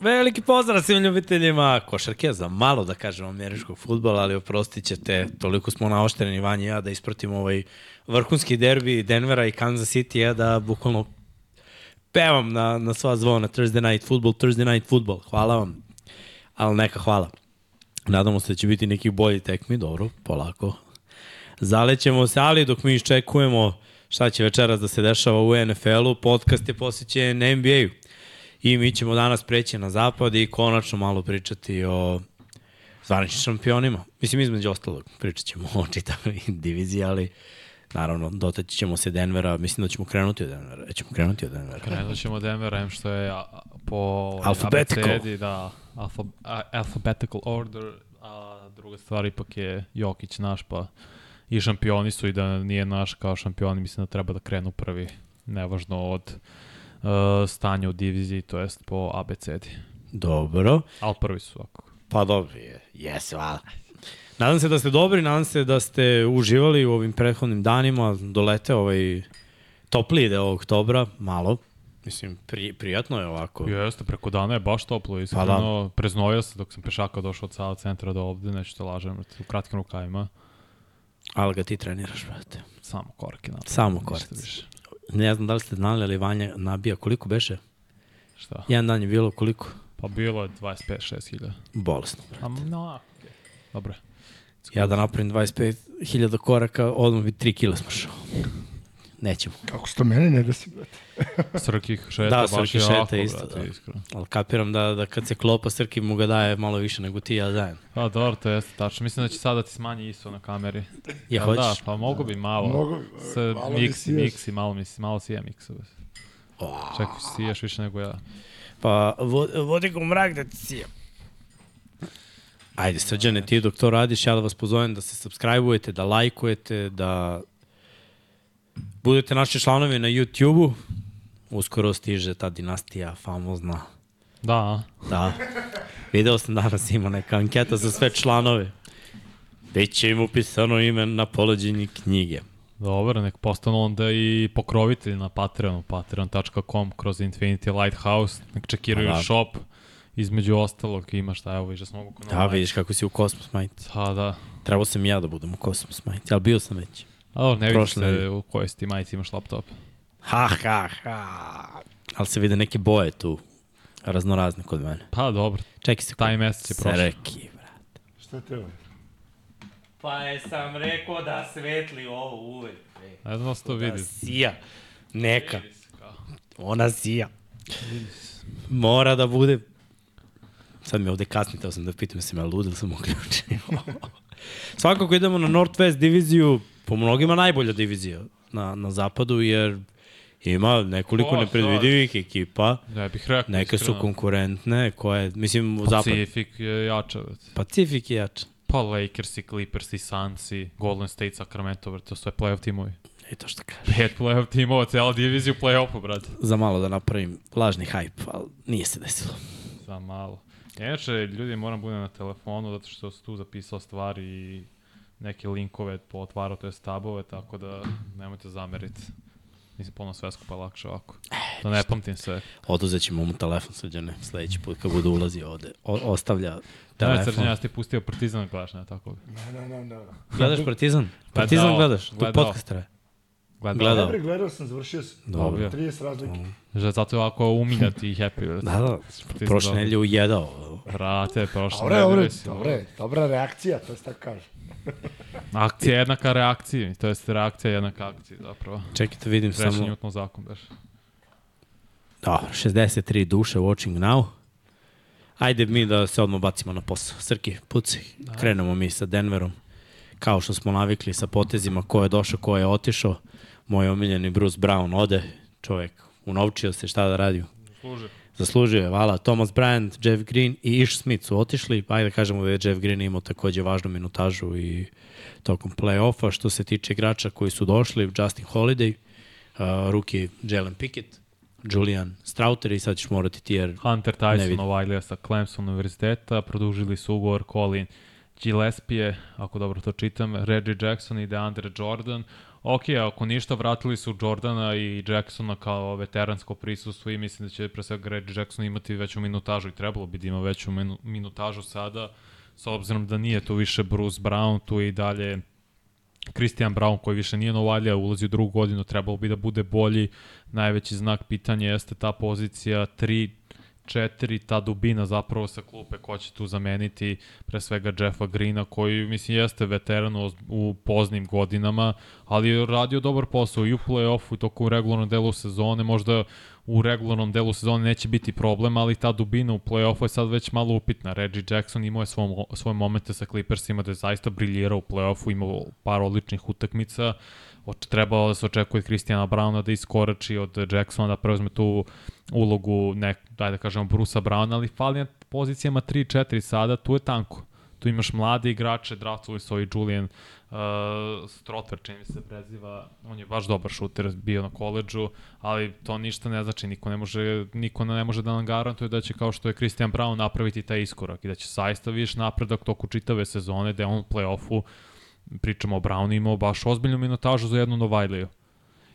Veliki pozdrav svim ljubiteljima košarke, za malo da kažem američkog futbola, ali oprostit ćete, toliko smo naoštreni Vanja i ja da ispratimo ovaj vrhunski derbi Denvera i Kansas City, ja da bukvalno pevam na, na sva zvona Thursday Night Football, Thursday Night Football, hvala vam, ali neka hvala. Nadamo se da će biti nekih bolji tekmi, dobro, polako. Zalećemo se, ali dok mi iščekujemo šta će večeras da se dešava u NFL-u, podcast je posjećen NBA-u. I mi ćemo danas preći na zapad i konačno malo pričati o zvaničnim šampionima. Mislim, između ostalog, pričat ćemo o čitavoj diviziji, ali naravno, dotaći ćemo se Denvera, mislim da ćemo krenuti od Denvera. E, ćemo krenuti od Denvera. Krenut ćemo od Denvera, em što je po Alphabetical. abecedi, da, alfa, alphabetical order, a druga stvar ipak je Jokić naš, pa i šampioni su i da nije naš kao šampioni, mislim da treba da krenu prvi, nevažno od uh, stanja u diviziji, to jest po abecedi. Dobro. Ali prvi su ovako. Pa dobro je. Jes, hvala. Nadam se da ste dobri, nadam se da ste uživali u ovim prethodnim danima, dolete ovaj topliji deo oktobra, malo. Mislim, pri, prijatno je ovako. Jeste, preko dana je baš toplo, iskreno, da. preznojio se dok sam pešaka došao od Sava centra do ovde, neću te lažem, u kratkim rukavima, Ali ga ti treniraš, brate. samo korake. Na Samo koraci. Ne znam da li ste znali, ali Vanja nabija koliko beše? Šta? Jedan dan je bilo koliko? Pa bilo je 25-6 hiljada. Bolesno. A, no, okay. Dobro. Ja da napravim 25.000 koraka, odmah bi 3 kila smršao. Nećemo. Kako što mene ne desi, brate. Srkih šeta, Da, baš Srki je šeta jako, isto, brate, da. iskreno. Ali kapiram da, da kad se klopa Srki mu ga daje malo više nego ti ja dajem. Pa dobro, to jeste tačno. Mislim da će sada ti smanji ISO na kameri. Ja Jel hoćeš? Da, pa mogu bi malo. Mogu Se malo mi miksi, miksi, malo mi si, malo sija miksove. Čekaj, siješ više nego ja. Pa vo, vodi ga u mrak da ti sijem. Ajde, srđane, ti dok to radiš, ja da vas pozovem da se subscribe-ujete, da lajkujete, da budete naši članovi na YouTube-u. Uskoro stiže ta dinastija famozna. Da? Da. Video sam danas ima neka anketa za sve članove. Biće im upisano ime na polođenji knjige. dobro, nek postanu onda i pokrovitelji na Patreonu, patreon.com kroz Infinity Lighthouse, nek čekiraju Pa da. shop, između ostalog ima šta, evo vidiš da smo mogu Da, vidiš kako si u kosmos majici. Da, da. Trebao sam i ja da budem u kosmos majici, ali bio sam već. A dobro, ne vidiš se u kojoj si ti majici imaš laptop. Ha, ha, ha. Ali se vide neke boje tu, raznorazne kod mene. Pa dobro, Čekaj se. taj mesec je prošao. Sreki, brate. Šta te ovo? Pa je sam rekao da svetli ovo uvek. Ne znam da se to vidi. sija. Neka. Ona sija. Mora da bude... Sad mi ovde kasni, teo sam da pitam se me lud ili sam uključio. Svakako idemo na Northwest diviziju, po mnogima najbolja divizija na, na zapadu, jer ima nekoliko O, nepredvidivih ekipa, Ne bih rekao. neke su iskreno. konkurentne, koje, mislim, u zapadu. Pacific je jača. brate. Pacific je jač. Pa Lakers i Clippers i Suns i Golden State, Sacramento, brate, to su sve playoff timovi. I to što kaže. Pet playoff timova, cijela divizija u playoffu, brate. Za malo da napravim lažni hype, ali nije se desilo. Za malo. Inače, ljudi, moram budem na telefonu zato što sam tu zapisao stvari i neke linkove pootvarao, to je tabove, tako da nemojte zameriti. Nisam polno sve skupa lakše ovako. Da ne pamtim sve. Oduzet ćemo mu telefon srđane sledeći put kad bude ulazio ovde. O, ostavlja Da, telefon. Srđan, ja sam ti pustio Partizan da gledaš, ne tako? Ne, ne, ne, ne. Gledaš Partizan? Partizan Gledao, gledaš? Tu gledao. podcast traje. Gledao. Gledao. Dobro, gledao sam, završio sam. Dobro. 30 razlike. Že zato je ovako umiljati i happy. Da, da. Prošle nedelje ujedao. Brate, prošle Dobre, dobre, nedelje dobre, dobra reakcija, to se tako kaže. Akcija je jednaka reakciji, to jest reakcija je jednaka akciji zapravo. Čekajte, vidim Treći samo... Newton zakon baš. Dobro, 63 duše watching now. Ajde mi da se odmah bacimo na posao. Srki, puci. Krenemo mi sa Denverom. Kao što smo navikli sa potezima ko je došao, ko je otišao. Moj omiljeni Bruce Brown ode. Čovek unovčio se šta da radi. Služi. Zaslužio je, vala. Thomas Bryant, Jeff Green i Ish Smith su otišli. Ajde da kažemo da je Jeff Green imao takođe važnu minutažu i tokom play-offa. Što se tiče igrača koji su došli, Justin Holiday, uh, ruki Jalen Pickett, Julian Strauter i sad ćeš morati ti jer Hunter Tyson. Ovajlija sa Clemson univerziteta, produžili su ugovor Colin Gillespie, ako dobro to čitam, Reggie Jackson i DeAndre Jordan. Ok, ako ništa, vratili su Jordana i Jacksona kao veteransko prisustvo i mislim da će pre svega Reggie Jackson imati veću minutažu i trebalo bi da ima veću minu, minutažu sada, s obzirom da nije tu više Bruce Brown, tu i dalje Christian Brown koji više nije novalja, ulazi u drugu godinu, trebalo bi da bude bolji. Najveći znak pitanja jeste ta pozicija 3 4, ta dubina zapravo sa klupe ko će tu zameniti pre svega Jeffa Greena koji mislim jeste veteran u, u poznim godinama, ali je radio dobar posao i u play-offu i toku u regularnom delu sezone, možda u regularnom delu sezone neće biti problem, ali ta dubina u play-offu je sad već malo upitna. Reggie Jackson imao je svoj, svoje momente sa Clippersima da je zaista briljirao u play-offu, imao par odličnih utakmica, trebalo da se očekuje od Christiana Browna da iskorači od Jacksona da preuzme tu ulogu nek, daj da kažemo Brusa Browna, ali fali na pozicijama 3-4 sada, tu je tanko. Tu imaš mlade igrače, draftovali su i Julian uh, Strotver, čini mi se preziva, on je baš dobar šuter, bio na koleđu, ali to ništa ne znači, niko ne može, niko ne može da nam garantuje da će kao što je Christian Brown napraviti taj iskorak i da će saista viš napredak toku čitave sezone, da je on u play-offu pričamo o Brownu imao baš ozbiljnu minutažu za jednu Novajliju.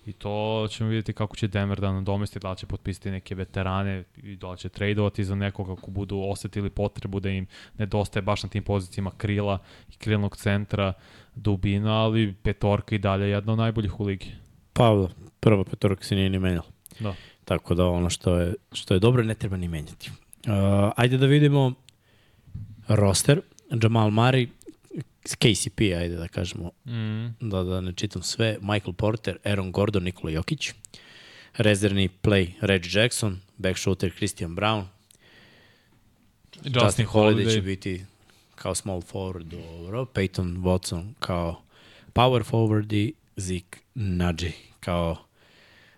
I to ćemo vidjeti kako će Denver da nadomesti, da će potpisati neke veterane i da će tradovati za nekog ako budu osetili potrebu da im nedostaje baš na tim pozicijama krila i krilnog centra dubina, ali petorka i dalje je jedna od najboljih u ligi. Pa, prva petorka se nije ni menjala. Da. Tako da ono što je, što je dobro ne treba ni menjati. Uh, ajde da vidimo roster. Jamal Murray, KCP, ajde da kažemo, mm. da, da ne čitam sve, Michael Porter, Aaron Gordon, Nikola Jokić, rezervni play Reggie Jackson, back shooter Christian Brown, Justin, Justin Holiday, Holiday. će biti kao small forward, dobro, Peyton Watson kao power forward i Zeke Naji kao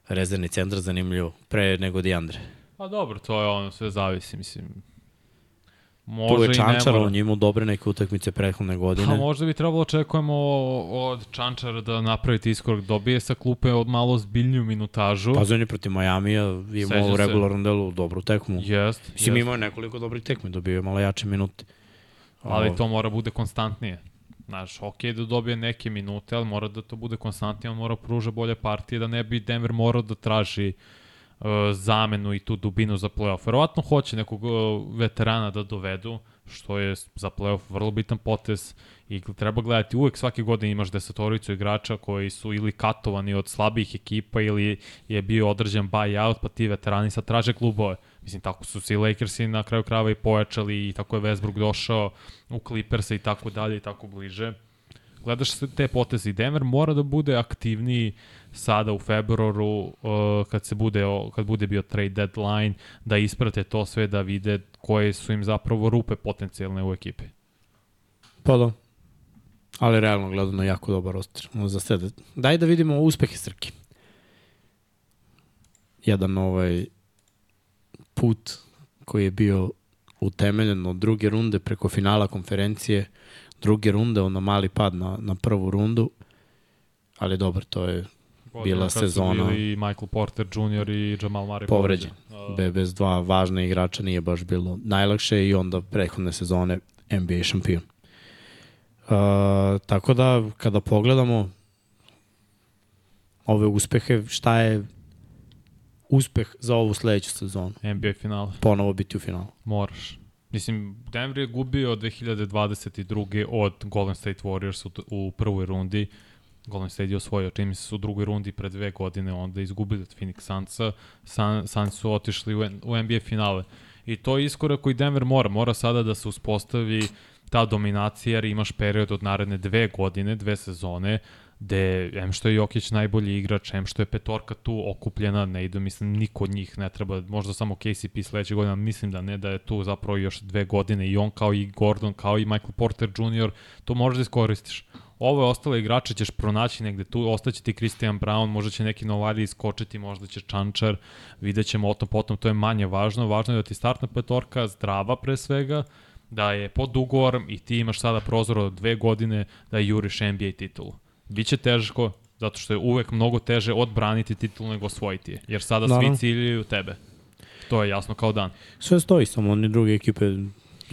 rezervni centar zanimljivo pre nego Diandre. Pa dobro, to je ono, sve zavisi, mislim, Može tu je Čančar, on imao dobre neke utakmice prethodne godine. Pa možda bi trebalo očekujemo od Čančara da napraviti iskorak, dobije sa klupe od malo zbiljnju minutažu. Pa on je protiv Majamija imao u regularnom delu dobru tekmu. Jest. Mislim, imao nekoliko dobrih tekmi, dobio je malo jače minute. Ali to mora bude konstantnije. Znaš, ok da dobije neke minute, ali mora da to bude konstantnije, on mora pruža bolje partije, da ne bi Denver morao da traži uh, zamenu i tu dubinu za playoff. Verovatno hoće nekog e, veterana da dovedu, što je za playoff vrlo bitan potez i treba gledati uvek svake godine imaš desetoricu igrača koji su ili katovani od slabih ekipa ili je bio određen buyout pa ti veterani sad traže klubove. Mislim, tako su se i Lakersi na kraju krava i pojačali i tako je Westbrook došao u Clippers i tako dalje i tako bliže. Gledaš te poteze Denver mora da bude aktivniji sada u februaru uh, kad se bude kad bude bio trade deadline da isprate to sve da vide koje su im zapravo rupe potencijalne u ekipi. Pa da. Ali realno gledano jako dobar roster. Za sede. Daj da vidimo uspehe Srki. Jedan ovaj put koji je bio utemeljen od druge runde preko finala konferencije, druge runde, ono mali pad na, na prvu rundu, ali dobro, to je bila sezona. I Michael Porter Jr. i Jamal Murray povređen. povređen. Bez dva važna igrača nije baš bilo najlakše i onda prehodne sezone NBA šampion. Uh, tako da, kada pogledamo ove uspehe, šta je uspeh za ovu sledeću sezonu? NBA finale. Ponovo biti u finalu. Moraš. Mislim, Denver je gubio 2022. od Golden State Warriors u, u prvoj rundi. Golden State je osvojio, čini mi se u drugoj rundi pre dve godine, onda izgubili od Phoenix Sunsa, Sun, Suns su otišli u, u NBA finale. I to je iskorak koji Denver mora. Mora sada da se uspostavi ta dominacija, jer imaš period od naredne dve godine, dve sezone, gde, em što je Jokić najbolji igrač, em što je petorka tu okupljena, ne ide, mislim, niko od njih ne treba, možda samo KCP sledeće godine, mislim da ne, da je tu zapravo još dve godine i on kao i Gordon, kao i Michael Porter Jr., to možeš da iskoristiš. Ove ostale igrače ćeš pronaći negde tu, ostaće ti Christian Brown, možda će neki Novali iskočiti, možda će Čančar, vidjet ćemo o tom potom, to je manje važno, važno je da ti startna petorka zdrava pre svega, da je pod ugovorom i ti imaš sada prozor od dve godine da juriš NBA titulu. Biće teško, zato što je uvek mnogo teže odbraniti titulu nego osvojiti je, jer sada Naravno. svi ciljaju tebe. To je jasno kao dan. Sve stoji, samo oni druge ekipe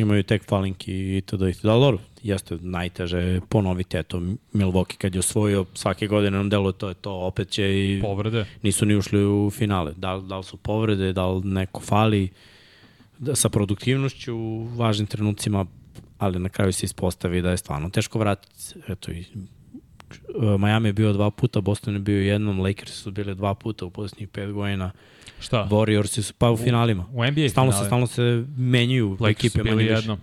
Imaju tek falinki i to i to. Ali jeste najteže ponoviti. Eto, Milwaukee kad je osvojio svake godine nam deluje to je to, opet će i Povrede. nisu ni ušli u finale. Da, da li su povrede, da li neko fali da, sa produktivnošću u važnim trenucima, ali na kraju se ispostavi da je stvarno teško vratiti. Eto i Miami je bio dva puta, Boston je bio jednom, Lakers su bili dva puta u posljednjih pet godina, Šta? Warriors su pa u finalima. U NBA Stalno se, stalno se menjaju Lakers ekipe su bili jednom.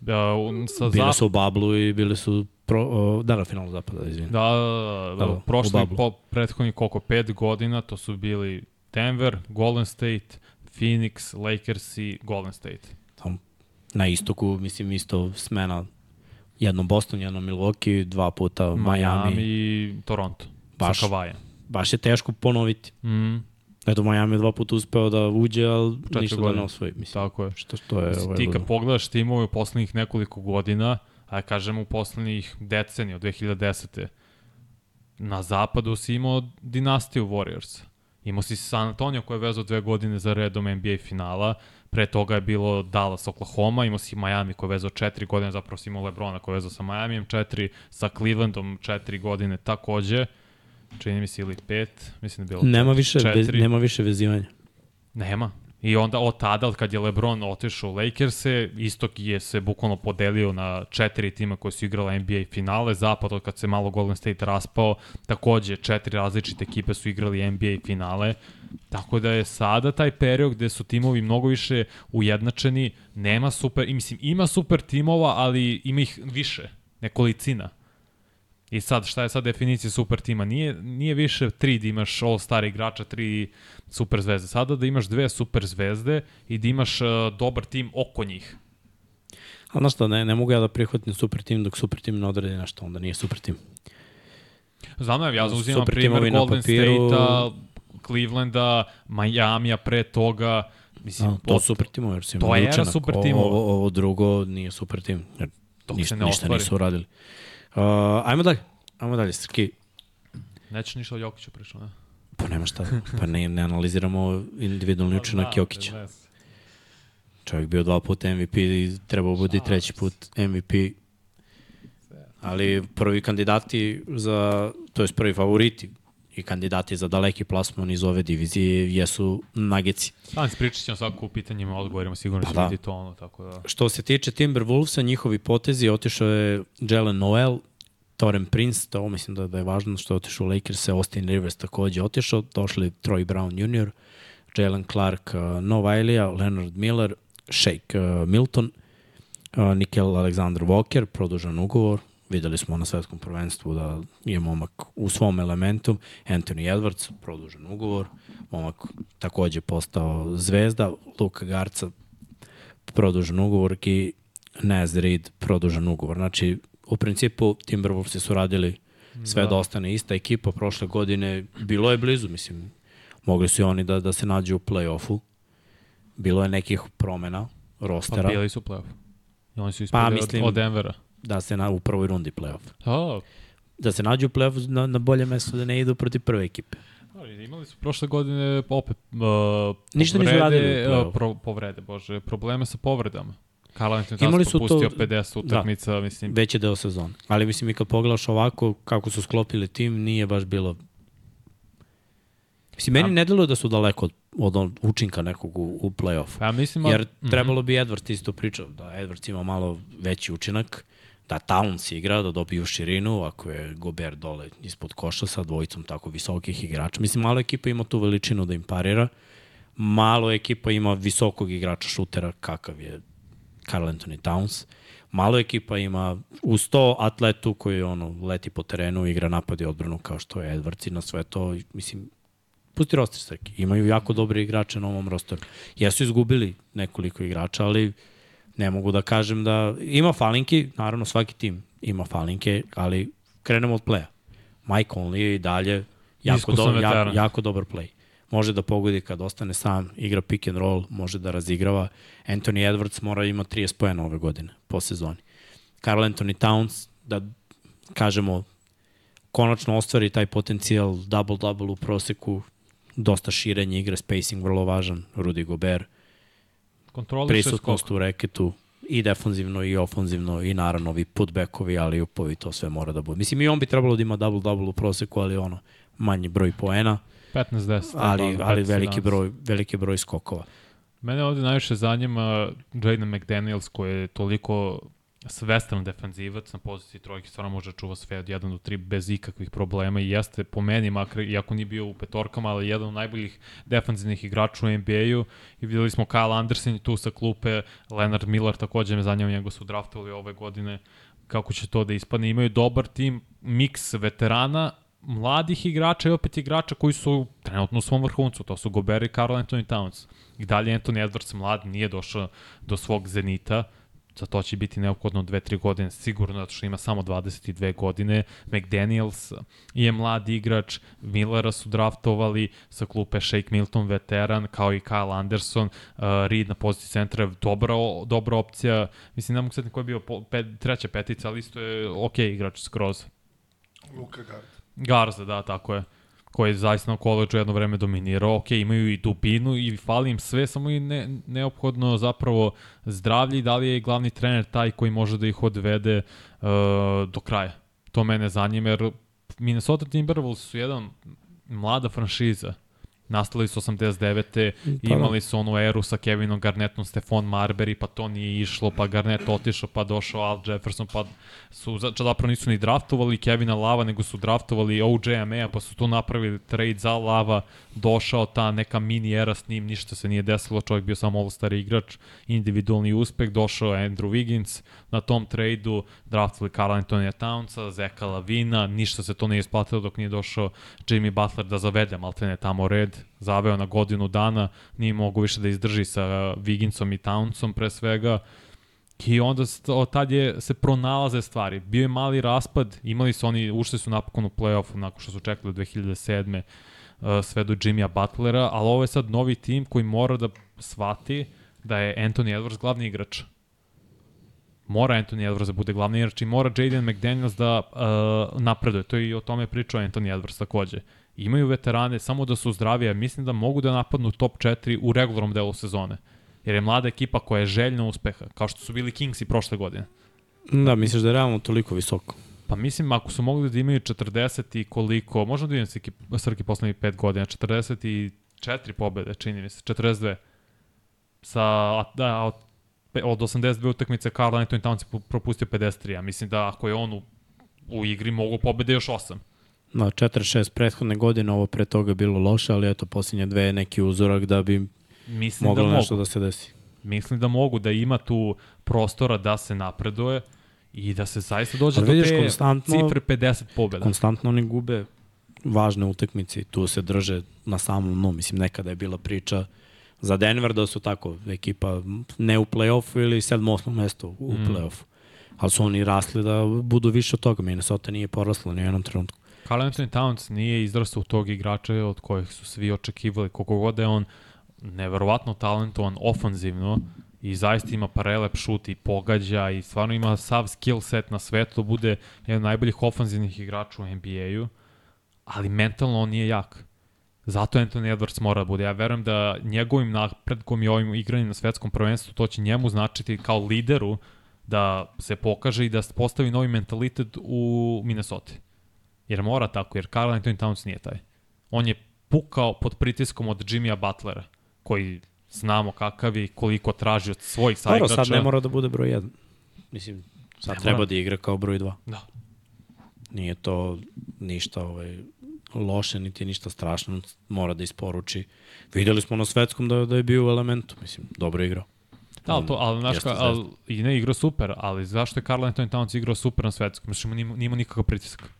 Da, u- sa Bile zap... su u bablu i bile su pro, o, da, na finalu zapada, izvini. Da, da, da, Da, da, u prošli po prethodnih koliko, pet godina, to su bili Denver, Golden State, Phoenix, Lakers i Golden State. Tam, na istoku, mislim, isto smena jednom Boston, jednom Milwaukee, dva puta Miami. Miami i Toronto. Baš. Sa Kavajem. Baš je teško ponoviti. Mm, Eto, Miami je dva puta uspeo da uđe, ali Četiri ništa da godine. ne osvoji. Mislim, tako je. što, što je... Ovaj, ti kad pogledaš timove u poslednjih nekoliko godina, a kažem u poslednjih decenija, od 2010. Na zapadu si imao dinastiju Warriors. Imao si San Antonio koji je vezao dve godine za redom NBA finala, pre toga je bilo Dallas, Oklahoma, imao si Miami koji je vezao četiri godine, zapravo si imao Lebrona koji je vezao sa Miamijem četiri, sa Clevelandom četiri godine takođe, čini mi se ili pet, mislim da je bilo Nema četiri. više, bez, četiri. nema više vezivanja. Nema. I onda od tada, od kad je LeBron otišao u Lakers-e, istok je se bukvalno podelio na četiri tima koji su igrala NBA finale, zapad od kad se malo Golden State raspao, takođe četiri različite ekipe su igrali NBA finale, tako da je sada taj period gde su timovi mnogo više ujednačeni, nema super, i mislim ima super timova, ali ima ih više, nekolicina. I sad, šta je sad definicija super tima? Nije, nije više tri da imaš all-star igrača, tri super zvezde. Sada da imaš dve super zvezde i da imaš uh, dobar tim oko njih. Ali znaš šta, ne, ne mogu ja da prihvatim super tim dok super tim ne odredi nešto, onda nije super tim. Znam da, ja uzimam Super na Golden papiru. State-a, Clevelanda, Miami-a pre toga. Mislim, A, to su super timovi, jer su to je era super timova. Ovo, ovo drugo nije super tim, jer Dok ništa, ne ništa nisu uradili. Uh, ajmo dalje, ajmo dalje, Srki. Nećeš ništa o Jokiću pričao, ne? Pa nema šta, pa ne, ne analiziramo individualni učinak Jokića. Čovjek bio dva puta MVP i trebao bude i treći put MVP. Ali prvi kandidati za, to je prvi favoriti i kandidati za daleki plasman iz ove divizije jesu Nageci. Sam pričat ćemo svako u pitanjima, odgovorima, sigurno Pa će da. biti to ono, tako da... Što se tiče Timberwolvesa, njihovi potezi, otišao je Jalen Noel, Toren Prince, to mislim da, da je važno što je otišao u Lakers, Austin Rivers takođe otišao, došli Troy Brown Jr., Jalen Clark, uh, Novajlija, Leonard Miller, Shake uh, Milton, uh, Nikel Alexander Walker, produžan ugovor, videli smo na svetskom prvenstvu da je momak u svom elementu, Anthony Edwards, produžan ugovor, momak takođe postao zvezda, Luka Garca, produžen ugovor i Naz Reid produžen ugovor. Znači, u principu Timberwolvesi su radili sve da. da ostane ista ekipa. Prošle godine bilo je blizu, mislim, mogli su i oni da, da se nađu u play-offu. Bilo je nekih promena Pa rostera bili su playoff. I oni su ispali Pa, pa, mislim- od, od Denvera. da se na, u prvoj rundi play-off. Oh, Da se nađu u play-off na, na bolje mesto da ne idu protiv prve ekipe. Ali imali su prošle godine opet uh, Ništa nisu povrede, radili u play-offu. uh, pro, povrede, bože, probleme sa povredama. Karl Anthony Imali su to- propustio 50 utakmica, da. mislim, Već je deo sezona. Ali mislim i kad pogledaš ovako kako su sklopili tim, nije baš bilo... Mislim, meni A- ne deluje da su daleko od, od on- učinka nekog u, u play-offu. pa ja mislim... Jer Mhm. trebalo bi Edwards isto pričao, da Edwards ima malo veći učinak, da Towns igra, da dobiju širinu, ako je Gobert dole ispod koša sa dvojicom tako visokih igrača. Mislim, malo ekipa ima tu veličinu da im parira, malo ekipa ima visokog igrača šutera kakav je Carl Anthony Towns. Malo ekipa ima uz to atletu koji ono, leti po terenu, igra napad i odbranu kao što je Edwards i na sve to. Mislim, pusti roster Srki. Imaju jako dobre igrače na ovom rosteru. Jesu izgubili nekoliko igrača, ali ne mogu da kažem da... Ima falinki, naravno svaki tim ima falinke, ali krenemo od playa. Mike Conley je i dalje jako, do, jako, jako dobar play. Može da pogodi kad ostane sam, igra pick and roll, može da razigrava. Anthony Edwards mora ima 30 pojena ove godine po sezoni. Carl Anthony Towns, da kažemo, konačno ostvari taj potencijal double-double u proseku, dosta širenje igre, spacing vrlo važan, Rudy Gobert, prisutnost u reketu i defanzivno i ofanzivno i naravno ovi putbackovi, ali upovi to sve mora da bude. Mislim i on bi trebalo da ima double-double u proseku, ali ono, manji broj poena, 15-10. ali, pa, ali 15-11. veliki broj, veliki broj skokova. Mene ovde najviše zanima Jaden McDaniels koji je toliko svestan defanzivac na poziciji trojke, stvarno može da čuva sve od 1 do 3 bez ikakvih problema i jeste po meni, makar iako nije bio u petorkama, ali jedan od najboljih defanzivnih igrača u NBA-u i videli smo Kyle Anderson i tu sa klupe, Leonard Miller takođe me zanima, njega su draftovali ove godine, kako će to da ispadne. Imaju dobar tim, miks veterana, mladih igrača i opet igrača koji su trenutno u svom vrhuncu, to su Gobert i Karl Anthony Towns. I dalje Anthony Edwards mlad nije došao do svog zenita, za to će biti neophodno 2-3 godine sigurno, zato što ima samo 22 godine. McDaniels je mlad igrač, Millera su draftovali sa klupe Shake Milton, veteran, kao i Kyle Anderson, uh, Reed na poziciji centra je dobra, dobra opcija. Mislim, ne mogu setiti ko je bio pet, treća petica, ali isto je ok igrač skroz. Luka Gard. Garza, da, tako je koji je zaista na koleđu jedno vreme dominirao. Ok, imaju i dubinu i fali im sve, samo i ne, neophodno zapravo zdravlje i da li je glavni trener taj koji može da ih odvede uh, do kraja. To mene zanima jer Minnesota Timberwolves su jedan mlada franšiza. Nastali su 89. Pa, imali su onu eru sa Kevinom Garnettom, Stefan Marbury, pa to nije išlo, pa Garnett otišao, pa došao Al Jefferson, pa su zapravo nisu ni draftovali Kevina Lava, nego su draftovali OJ Amea, pa su tu napravili trade za Lava, došao ta neka mini era s njim, ništa se nije desilo, čovjek bio samo all-star igrač, individualni uspeh, došao Andrew Wiggins na tom tradu, draftovali Carl Antonija Townsa, Zeka Lavina, ništa se to nije isplatilo dok nije došao Jimmy Butler da zavede maltene tamo red, zaveo na godinu dana, nije mogu više da izdrži sa Wigginsom i Townsom pre svega, I onda od tad je, se pronalaze stvari. Bio je mali raspad, imali su oni, ušli su napokon u play-off nakon što su čekali do 2007. Uh, sve do Jimmya Butlera, ali ovo je sad novi tim koji mora da shvati da je Anthony Edwards glavni igrač. Mora Anthony Edwards da bude glavni igrač i mora Jaden McDaniels da uh, napreduje. To je i o tome pričao Anthony Edwards takođe. Imaju veterane, samo da su zdravi, a mislim da mogu da napadnu top 4 u regularnom delu sezone. Jer je mlada ekipa koja je željna uspeha, kao što su bili Kingsi prošle godine. Da, misliš da je realno toliko visoko? Pa mislim, ako su mogli da imaju 40 i koliko, možda da Srki, Srki poslednjih 5 godina, 44 pobede, čini mi se, 42. Sa, da, od, od 82 utakmice Karl Anthony Towns je propustio 53, a mislim da ako je on u, u igri mogu pobede još 8. Da, 4-6 prethodne godine, ovo pre toga je bilo loše, ali eto, posljednje dve je neki uzorak da bi Mislim moglo da nešto mogu. da se desi. Mislim da mogu, da ima tu prostora da se napreduje i da se zaista dođe do te konstantno- cifre 50 pobjeda. Konstantno oni gube važne utakmice i tu se drže na samom dnu. Mislim, nekada je bila priča za Denver da su tako ekipa ne u play-offu ili sedmo osmo mesto u mm. play-offu. Ali su oni rasli da budu više od toga. Minnesota nije porasla ni u jednom trenutku. Carl Anthony Towns nije izrastao u tog igrača od kojih su svi očekivali. Koliko god je on neverovatno talentovan ofanzivno i zaista ima parelep šut i pogađa i stvarno ima sav skill set na svetu da bude jedan od najboljih ofanzivnih igrača u NBA-u, ali mentalno on nije jak. Zato Anthony Edwards mora da bude. Ja verujem da njegovim napredkom i ovim igranjem na svetskom prvenstvu to će njemu značiti kao lideru da se pokaže i da postavi novi mentalitet u Minnesota. Jer mora tako, jer Carl Anthony Towns nije taj. On je pukao pod pritiskom od Jimmya Butlera, koji znamo kakav je i koliko traži od svojih Dobro, saigrača. sad ne mora da bude broj 1. Mislim, sad Ne treba mora. da igra kao broj 2. Da. Nije to ništa ovaj, loše, niti ništa strašno. Mora da isporuči. Videli smo na svetskom da, da je bio u elementu. Mislim, dobro igrao. Da, ali, to, ali, znaš, ka, ali, i ne igrao super, ali zašto je Carl Anthony Towns igrao super na svetskom? Nije, nije imao nikakav pritisak.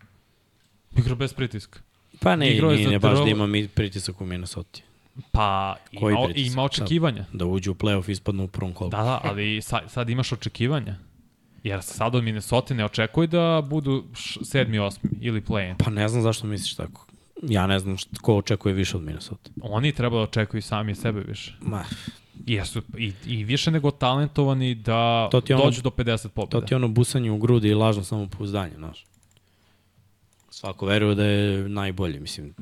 Igrao bez pritiska. Pa ne, Igrao je nije, nije baš da ima mi pritisak u Minnesota. Pa, Koji ima, pritisak? ima očekivanja. Da uđu u play-off ispadnu u prvom kolu. Da, da, ali sad, sad imaš očekivanja. Jer sad od Minnesota ne očekuje da budu š, sedmi, osmi ili play-in. Pa ne znam zašto misliš tako. Ja ne znam šta, ko očekuje više od Minnesota. Oni treba da očekuju sami sebe više. Ma, Jesu, i, i više nego talentovani da To je ono- dođu do 50 to pobjeda. ti je ono busanje u grudi i lažno samopouzdanje, znaš. Svako veruje da je najbolji, mislim.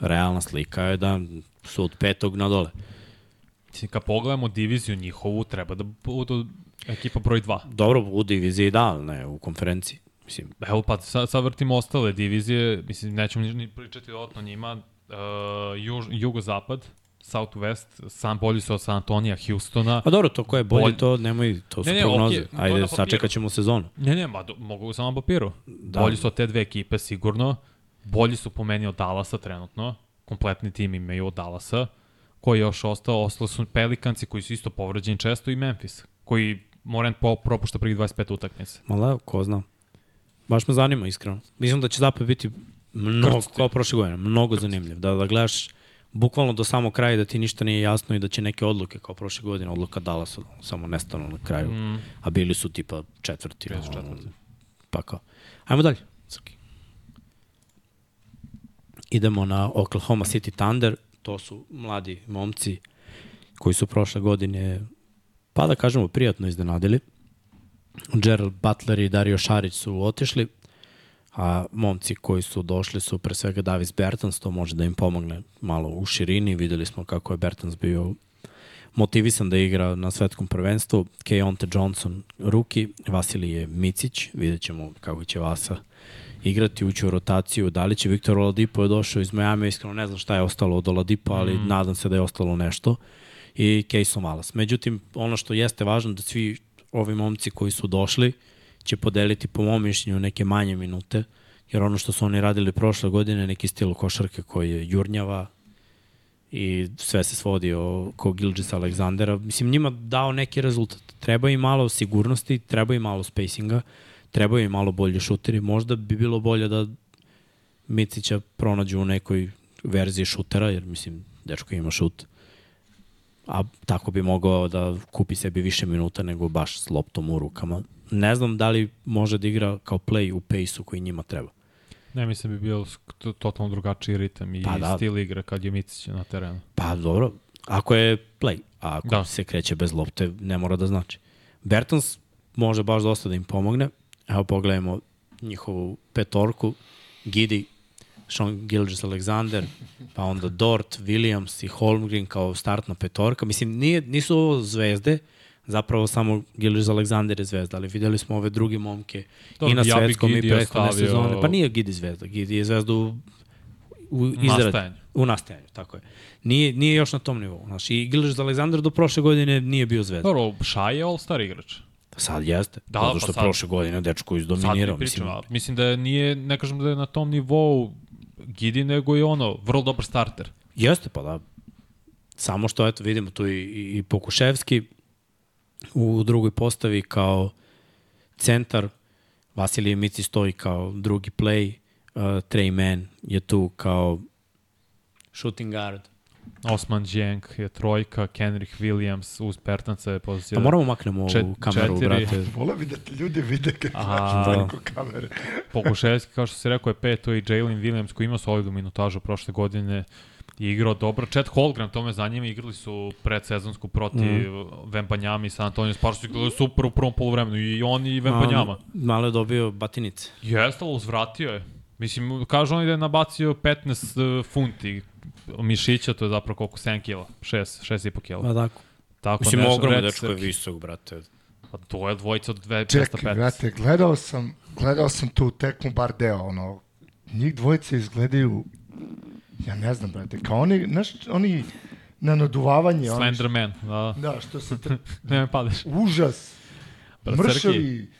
Realna slika je da su od petog na dole. mislim, kad pogledamo diviziju njihovu, treba da budu ekipa broj 2. Dobro, u diviziji da, ne u konferenciji. Mislim, Evo pa sad, sad vrtimo ostale divizije, mislim nećemo ni, pričati dodatno njima, uh, juž, jugozapad, Southwest, sam bolji su od San Antonija, Houstona. Pa dobro, to ko je bolji, Bolj- to nemoj, to su Ne, ne, prognoze. na Ajde, sačekat ćemo sezonu. Ne, ne, ma, do, mogu samo na papiru. Da. Bolji su od te dve ekipe, sigurno. Bolji su po meni od Dallasa trenutno. Kompletni tim imaju od Dallasa. Koji je još ostao? Ostali su Pelikanci koji su isto povređeni često i Memphis. Koji Morant po, propušta prvih 25 utakmica. Ma da, ko zna. Baš me zanima, iskreno. Mislim da će zapad biti mnogo, kao prošle godine, mnogo zanimljiv. Da, da gledaš bukvalno do samog kraja da ti ništa nije jasno i da će neke odluke kao prošle godine, odluka Dallasa samo nestanu na kraju, mm. a bili su tipa četvrti. Su ono, četvrti. Pa kao. Ajmo dalje, Srki. Idemo na Oklahoma City Thunder, to su mladi momci koji su prošle godine, pa da kažemo, prijatno iznenadili. Gerald Butler i Dario Šarić su otišli, a momci koji su došli su pre svega Davis Bertans, to može da im pomogne malo u širini. Videli smo kako je Bertans bio motivisan da igra na svetskom prvenstvu. Keonte Johnson, ruki, Vasilije Micić, vidjet ćemo kako će Vasa igrati, ući u rotaciju. Da li će Viktor Oladipo je došao iz Miami, iskreno ne znam šta je ostalo od Oladipo, ali mm. nadam se da je ostalo nešto. I Kejso Malas. Međutim, ono što jeste važno da svi ovi momci koji su došli će podeliti po mom mišljenju neke manje minute, jer ono što su oni radili prošle godine, neki stil košarke koji je jurnjava i sve se svodi oko Gilgis Aleksandera. Mislim, njima dao neki rezultat. Treba im malo sigurnosti, treba im malo spacinga, treba im malo bolje šuteri. Možda bi bilo bolje da Micića pronađu u nekoj verziji šutera, jer mislim, dečko ima šut. A tako bi mogao da kupi sebi više minuta nego baš s loptom u rukama. Ne znam da li može da igra kao play u pace-u koji njima treba. Ne, mislim bi bio totalno drugačiji ritam i Pa da. stil igre kad je Micić na terenu. Pa dobro, ako je play, a ako da. Da. se kreće bez lopte, ne mora da znači. Bertans može baš dosta da im pomogne. Evo pogledajmo njihovu petorku. Gidi, Sean Gilgis Alexander, pa onda Dort, Williams i Holmgren kao startna petorka. Mislim, nije, nisu ovo zvezde, zapravo samo Gilgis Alexander je zvezda, ali videli smo ove druge momke Dobro, i na ja svetskom i prethodne sezone. Pa nije Gidi zvezda, Gidi je zvezda u, u izradi. Nastajanju. U nastajanju, tako je. Nije, nije još na tom nivou. Znaš, i Gilgis Alexander do prošle godine nije bio zvezda. Dobro, Šaj je all-star igrač. Sad jeste. Da, zato pa što sad- prošle godine dečko Sad izdominirao. mi pričam, Mislim, mislim, mislim da nije, ne kažem da je na tom nivou Gidi, nego je ono, vrlo dobar starter. Jeste, pa da. Samo što, eto, vidimo tu i, i Pokuševski u drugoj postavi kao centar, Vasilije Mici stoji kao drugi play, uh, Trey Mann je tu kao shooting guard. Osman Dženk je trojka, Kenrich Williams uz Pertanca je pozicija. Pa moramo maknemo ovu Čet- kameru, četiri. brate. Vola bi da te ljudi vide kad da. preko kamere. Pokuševski, kao što se rekao, je peto i Jalen Williams koji ima solidnu minutažu prošle godine i igrao dobro. Chet Holgram, tome za njima, igrali su predsezonsku protiv mm. Vembanjama i San Antonio Spars, su igrali super u prvom polovremenu i oni i Vembanjama. Malo, malo je dobio batinice. Jeste, ali uzvratio je. Mislim, kažu oni da je nabacio 15 uh, funti mišića, to je zapravo koliko, 7 kila, 6, 6,5 kila. Pa tako. Tako Mislim, ogromno dečko je visok, brate. Pa to je dvojica od 2, Čekaj, 215. brate, gledao sam, gledao sam tu tekmu bar deo, ono, njih dvojice izgledaju, ja ne znam, brate, kao oni, znaš, oni na naduvavanje, Slenderman, da. da, što se, tre... Ne me padeš. užas, Brat, mršavi,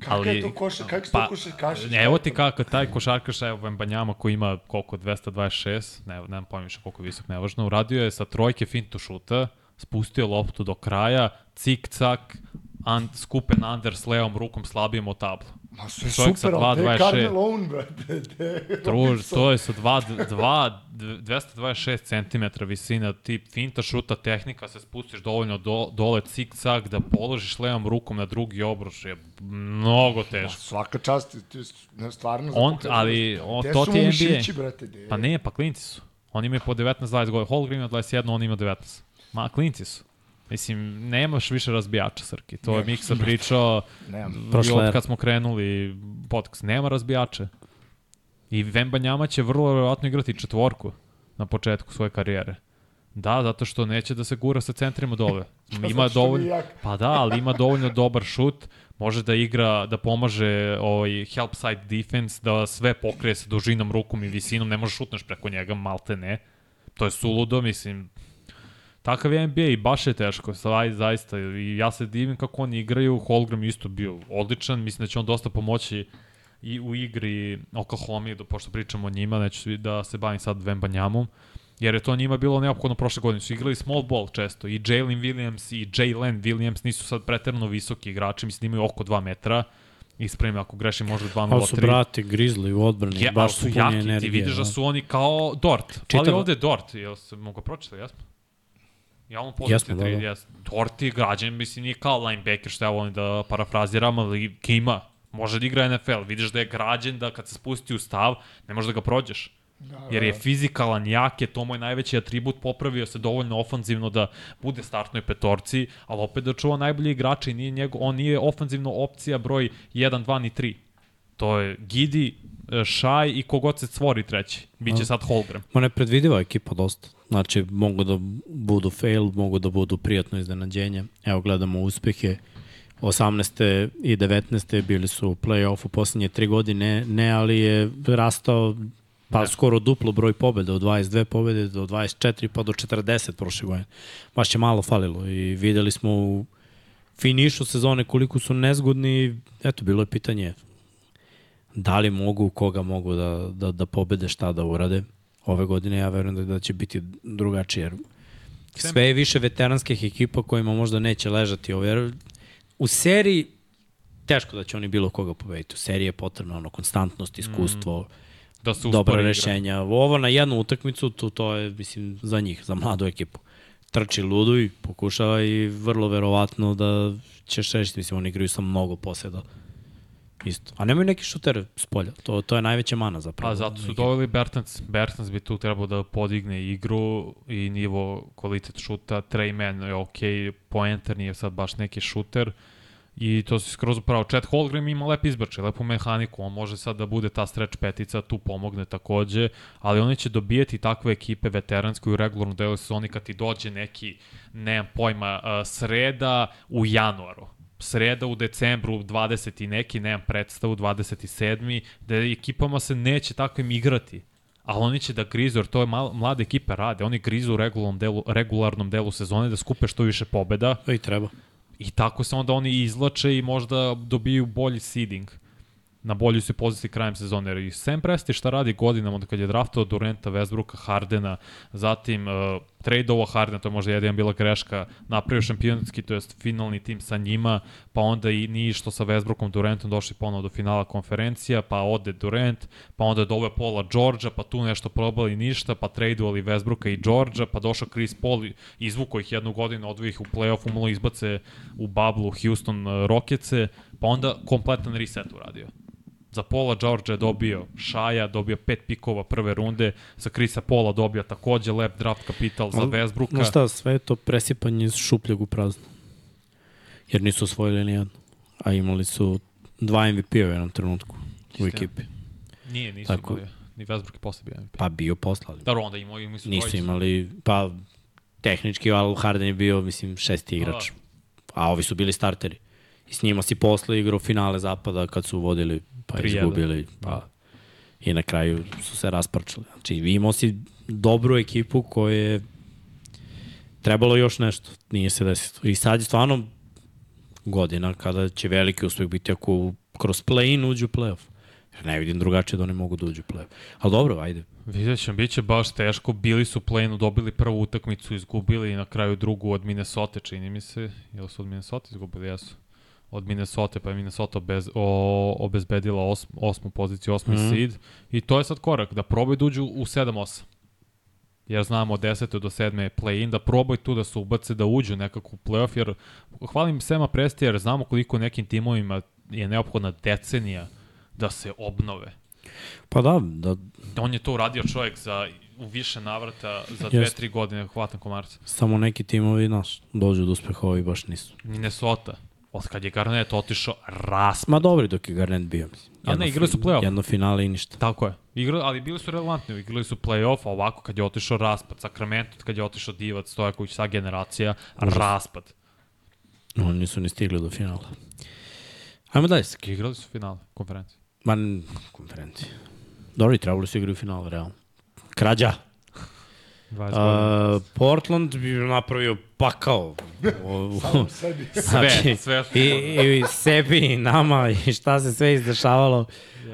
kako Ali- je to koša, kako se Pa, to koša, kašić? Evo ti kako taj košarkaš evo Vembanjama koji ima koliko 226, ne nemam pojma više koliko je visok, nevažno, uradio je sa trojke fintu šuta, spustio loptu do kraja, cik cak, and, skupen under s levom rukom slabijem o tablu. Ma sve čovjek sa super, ali gde je 2,26. Carmelo on, brate, Robinson? to je sa 2, 2, 226 cm visina, tip finta šuta, tehnika, se spustiš dovoljno do, dole, cik cak, da položiš levom rukom na drugi obruš je mnogo Ma, teško. Svaka čast, ti, ne, stvarno. On, ali on, to ti je NBA. mišići, brate, je? Pa ne, pa klinci su. Oni imaju po 19-20 godina. Holgren ima 21, on ima 19. Ma, klinci su. Mislim, nemaš više razbijača, Srki. To je Miksa pričao i Prošle od kad smo krenuli podcast. Nema razbijača. I Vemba Njama će vrlo verovatno igrati četvorku na početku svoje karijere. Da, zato što neće da se gura sa centrima dole. Ima dovoljno, pa da, ali ima dovoljno dobar šut, može da igra, da pomaže ovaj help side defense, da sve pokrije sa dužinom, rukom i visinom, ne može šutneš preko njega, malte ne. To je suludo, mislim, Takav je NBA i baš je teško, svaj, zaista. I ja se divim kako oni igraju, Holgram isto bio odličan, mislim da će on dosta pomoći i u igri Oklahoma, pošto pričamo o njima, neću da se bavim sad Vembanjamom, jer je to njima bilo neophodno prošle godine. Su igrali small ball često i Jalen Williams i Jalen Williams nisu sad preterno visoki igrači, mislim da imaju oko 2 metra, ispravim ako grešim možda 2 0 Ali su brati Grizzly u odbrani, ja, baš su jaki, energije. Ti vidiš da, da su oni kao Dort. Čitav... Ali ovde je Dort, jel se mogu pročitati, jasno? Ja on pozicija 3, da, da. Je građan, mislim, nije kao linebacker, što ja volim da parafraziram, ali kima, može da igra NFL, vidiš da je građen, da kad se spusti u stav, ne možeš da ga prođeš. Da, da, jer je da. fizikalan, jak je, to moj najveći atribut, popravio se dovoljno ofanzivno da bude startnoj petorci, ali opet da čuva najbolji igrača i nije njego, on nije ofanzivno opcija broj 1, 2 ni 3. To je Gidi, Šaj i kogod se stvori treći. Biće sad Holgram. Ma nepredvidiva ekipa dosta. Znači, mogu da budu fail, mogu da budu prijatno iznenađenje. Evo, gledamo uspehe. 18. i 19. bili su u play-offu poslednje tri godine, ne, ali je rastao pa ne. skoro duplo broj pobjeda, od 22 pobjede do 24 pa do 40 prošle godine. Baš je malo falilo i videli smo u finišu sezone koliko su nezgodni, eto, bilo je pitanje da li mogu, koga mogu da, da, da pobede, šta da urade. Ove godine ja verujem da, da će biti drugačije, jer sve je više veteranskih ekipa kojima možda neće ležati ovo, jer u seriji teško da će oni bilo koga pobediti. U seriji je potrebno ono, konstantnost, iskustvo, mm. da se dobra rešenja. Igra. Ovo na jednu utakmicu, to, to je, mislim, za njih, za mladu ekipu. Trči ludu i pokušava i vrlo verovatno da ćeš rešiti. Mislim, oni igraju sa mnogo poseda. Isto. A nemaju neki šuter s polja. To, to je najveća mana zapravo. A zato su doveli Bertans. Bertans bi tu trebao da podigne igru i nivo kvalitet šuta. Treyman je ok, Poenter nije sad baš neki šuter. I to se skroz upravo. Chet Holgram ima lep izbrče, lepu mehaniku. On može sad da bude ta stretch petica, tu pomogne takođe. Ali oni će dobijeti takve ekipe veteranske u regularnom delu sezoni kad ti dođe neki, nemam pojma, sreda u januaru sreda u decembru 20 i neki, nemam predstavu, 27. da ekipama se neće takvim igrati. Ali oni će da grizu, jer to je mal, mlade ekipe rade. Oni grizu u regularnom delu, regularnom delu sezone da skupe što više pobeda. I treba. I tako se onda oni izlače i možda dobiju bolji seeding na boljoj se poziciji krajem sezone. Jer i Sam Presti šta radi godinama, onda kad je draftao Durenta, Westbrooka, Hardena, zatim uh, trade-ovo Hardena, to je možda jedan bila greška, napravio šampionski, to jest finalni tim sa njima, pa onda i nije što sa Westbrookom, Durantom došli ponovo do finala konferencija, pa ode Durant, pa onda dove Paula Georgia, pa tu nešto probali ništa, pa tradeovali Westbrooka i Georgia, pa došao Chris Paul, izvuko ih jednu godinu, odvoj ih u play-offu, malo izbace u bablu Houston uh, Rocketse, pa onda kompletan reset uradio za Pola George je dobio Šaja, dobio pet pikova prve runde, za Krisa Pola dobio takođe lep draft kapital za Westbrooka. No šta, sve je to presipanje iz šupljeg u prazno. Jer nisu osvojili ni jedno. A imali su dva MVP-a u jednom trenutku u ekipi. Nije, nisu Tako, imali. Ni Westbrook je posle bio MVP. Pa bio posle. Dobro, onda imali, imali su Nisu imali, pa tehnički, ali Harden je bio, mislim, šesti igrač. A ovi su bili starteri. I s njima si posle igrao finale zapada kad su vodili pa izgubili, pa i na kraju su se rasprčali. Znači, imao si dobru ekipu koja je trebalo još nešto, nije se desilo. I sad je stvarno godina kada će veliki uspeh biti ako kroz play-in uđu play-off. Jer ne vidim drugačije da oni mogu da uđu play-off. Ali dobro, ajde. Vidjet ćemo, bit će baš teško. Bili su play-inu, dobili prvu utakmicu, izgubili i na kraju drugu od Minnesota, čini mi se. Jel su od Minnesota izgubili? Jesu od Minnesota, pa je Minnesota bez, o, obezbedila os, osmu poziciju, osmi mm -hmm. seed. I to je sad korak, da probaju da uđu u 7-8. Jer znamo od 10. do 7. je play-in, da probaju tu da se ubace, da uđu nekako u playoff, jer hvalim Sema Presti, jer znamo koliko nekim timovima je neophodna decenija da se obnove. Pa da, da. On je to uradio čovjek za u više navrata za dve, tri godine hvatan komarca. Samo neki timovi, naš, dođu do uspeha, ovi baš nisu. Minnesota. Od kad je Garnet otišao, raspad. Ma dobro dok je Garnet bio. A ne, igrali su play-off. Jedno finale i ništa. Tako je. Igra, ali bili su relevantni, igrali su play-off, a ovako kad je otišao raspad, Sacramento kad je otišao Divac, Stojaković, sa generacija, raspad. Oni nisu ni stigli do finala. Ajmo dalje. Igrali su finale, konferencije. Man, konferencije. Dobro, i trebali su igrati u finalu, realno. Krađa. Uh, Portland bi napravio pakao. Samo sebi. Sve, sve. I, I sebi, i nama, i šta se sve izdešavalo.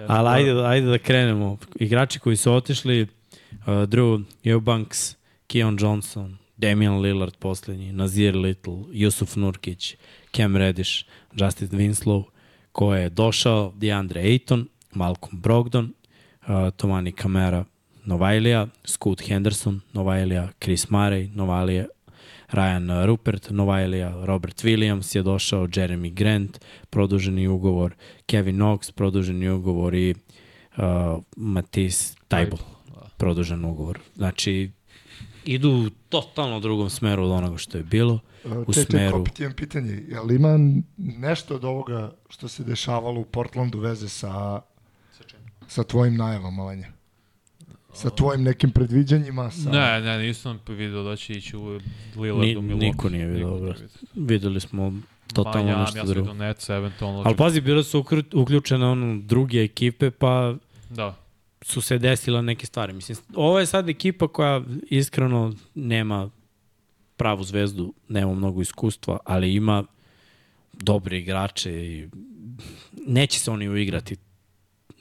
Ali ajde, ajde da krenemo. Igrači koji su otišli, uh, Drew Eubanks, Keon Johnson, Damian Lillard poslednji, Nazir Little, Yusuf Nurkić, Cam Reddish, Justin Winslow, ko je došao, DeAndre Ayton, Malcolm Brogdon, uh, Tomani Kamera, Novajlija, Scoot Henderson, Novajlija, Chris Murray, Novajlija, Ryan Rupert, Novajlija, Robert Williams je došao, Jeremy Grant, produženi ugovor, Kevin Knox, produženi ugovor i uh, Matisse Taibel, produžen ugovor. Znači, idu totalno u drugom smeru od onoga što je bilo. U te, smeru... Te, imam pitanje, je li ima nešto od ovoga što se dešavalo u Portlandu veze sa, sa tvojim najavama, Vanja? Sa tvojim nekim predviđanjima? Sa... Ne, ne, nisam vidio da će ići u Lillardu Ni, Milwaukee. niko nije vidio, dobro. Videli smo totalno Miami, nešto ja drugo. do Nets, eventualno. Ali pazi, bile su uključene ono druge ekipe, pa Da. su se desile neke stvari. Mislim, ovo je sad ekipa koja iskreno nema pravu zvezdu, nema mnogo iskustva, ali ima dobre igrače i neće se oni uigrati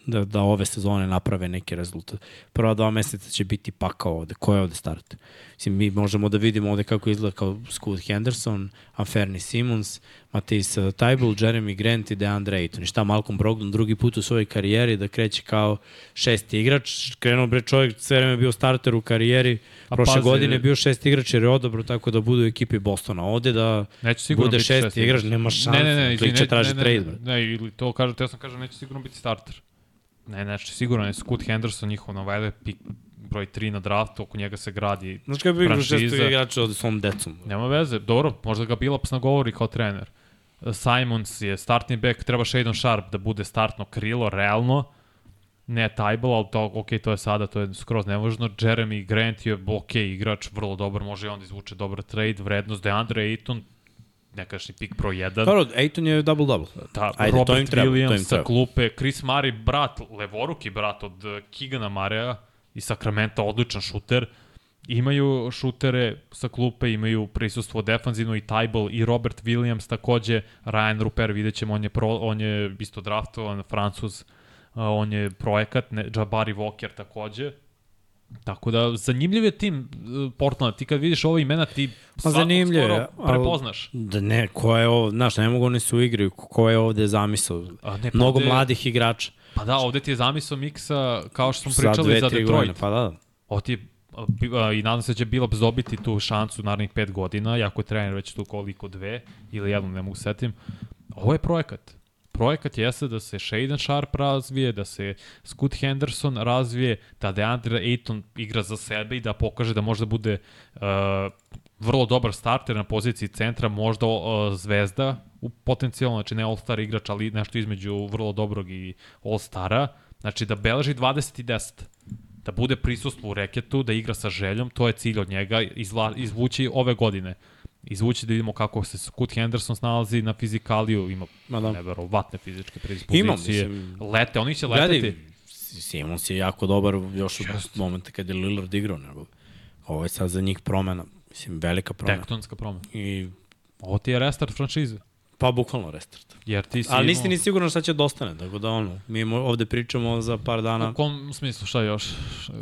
da, da ove sezone naprave neki rezultat. Prva dva meseca će biti pakao ovde. Ko je ovde start? Mislim, mi možemo da vidimo ovde kako izgleda kao Scoot Henderson, Anferni Simons, Matisse Tybul, Jeremy Grant i DeAndre Ayton. I šta Malcolm Brogdon drugi put u svojoj karijeri da kreće kao šesti igrač. Krenuo bre čovjek, sve vreme bio starter u karijeri. A Prošle pazi- godine je bio šesti igrač jer je odobro tako da bude u ekipi Bostona. Ovde da Neće bude šesti šesti igrač, nema šanse. Ne, ne, ne, izvini, traži ne, ne, trade, ne, bre. ne, ili to kaže, te sam kažem, neće sigurno biti starter. Ne, znači sigurno je Scoot Henderson, njihov novajle, pik broj 3 na draftu, oko njega se gradi. Znaš kada bi Franšiza. šestog igrača od svom decom? Nema veze, dobro, možda ga Bilaps nagovori kao trener. Simons je startni back, treba Shadon Sharp da bude startno krilo, realno. Ne Tybal, ali to, ok, to je sada, to je skroz nevažno. Jeremy Grant je ok igrač, vrlo dobar, može i on da izvuče dobar trade, vrednost DeAndre Ayton, nekašni pik broj 1. Dobro, Ayton je double-double. Ta, Ajde, Robert treba, to Williams sa klupe, Chris Murray, brat, levoruki brat od uh, Kigana Mareja iz Sacramento, odličan šuter. Imaju šutere sa klupe, imaju prisustvo defanzivno i Tybal i Robert Williams takođe, Ryan Ruper, vidjet ćemo, on je, pro, on je isto draftovan, Francuz, uh, on je projekat, ne, Jabari Walker takođe. Tako da, zanimljiv je tim uh, Portland. Ti kad vidiš ova imena, ti svakog zanimljiv skoro prepoznaš. Da ne, ko je ovo, znaš, ne mogu oni se uigraju, ko je ovde zamisao. Ne, pa Mnogo ovde- mladih igrača. Pa da, ovde ti je zamisao miksa, kao što smo Za pričali dve, za Detroit. godine, Pa da, da. Ovo ti je, i nadam se da će Billups dobiti tu šansu narednih pet godina, jako je trener već tu koliko dve, ili jednu, ne mogu setim. Ovo je projekat. Projekat jeste da se Shaden Sharp razvije, da se Scoot Henderson razvije, da DeAndre Ayton igra za sebe i da pokaže da može da bude uh, vrlo dobar starter na poziciji centra, možda uh, zvezda, u potencijalno, znači ne all-star igrač, ali nešto između vrlo dobrog i all-stara. Znači da beleži 20 i 10 da bude prisustvo u reketu, da igra sa željom, to je cilj od njega, izla, izvući ove godine. Izvući da vidimo kako se Scoot Henderson snalazi na fizikaliju, ima Ma da. neverovatne fizičke predispozicije. Ima, mislim, Lete, oni će leteti. Gledaj, Simons je jako dobar još od momenta kad je Lillard igrao, nego ovo je sad za njih promena, mislim, velika promena. Tektonska promena. I, Ovo ti je restart franšize. Pa bukvalno restart. Jer ti si Ali nisi imao- ni siguran šta će da ostane, tako da ono, mi ovde pričamo za par dana, U kom smislu, šta još?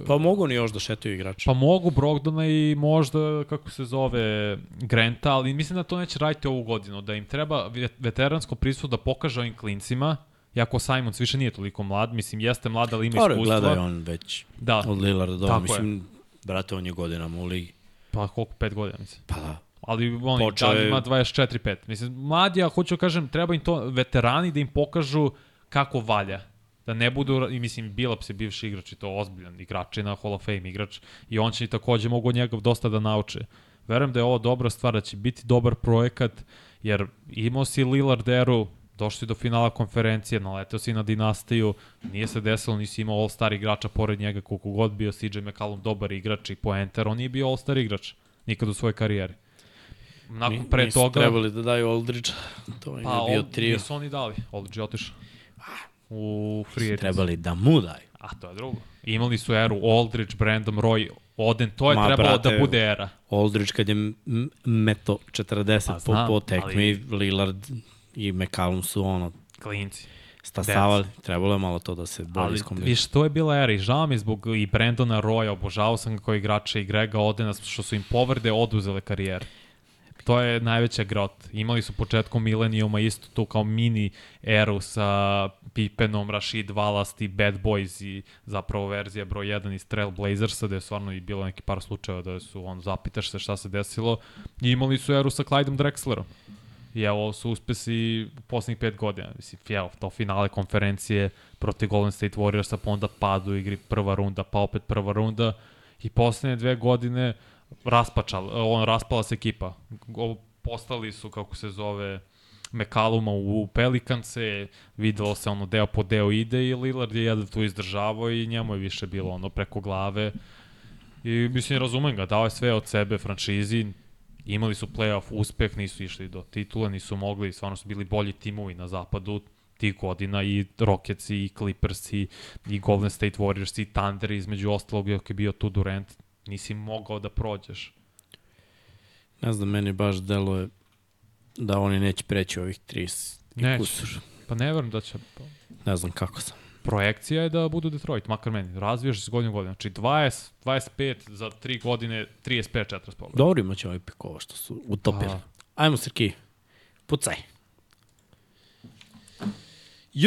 pa mogu ni još da šetaju igrači. Pa mogu Brogdona i možda, kako se zove, Granta, ali mislim da to neće raditi ovu godinu, da im treba ve- veteransko prisustvo da pokaže ovim klincima, Iako Simons više nije toliko mlad, mislim, jeste mlad, ali ima iskustva. gledaj on već Da, od Lillarda do, mislim, brate, on je godinama u ligi. pa koliko, pet godina, mislim. Pa da. Ali on Počeo da ima 24-5. Mislim, mladi, ja hoću da kažem, treba im to, veterani da im pokažu kako valja. Da ne budu, i mislim, Bilaps je bivši igrač i to ozbiljan igrač i na Hall of Fame igrač i on će i takođe mogu od njega dosta da nauče. Verujem da je ovo dobra stvar, da će biti dobar projekat, jer imao si Lillard eru, došli do finala konferencije, naleteo si na dinastiju, nije se desilo, nisi imao all-star igrača pored njega, koliko god bio CJ McCallum dobar igrač i poenter, on nije bio all-star igrač nikad u svojoj karijeri. Nakon pre Nisu toga... trebali da daju Aldridge, to je pa, bio trio. Nisu oni dali, Aldridge je otišao. U free. Trebali da mu daju. A to je drugo. Imali su eru Aldridge, Brandon Roy, Oden, to je Ma, trebalo da brate, da bude era. Aldridge kad je meto 40 pa, znam, po, po tekmi, ali... Lillard i McCallum su ono... Klinci. Stasavali, trebalo je malo to da se bolje iskombinuje. Viš, to je bila era i žao mi zbog i Brandona Roya, obožavao sam ga kao igrača i Grega Odena, što su im povrede oduzele karijere. To je najveća grot. Imali su početkom milenijuma isto tu kao mini eru sa Pippenom, Rashid Wallace i Bad Boys i zapravo verzija broj 1 iz Trailblazersa, gde je stvarno i bilo neki par slučajeva da su, on, zapitaš se šta se desilo. I imali su eru sa Clydeom Drexlerom. I evo su uspesi u poslednjih pet godina. Mislim, evo, to finale konferencije protiv Golden State Warriorsa, pa onda padu igri prva runda, pa opet prva runda. I poslednje dve godine raspačal, on raspala se ekipa. Postali su, kako se zove, Mekaluma u Pelikance, videlo se ono deo po deo ide i Lillard je jedan tu izdržavao i njemu je više bilo ono preko glave. I mislim, razumem ga, dao je sve od sebe franšizi, imali su playoff uspeh, nisu išli do titula, nisu mogli, stvarno su bili bolji timovi na zapadu tih godina i Rockets i Clippers i, i Golden State Warriors i Thunder između ostalog je bio tu Durant nisi mogao da prođeš. Ne znam, meni baš deluje da oni neće preći ovih 30 neće. kusur. Pa ne verujem da će... Ne znam kako sam. Projekcija je da budu Detroit, makar meni. Razvijaš se godinu godina. Znači 20, 25 za 3 godine, 35, 40 pogleda. Dobro imaće ovaj pikova što su utopili. Pa. Ajmo, Srki, pucaj.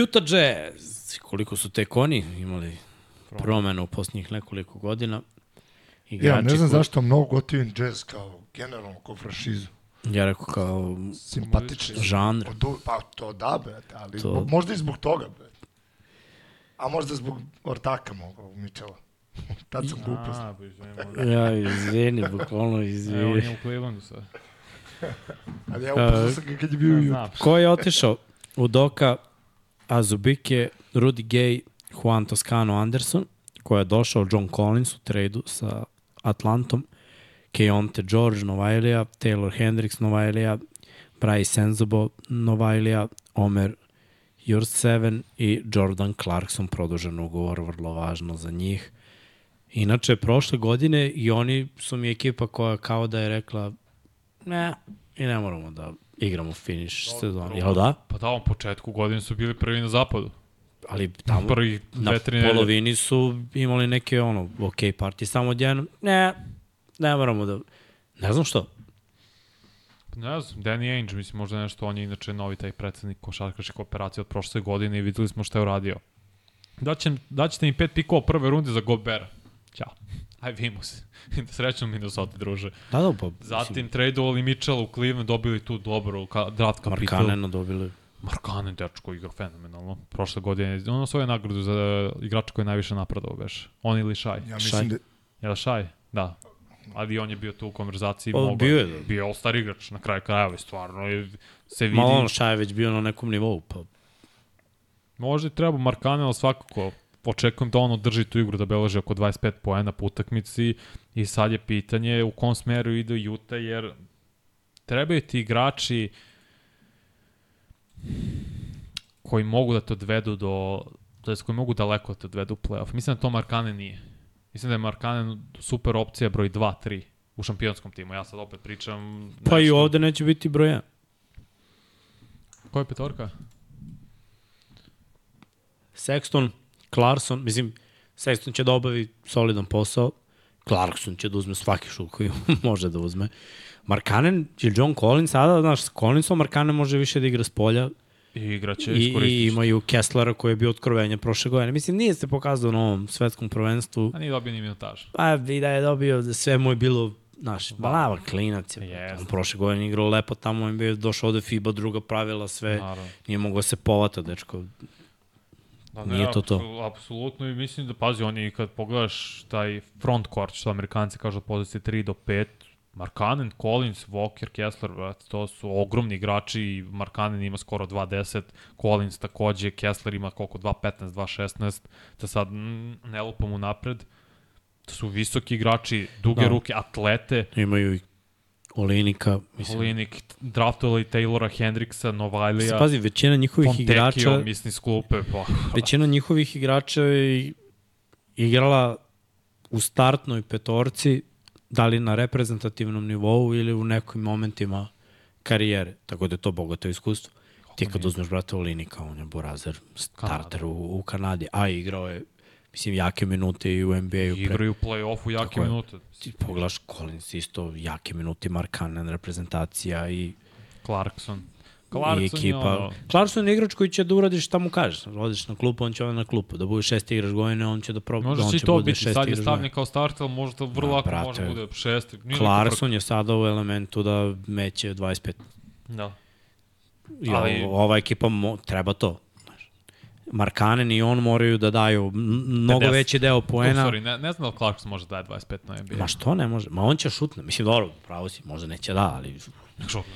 Utah Jazz, koliko su tek oni imali promenu u posljednjih nekoliko godina. Igrači ja ne znam koji... zašto mnogo gotivim jazz kao generalno kao franšizu. Ja rekao kao simpatični žanr. Od, pa to da, brate, ali to... možda i zbog toga, brate. A možda zbog ortaka mogu, Mičela. Tad sam glupost. ja, izvini, bukvalno izvini. Evo, on je u Clevelandu sad. ali ja upoznao sam kad je bio ja, Ko je otišao? Udoka, Azubike, Rudy Gay, Juan Toscano Anderson, koja je došao John Collins u tradu sa Atlantom, Keonte George Novajlija, Taylor Hendricks Novajlija, Bryce Senzobo Novajlija, Omer Jurseven i Jordan Clarkson produžen ugovor, vrlo važno za njih. Inače, prošle godine i oni su mi ekipa koja kao da je rekla ne, i ne moramo da igramo finish sezon. Jel da? Pa da, u početku godine su bili prvi na zapadu ali tamo Prvi na polovini su imali neke ono, ok partije, samo odjedno, ne, ne moramo da, ne znam što. Ne znam, Danny Ainge, mislim, možda nešto, on je inače novi taj predsednik košarkaške operacije od prošle godine i videli smo šta je uradio. Daće, daćete mi pet pikova prve runde za Gobera. Ćao. Aj, vimo se. da srećno Minnesota, druže. Da, da, pa... Zatim tradeovali Mitchell u Cleveland, dobili tu dobro ka, draft kapital. Markanena dobili. Markane, dečko, igra fenomenalno. Prošle godine, ono svoje nagradu za igrača koji je najviše napredao, beš. On ili Šaj? Ja mislim da... Je li Šaj? Da. Ali on je bio tu u konverzaciji. Pa, mogo, bio je. Da. Bio all-star igrač na kraju krajeva, stvarno. Je, se vidi... Malo ono Šaj je već bio na nekom nivou, pa... Možda i treba Markane, ali svakako očekujem da on održi tu igru da beleže oko 25 poena po utakmici i sad je pitanje u kom smeru ide Juta jer trebaju ti igrači uh, koji mogu da te odvedu do, to jest koji mogu daleko da te odvedu u playoff. Mislim da to Markane nije. Mislim da je Markane super opcija broj 2, 3 u šampionskom timu. Ja sad opet pričam... Nešto. Pa i ovde neće biti broj 1. Koja je petorka? Sexton, Clarkson, mislim, Sexton će da obavi solidan posao, Clarkson će da uzme svaki šut koji može da uzme. Markanen ili John Collins sada, znaš, s Collinsom Markanen može više da igra s polja. I igraće I, i imaju Kesslera koji je bio otkrovenje prošle godine. Mislim, nije se pokazao na ovom svetskom prvenstvu. A nije dobio ni minutaž. Pa i da je dobio, da sve mu je bilo Znaš, balava klinac je. Yes. On prošle godine igrao lepo tamo, on bio došao ovde FIBA, druga pravila, sve. Naravno. Nije mogao se povata, dečko. Da, ne, Nije to to. Apsolutno i mislim da, pazi, oni kad pogledaš taj front court, što Amerikanci kažu od pozicije 3 do 5, Markanen, Collins, Walker, Kessler, to su ogromni igrači Markanen ima skoro 2.10, Collins takođe, Kessler ima koliko 2.15, 2.16, da sad ne lupam u napred. To su visoki igrači, duge da. ruke, atlete. Imaju i Olinika, mislim. Olinik, draftovali Taylora Hendricksa, Novajlija. Pazi, većina njihovih Fontekio, igrača... mislim, s klupe, pa... većina njihovih igrača je igrala u startnoj petorci, da li na reprezentativnom nivou ili u nekim momentima karijere. Tako da je to bogato iskustvo. Ti kad uzmeš brata Olinika, on je Borazer, starter u, u Kanadi, a igrao je mislim, jake minute i u NBA-u. Igraju u play-offu jake Tako minute. Ti pogledaš Collins isto, jake minute, Markanen, reprezentacija i... Clarkson. Clarkson i ekipa. Je ono... Clarkson je igrač koji će da uradiš šta mu kažeš. Odiš na klupu, on će ovaj na klupu. Da bude šesti igrač godine, on će da proba. Može on će to biti, sad je stavljen kao starter, ali možda vrlo lako može da bude šesti. Nije Clarkson je sada u elementu da meće 25. Da. I ali... ova ekipa mo, treba to. Markanen i on moraju da daju mnogo 50. veći deo poena. Oh, sorry, ne, ne znam da Clarkson može da daje 25 na NBA. Ma što ne može? Ma on će šutne. Mislim, dobro, pravo si, možda neće da, ali...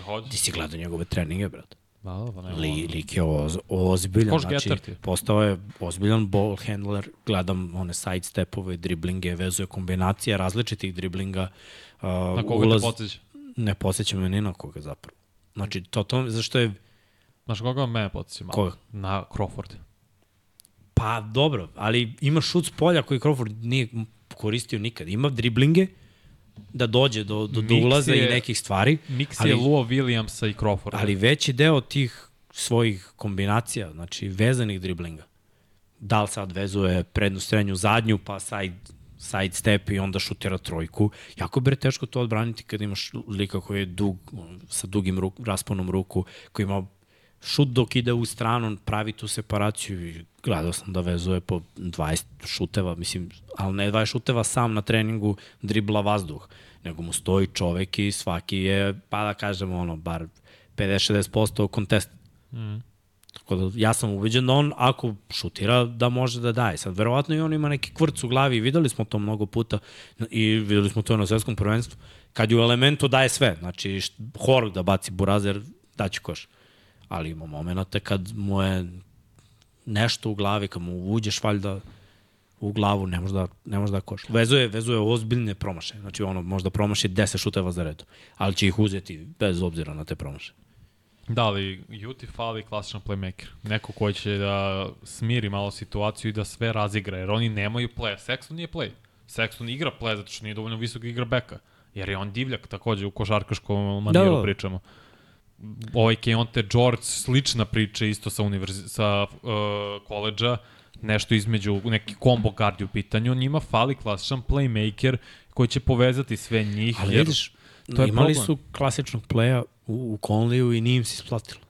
Hoće? Ti si gledao njegove treninge, brate. Da, da, pa ne Li, lik je oz, ozbiljan, Koš znači, postao je ozbiljan ball handler, gledam one side stepove, driblinge, vezuje kombinacije različitih driblinga. Uh, na koga ulaz, te podsjeća? Ne podsjeća me ni na koga zapravo. Znači, to, to, zašto je... Znaš koga mene podsjeća malo? Koga? Na Crawford. Pa dobro, ali ima šut s polja koji Crawford nije koristio nikad. Ima driblinge da dođe do, do, do ulaza je, i nekih stvari. Mix ali, je Luo Williamsa i Crawforda. Ali veći deo tih svojih kombinacija, znači vezanih driblinga, da li sad vezuje prednu, srednju, zadnju, pa side, side step i onda šutira trojku. Jako bre teško to odbraniti kad imaš lika koji je dug, sa dugim ruk, rasponom ruku, koji ima šut dok ide u stranu, pravi tu separaciju i gledao sam da vezuje po 20 šuteva, mislim, ali ne 20 šuteva sam na treningu dribla vazduh, nego mu stoji čovek i svaki je, pa da kažemo, ono, bar 50-60% kontest. Mm. Tako da ja sam ubeđen da on ako šutira da može da daje. Sad verovatno i on ima neki kvrc u glavi, videli smo to mnogo puta i videli smo to na svetskom prvenstvu. Kad je u elementu daje sve, znači Horg da baci burazer, daće koš. Ali ima momenta kad mu je nešto u glavi, kad mu uđeš valjda u glavu, ne može da, ne može da koš. Vezuje, vezuje ozbiljne promaše. Znači, ono, možda promaši 10 šuteva za redu. Ali će ih uzeti bez obzira na te promaše. Da, ali Juti fali klasičan playmaker. Neko koji će da smiri malo situaciju i da sve razigra, jer oni nemaju play. Sexton nije play. Sexton igra play zato što nije dovoljno visok igra beka. Jer je on divljak takođe u košarkaškom maniru da, da. pričamo ovaj Keonte George, slična priča isto sa, univerzi, sa uh, koleđa, nešto između neki combo guard u pitanju, njima fali klasičan playmaker koji će povezati sve njih. Ali jer vidiš, to je imali problem. su klasičnog playa u, u Conleyu i nije im se isplatilo.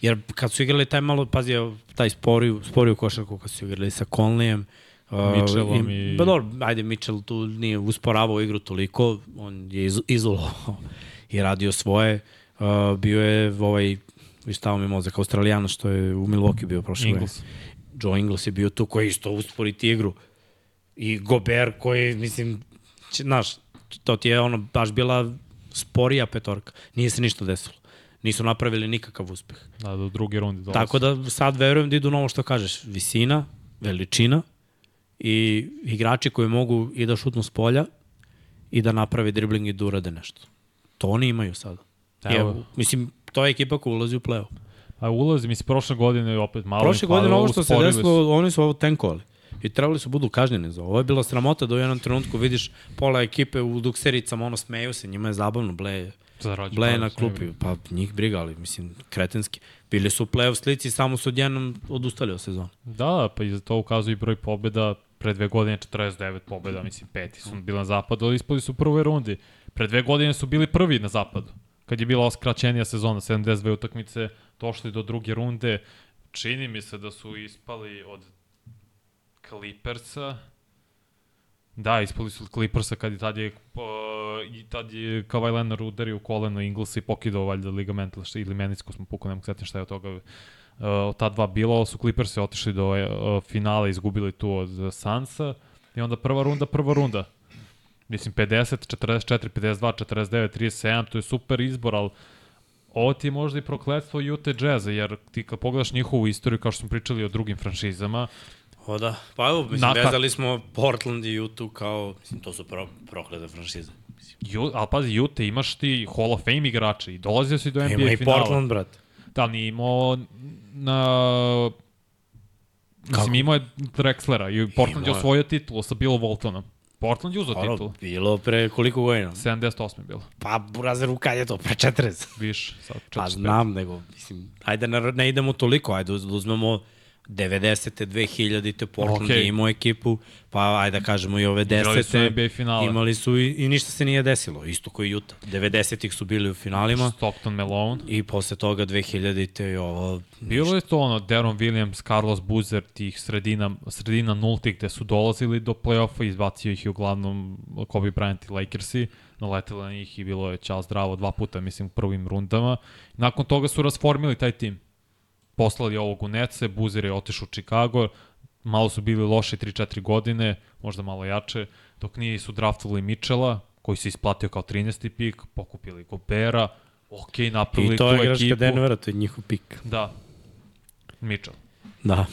Jer kad su igrali taj malo, pazi, taj sporiju, sporiju košarku kad su igrali sa Conleyem, Uh, Mitchellom i... Ba dobro, ajde, Mitchell tu nije usporavao igru toliko, on je iz, izolovao i radio svoje. Uh, Uh, bio je ovaj, stao mi mozak, Australijana što je u Milwaukee bio prošle Ingles. Joe Ingles je bio tu koji isto usporiti igru. I Gober koji, mislim, znaš, to ti je ono, baš bila sporija petorka. Nije se ništa desilo. Nisu napravili nikakav uspeh. Da, do druge runde dolazi. Tako da sad verujem da idu na ovo što kažeš. Visina, veličina i igrači koji mogu i da šutnu s polja i da napravi dribling i da urade nešto. To oni imaju sada. Evo. Je, mislim, to je ekipa koja ulazi u play-off. A ulazi, mislim, prošle godine opet malo... Prošle godine ovo što se desilo, oni su ovo tenkovali. I trebali su budu kažnjeni za ovo. Ovo je bila sramota da u jednom trenutku vidiš pola ekipe u duksericama, ono smeju se, njima je zabavno, ble, ble na klupi. Pa njih brigali, mislim, kretenski. Bili su u play-off slici, samo su odjednom odustali od sezona. Da, pa i za to ukazuje i broj pobjeda. Pre dve godine 49 pobjeda, mislim, peti su bili na zapadu, ali ispali su u prvoj rundi. Pre dve godine su bili prvi na zapadu kad je bila skraćenija sezona, 72 utakmice, došli do druge runde, čini mi se da su ispali od Clippersa, Da, ispali su od Clippersa kad je tad je, uh, i tad je Kawhi Leonard udario koleno Inglesa i pokidao valjda ligament ili menisku smo pukao, nemoj setim šta je od toga uh, ta dva bilo, su Clippersi otišli do uh, finala, izgubili tu od Sansa. I onda prva runda, prva runda. Mislim, 50, 44, 52, 49, 37, to je super izbor, ali ovo ti je možda i prokledstvo Utah Jazza, jer ti kad pogledaš njihovu istoriju, kao što smo pričali o drugim franšizama, O da, pa evo, mislim, Naka... vezali smo Portland i Utah kao, mislim, to su pro, proklede franšize. Ju, ali pazi, Utah imaš ti Hall of Fame igrače i dolazio si do NBA finala. Ima i Portland, brat. Da, nije imao na... Kako? Mislim, imao je Drexlera i Portland je osvojio titulu sa Bilo Voltonom. Portland je uzao titul. Bilo pre koliko godina? 78 je bilo. Pa, Burazeru, kad je to? Pre 40. Više, sad 45. Pa znam, nego, mislim, ajde ne, ne idemo toliko, ajde uzmemo 90. 2000. Portland okay. je imao ekipu, pa ajde da kažemo i ove 10. Imali su i, i ništa se nije desilo, isto koji Utah. 90-ih su bili u finalima. Stockton Malone. I posle toga 2000. i ovo... Bilo je to ono, Deron Williams, Carlos Boozer, tih sredina, sredina nultih gde su dolazili do play-offa, izbacio ih i uglavnom Kobe Bryant i Lakersi, naleteli na njih i bilo je čao zdravo dva puta, mislim, u prvim rundama. Nakon toga su rasformili taj tim poslali ovog u Nece, Buzer je otišao u Chicago, malo su bili loše 3-4 godine, možda malo jače, dok nije su draftovali Mitchella, koji se isplatio kao 13. pik, pokupili Gobera, ok, napravili tu ekipu. I to je igračka Denvera, to je njihov pik. Da, Mitchell. Da.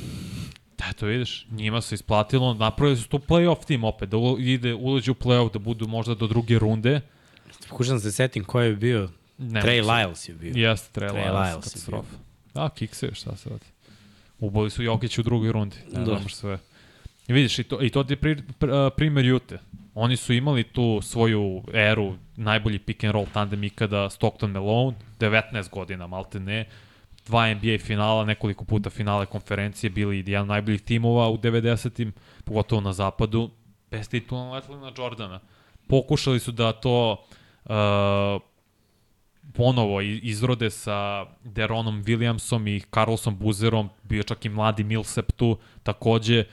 Da, to vidiš, njima se isplatilo, napravili su tu playoff tim opet, da ide, uleđe u playoff, da budu možda do druge runde. Pokušam se setim ko je bio. Ne, Trey Lyles je bio. Jeste, Trey, Trey Lyles, Lyles katastrofa. Da, kikse, šta se radi. Uboli su Jokić u drugoj rundi. Ne da. sve. I vidiš, i to, i to ti je pri, pri, primer Jute. Oni su imali tu svoju eru, najbolji pick and roll tandem ikada, Stockton Malone, 19 godina, malte ne, dva NBA finala, nekoliko puta finale konferencije, bili jedan najboljih timova u 90-im, pogotovo na zapadu, bez titula letali na Jordana. Pokušali su da to uh, ponovo izrode sa Deronom Williamsom i Carlosom Buzerom, bio čak i mladi Millsap tu, takođe,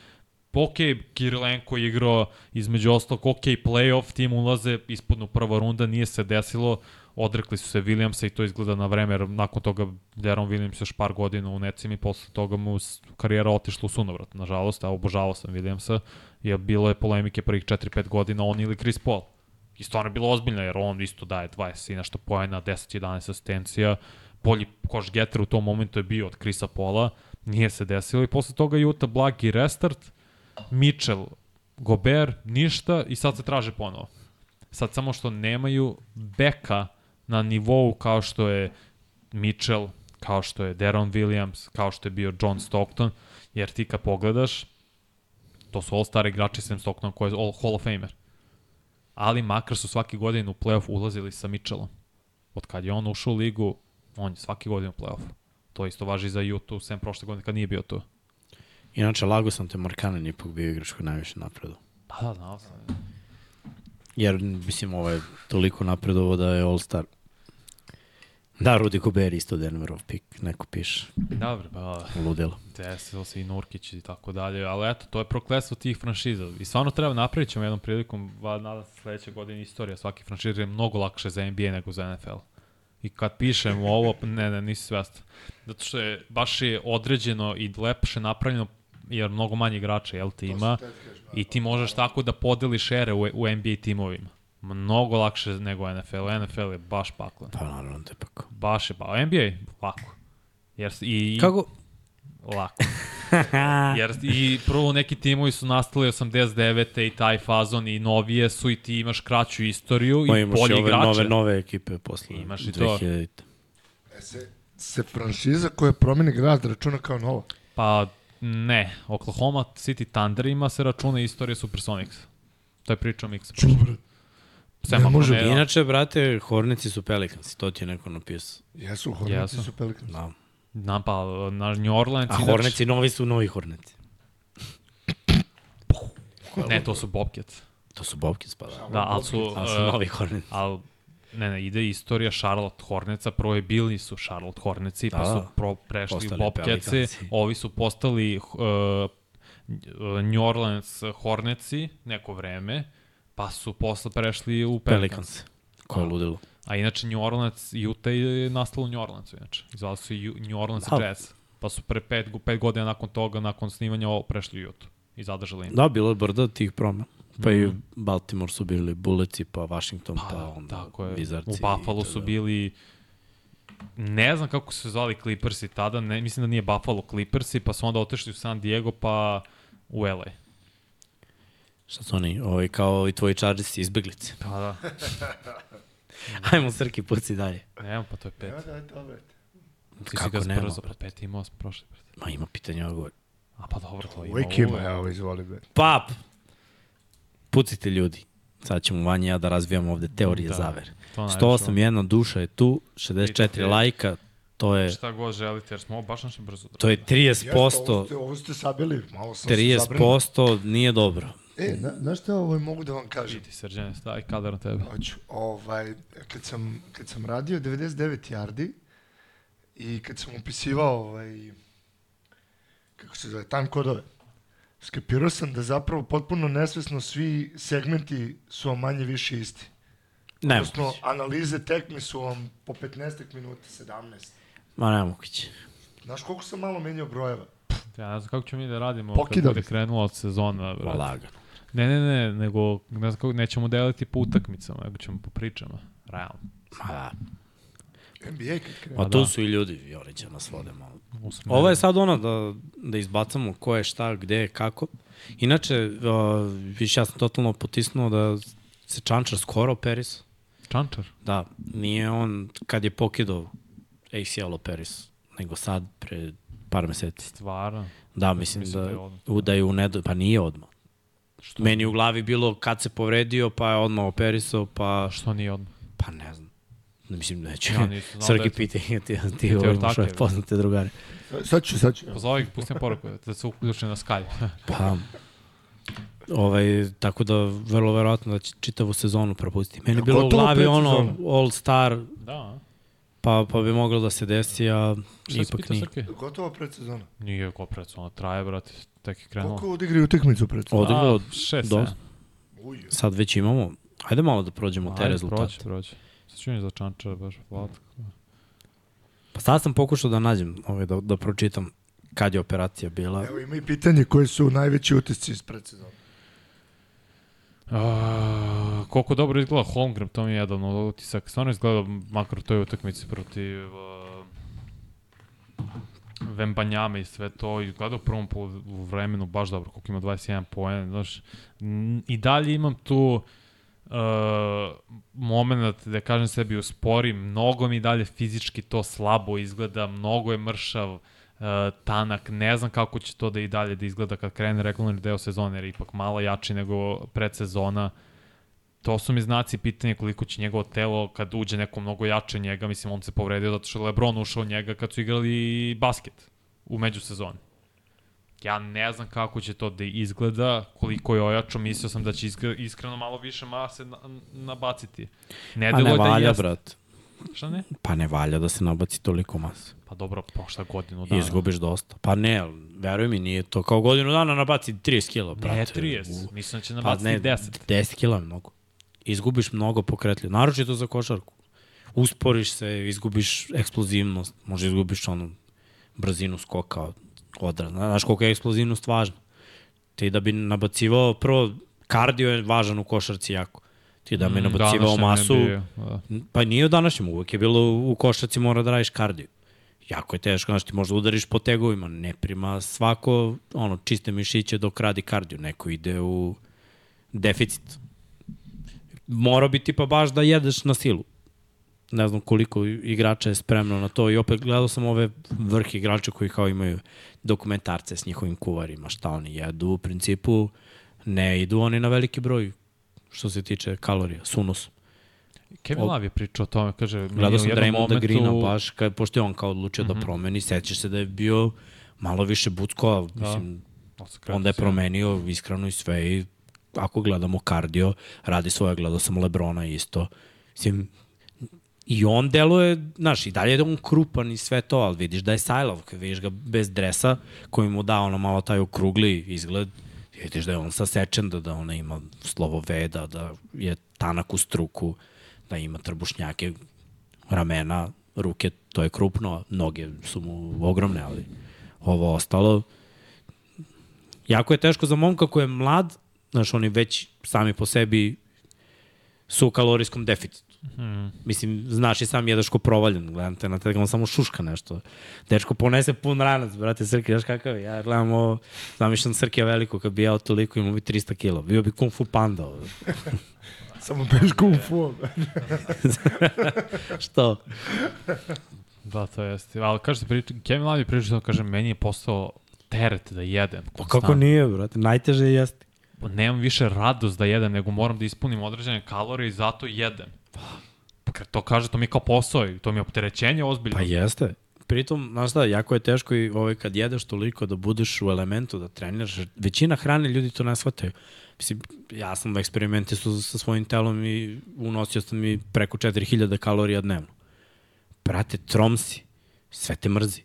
ok, Kirilenko je igrao između ostalog, ok, playoff, tim ulaze, ispodnu prva runda, nije se desilo, odrekli su se Williamsa i to izgleda na vreme, jer nakon toga Deron Williams još par godina u necim i posle toga mu karijera otišla u sunovrat, nažalost, a obožavao sam Williamsa, jer bilo je polemike prvih 4-5 godina, on ili Chris Paul. I stvarno je bilo ozbiljno, jer on isto daje 20 i nešto pojena, 10-11 asistencija. Bolji koš getter u tom momentu je bio od Krisa Pola, nije se desilo. I posle toga Utah blagi restart, Mitchell, Gober, ništa. I sad se traže ponovo. Sad samo što nemaju beka na nivou kao što je Mitchell, kao što je Deron Williams, kao što je bio John Stockton, jer ti kad pogledaš, to su all stari igrači sem Stockton koji je all Hall of Famer ali makar su svaki godin u playoff ulazili sa Mitchellom. Od kad je on ušao u ligu, on je svaki godin u playoff. To isto važi za Utah, sem prošle godine kad nije bio tu. Inače, lago sam te Markanen ipak bio igrač koji najviše napredu. Pa da, znao sam. Jer, mislim, ovo je toliko napredovo da je All-Star. Da, Rudy Gobert isto Denverov pik, neko piše. Dobro, pa... Ludilo. Desilo se i Nurkić i tako dalje, ali eto, to je prokletstvo tih franšiza. I stvarno treba napravit ćemo jednom prilikom, nadam se sledeće godine istorija svaki franšiza je mnogo lakše za NBA nego za NFL. I kad pišem ovo, ne, ne, nisi svestan. Zato što je, baš je određeno i lepše napravljeno, jer mnogo manje igrača, jel ti ima, i ti možeš tako da podeliš ere u, u NBA timovima mnogo lakše nego NFL. NFL je baš paklen. Pa naravno da je pakao. Baš je pa NBA lako. Jer i Kako? Lako. Jer i prvo neki timovi su nastali 89. i taj fazon i novije su i ti imaš kraću istoriju pa i bolji igrače. Imaš nove, nove ekipe posle imaš i 2000. to. E se, se franšiza koja promeni grad računa kao novo? Pa ne. Oklahoma City Thunder ima se računa istorija Supersonics. To je priča Mix. Čubre. Sem ne može. Ne, Inače, brate, Hornici su Pelicans, to ti je neko napisao. Jesu, Hornici Jesu. su Pelicans. Da. Na, pa, na New Orleans... A Hornici novi su novi Hornici. ne, to su Bobcats. To su Bobcats, pa da. Da, ali su... Ali su uh, novi Hornici. Ali, ne, ne, ide istorija Charlotte Horneca, prvo je bili su Charlotte Horneci, pa da, pa su pro, prešli u Bobcatsi, ovi su postali uh, New Orleans Horneci neko vreme, Pa su posle prešli u Pelicans. Pelicans. Ko je ludilo. A inače New Orleans, Utah je nastalo u New Orleansu inače. Zvali su New Orleans da. Jazz. Pa su pre pet, pet godina nakon toga, nakon snimanja ovo, prešli u Utah i zadržali im. Da, bilo je brda tih promena. Pa mm i Baltimore su bili Bullets pa Washington, pa, pa onda tako je. Wizards. U Buffalo su bili ne znam kako su se zvali Clippersi tada, ne, mislim da nije Buffalo Clippersi, pa su onda otešli u San Diego, pa u LA. Šta su oni, ovaj, kao i tvoji Chargersi izbeglice? Pa da. Ajmo Srki, puci dalje. Nema, pa to je pet. Evo da je to, brate. Ti Kako si ga nema, sprzo, brate, pet brate. Ma ima pitanja odgovor. A pa dobro, to ima Uvijek ima, evo, izvoli, brate. Pap! Pucite ljudi. Sad ćemo Vanja i ja da razvijamo ovde teorije Da, zavere. To najviše 181 duša je tu, 64 Vidite. lajka, to je, Šta god želite, jer smo ovo baš našem brzo. to je Jeste, 30%, ovo ste, ovo ste sabili, malo sam se zabrinuo. 30% nije dobro. E, na, znaš šta ovo mogu da vam kažem? Vidi, Srđane, stavi kadar na tebe. Hoću, ovaj, kad sam, kad sam radio 99 yardi i kad sam upisivao ovaj, kako se zove, time kodove, skapirao sam da zapravo potpuno nesvesno svi segmenti su vam manje više isti. Ne Odnosno, moguće. analize tekme su vam po 15 minuta, 17. Ma ne moguće. Znaš koliko sam malo menjao brojeva? Ja ne znam kako ćemo mi da radimo Pokidali kad bude krenula od sezona. brate. Lagano. Ne, ne, ne, nego ne znam kako, nećemo deliti po utakmicama, nego ćemo po pričama. Realno. Ma da. NBA kad. Ma Pa tu da. su i ljudi, Jorića nas vode malo. Usmeren. Ovo je sad ono da, da izbacamo ko je šta, gde, kako. Inače, uh, više ja sam totalno potisnuo da se Čančar skoro operisao. Čančar. Da, nije on kad je pokidao ACL operis, nego sad pre par meseci. Stvarno. Da, mislim Mislim da, da je odmah. da je u nedo, pa nije odmah. Što? Meni u glavi bilo kad se povredio, pa je odmah operisao, pa, Što nije odmah? pa ne znam. Ne mislim, neću. Ja nisam znao da to. pitanje, ti, ti, ti ovo imaš ove poznate drugare. Sad ću, sad ću. Pozovi ih, pustim poruku, da se uključe na Skype. Pa, ovaj, tako da vrlo verovatno da će čitavu sezonu propustiti. Meni je bilo u gotovo glavi ono? All Star, da. pa, pa bi moglo da se desi, a Šta ipak nije. Gotovo predsezona. Nije ko predsona, traje, brate, tek je krenulo. Koliko odigri utakmicu predsezona? Odigrao A, šest, dosta. sedam. Uj, Sad već imamo. Ajde malo da prođemo te Ajde, rezultate. Prođe, prođe. Sad ću mi za Čančara baš hvatko. Pa sad sam pokušao da nađem, ovaj, da, da pročitam kad je operacija bila. Evo ima i pitanje koji su najveći utisci iz predsezona. A, koliko dobro izgleda Holmgren, to mi je jedan od utisak. Stvarno izgleda, makar u toj utakmici protiv uh, Vembanjama i sve to, izgleda u prvom polu vremenu baš dobro, koliko ima 21 poena, znaš. I dalje imam tu uh, moment da kažem sebi uspori, mnogo mi dalje fizički to slabo izgleda, mnogo je mršav, uh, tanak, ne znam kako će to da i dalje da izgleda kad krene regularni deo sezone, jer je ipak malo jači nego predsezona. To su mi znaci pitanja koliko će njegovo telo kad uđe neko mnogo jače njega, mislim on se povredio zato što je Lebron ušao njega kad su igrali basket u međusezoni. Ja ne znam kako će to da izgleda, koliko je ojačao, mislio sam da će iskre- iskreno malo više mase na, nabaciti. Ne Pa ne da valja, jeste. brat. Šta ne? Pa ne valja da se nabaci toliko mase. Pa dobro, prošla godinu Da. dana. Izgubiš dosta. Pa ne, veruj mi, nije to kao godinu dana nabaci 30 kila, Ne, brate. 30. U- Mislim da će Pa nabaciti ne, 10. 10 kila je mnogo. Izgubiš mnogo pokretljivo, naročito za košarku. Usporiš se, izgubiš eksplozivnost, možda izgubiš onu brzinu skoka od odra. Znaš koliko je eksplozivnost važna. Ti da bi nabacivao, prvo, kardio je važan u košarci jako. Ti da bi Mm, nabacivao masu, da. Pa nije u današnjem, uvek je bilo u košarci mora da radiš kardio. Jako je teško, znaš, ti možda udariš po tegovima, ne prima svako ono, čiste mišiće dok radi kardio, neko ide u deficit. Mora bi ti pa baš da jedeš na silu. Ne znam koliko igrača je spremno na to i opet gledao sam ove vrh igrača koji kao imaju dokumentarce s njihovim kuvarima, šta oni jedu, u principu ne idu oni na veliki broj što se tiče kalorija, sunus. Kevin Love je pričao o tome, kaže, Gledao sam Draymonda momentu- Greena baš, kad, pošto je on kao odlučio mm Mhm. -hmm. da promeni, seća se da je bio malo više bucko, ali mislim, Oskrat onda je promenio iskreno i sve i ako gledamo kardio, radi svoje, gledao sam Lebrona isto. Mislim, I on deluje, znaš, i dalje je on krupan i sve to, ali vidiš da je sajlov, vidiš ga bez dresa, koji mu da ono malo taj okrugli izgled, vidiš da je on sasečen, da, da ona ima slovo veda, da je tanak u struku, da ima trbušnjake, ramena, ruke, to je krupno, noge su mu ogromne, ali ovo ostalo, jako je teško za momka koji je mlad, Znaš, oni već sami po sebi su u kalorijskom deficitu. Mm. Mislim, znaš i sam jedeš ko provaljen, gledam te na te, on samo šuška nešto. Dečko ponese pun ranac, brate, Srki, znaš kakav je? Ja gledam ovo, zamišljam Srkija veliko, kad bi jeo toliko, imao bi 300 kilo. Bio bi kung fu panda. samo bez kung fu. Što? Da, to jeste. Ali kažete, priča, Kevin Love je pričao, kažem, meni je postao teret da jedem. Pa kako nije, brate, najteže jeste. Pa nemam više radost da jedem, nego moram da ispunim određene kalorije i zato jedem. Pa to kaže, to mi je kao posao i to mi je opterećenje ozbiljno. Pa jeste. Pritom, znaš šta, jako je teško i ovaj, kad jedeš toliko da budeš u elementu, da treniraš. Većina hrane ljudi to ne shvataju. Mislim, ja sam eksperimente su sa svojim telom i unosio sam mi preko 4000 kalorija dnevno. Brate, trom si. Sve te mrzi.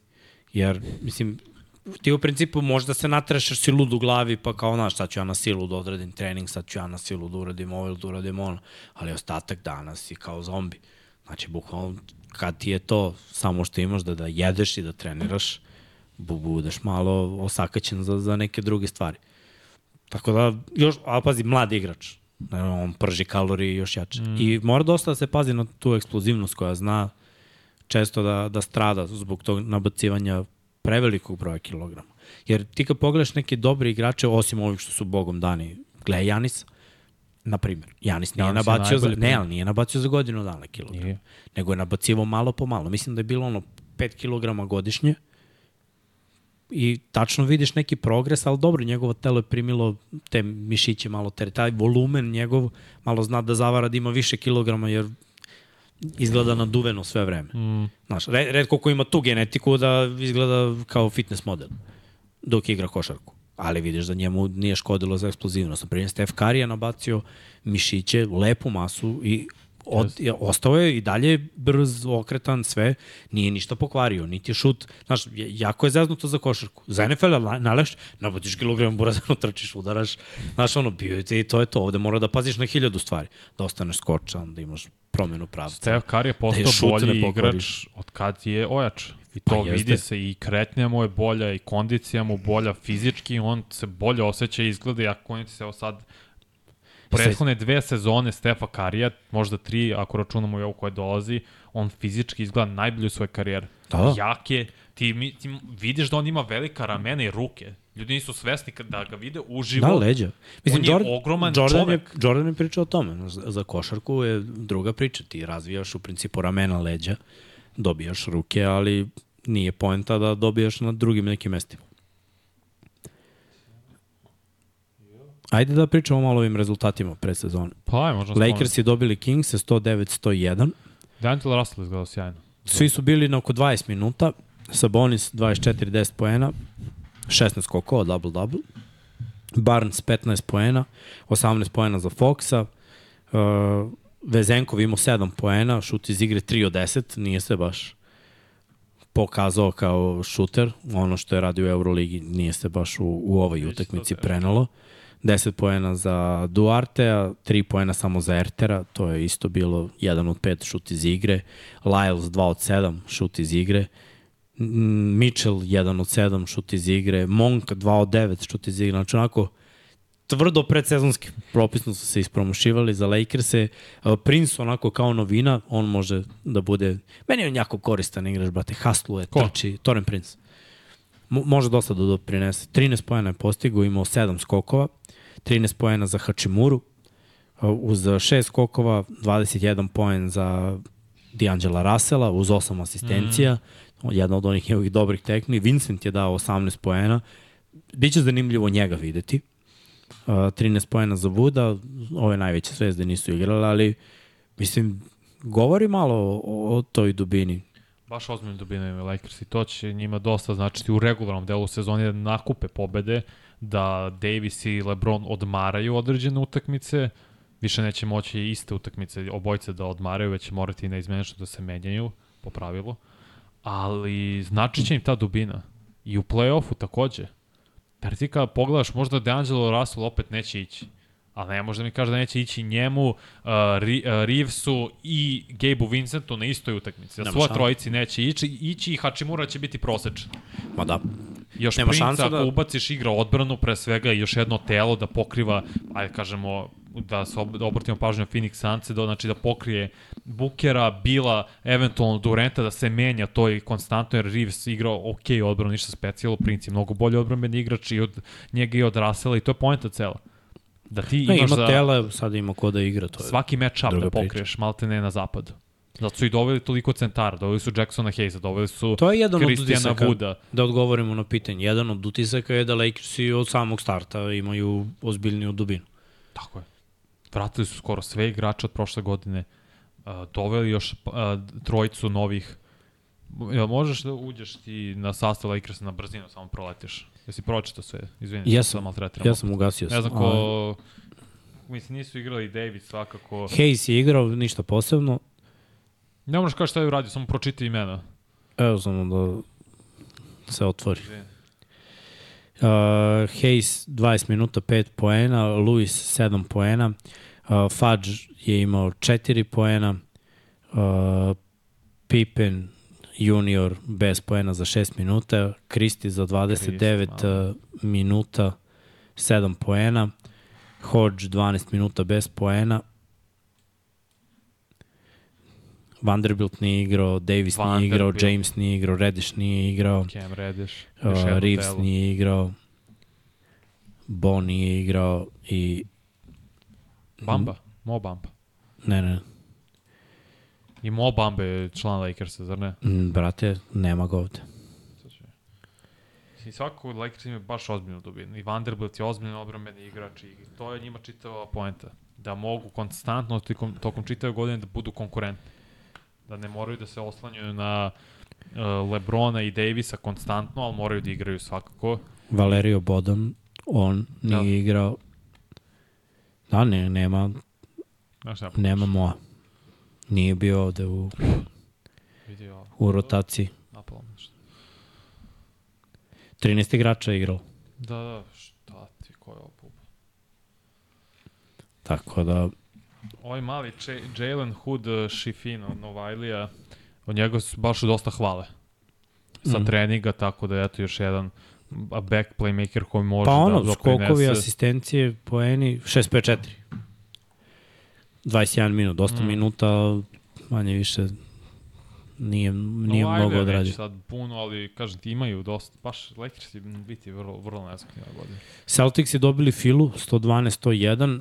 Jer, mislim, ti u principu možda se natreš jer si lud u glavi, pa kao, znaš, sad ću ja na silu da odradim trening, sad ću ja na silu da uradim ovo ili da uradim ono, ali ostatak dana si kao zombi. Znači, bukvalno, kad ti je to samo što imaš da, da jedeš i da treniraš, bu, budeš malo osakaćen za, za neke druge stvari. Tako da, još, a pazi, mlad igrač, on prži kalorije još jače. Mm. I mora dosta da se pazi na tu eksplozivnost koja zna često da, da strada zbog tog nabacivanja prevelikog broja kilograma. Jer ti kad pogledaš neke dobre igrače, osim ovih što su bogom dani, gledaj Janis, na primjer, Janis nije Janis nabacio za, ne, ali nije nabacio za godinu dana kilogram, nije. nego je nabacivo malo po malo. Mislim da je bilo ono 5 kg godišnje i tačno vidiš neki progres, ali dobro, njegovo telo je primilo te mišiće malo, ter, taj volumen njegov malo zna da zavara da ima više kilograma, jer izgleda naduveno sve vreme. Mm. Znaš, redko ko ima tu genetiku da izgleda kao fitness model dok igra košarku. Ali vidiš da njemu nije škodilo za eksplozivnost. Na primjer, Steph Curry je nabacio mišiće, lepu masu i od, yes. ostao je i dalje brz, okretan, sve, nije ništa pokvario, niti je šut, znaš, jako je zaznuto za košarku. Za NFL naleš, nabutiš kilogram burazano, trčiš, udaraš, znaš, ono, bio je i to je to, ovde mora da paziš na hiljadu stvari, da ostaneš skočan, da imaš promenu pravca. Steph Curry je da postao da bolji igrač od kad je ojač. I to pa vidi se i kretnja mu je bolja i kondicija mu bolja fizički, on se bolje osjeća i izgleda i ako on se evo sad prethodne dve sezone Stefa Karija, možda tri, ako računamo i ovo koje dolazi, on fizički izgleda najbolje u svojoj karijeri. Da. Jak je, ti, ti vidiš da on ima velika ramena i ruke. Ljudi nisu svesni da ga vide uživo. Da, leđa. Mislim, on je ogroman Jordan čovek. Je, Jordan je pričao o tome. Za košarku je druga priča. Ti razvijaš u principu ramena leđa, dobijaš ruke, ali nije poenta da dobijaš na drugim nekim mestima. Ajde da pričamo malo o ovim rezultatima pre sezone. Pa aj, možda Lakers je dobili Kings 109-101. D'Angelo Russell izgledao sjajno. Svi su bili na oko 20 minuta. Sabonis 24-10 poena, 16 skokova, double-double. Barnes 15 poena, 18 poena za Foxa. Uh, Vezenkov imao 7 poena, šut iz igre 3 od 10, nije se baš pokazao kao šuter, ono što je radio u Euroligi nije se baš u, u ovoj utakmici prenalo. 10 poena za Duartea, 3 poena samo za Ertera, to je isto bilo 1 od 5 šut iz igre, Lyles 2 od 7 šut iz igre, Mitchell 1 od 7 šut iz igre, Monk 2 od 9 šut iz igre, znači onako tvrdo predsezonski propisno su se ispromošivali za Lakers-e. Prince onako kao novina, on može da bude, meni je on jako koristan igrač, brate, Hustlu je, trči, Toren Prince. Mo može dosta da doprinese. 13 pojena je postigao, imao 7 skokova, 13 poena za Hačimuru, uz 6 skokova, 21 poen za D'Angela Russella, uz 8 asistencija, mm. jedna od onih njegovih dobrih tekmi. Vincent je dao 18 poena. Biće zanimljivo njega videti. 13 poena za Vuda, ove najveće zvezde nisu igrale, ali mislim, govori malo o, o toj dubini. Baš ozbiljno ima Lakers i to će njima dosta značiti u regularnom delu sezoni da nakupe pobede, da Davis i LeBron odmaraju određene utakmice, više neće moći iste utakmice obojce da odmaraju, već će morati neizmenično da se menjaju po pravilu. Ali znači će im ta dubina. I u play-offu takođe. Jer ti kada pogledaš, možda D'Angelo Russell opet neće ići. Ali ne možda mi kaže da neće ići njemu, uh, Ri, uh, Reevesu i Gabe'u Vincentu na istoj utakmici. Da svoje trojici neće ići, ići i Hačimura će biti prosečan. Ma da. još Nema Prince, šanse ako da- ubaciš igra odbranu, pre svega i još jedno telo da pokriva, ajde kažemo, da se ob- da obratimo pažnju Phoenix Sunce, da, znači da pokrije Bukera, Bila, eventualno Durenta, da se menja to i konstantno, jer Reeves igrao ok odbranu, ništa specijalno, Prince je mnogo bolji odbranbeni igrač i od njega i od Russella i to je poenta cela. Da ti Ne, imaš ima za tele, sad ima ko da igra, to je. svaki match-up druga da pokriješ, malte ne na zapadu. Zato su i doveli toliko centara, doveli su Jacksona Hayesa, doveli su To je jedan od Kristijana utisaka, Wooda. da odgovorimo na pitanje. Jedan od utisaka je da Lakersi od samog starta imaju ozbiljniju dubinu. Tako je. Vratili su skoro sve igrače od prošle godine. Doveli još trojicu novih. Možeš da uđeš ti na sastav Lakersa na brzinu, samo proletiš. Jesi pročitao sve? Izvini, Ja što sam. Ja sam ugasio. Ne znam ko... Mislim, nisu igrali David svakako. ali Hayes je igrao ništa posebno. Ne možeš kaži šta je uradio, samo pročiti imena. Evo samo da se otvori. Izvini. Uh, Hayes 20 minuta 5 poena, Lewis 7 poena, uh, Fudge je imao 4 poena, uh, Pippen junior bez poena za 6 minuta, Kristi za 29 Christie, uh, minuta 7 poena, Hodge 12 minuta bez poena, Vanderbilt nije igrao, Davis nije igrao, Vanderbilt. James nije igrao, Reddish nije igrao. Cam Reddish. Uh, Reeves telo. nije igrao, Bo nije igrao i Bamba. Mo Bamba. ne, ne, I Mo Bamba je član Lakersa, zar ne? m, brate, nema ga ovde. I svako od Lakers ima baš ozbiljnu dubinu. I Vanderbilt je ozbiljan obrambeni igrač i to je njima čitava poenta. Da mogu konstantno tokom, tokom čitave godine da budu konkurentni. Da ne moraju da se oslanjaju na uh, Lebrona i Davisa konstantno, ali moraju da igraju svakako. Valerio Bodan, on nije Da. igrao. Da, ne, nema, Znaš nema moa. Nije bio ovde u, u rotaciji. Napalo me nešto. 13 igrača je igralo. Da, da, šta ti, ko je ovo pupa? Tako da, Ovaj mali Jalen Hood Shifin od Novajlija, od njega su baš dosta hvale. Sa Mhm. treninga, tako da eto još jedan a back playmaker koji može pa ono, da skokovi, doprinese. asistencije, poeni, 6-5-4. 21 minut, dosta Mm. minuta, manje više nije, nije Novajlija mnogo odradio. sad puno, ali kažem ti imaju dosta, baš Lakers će biti vrlo, vrlo ove godine. Celtics je dobili Filu, 112-101,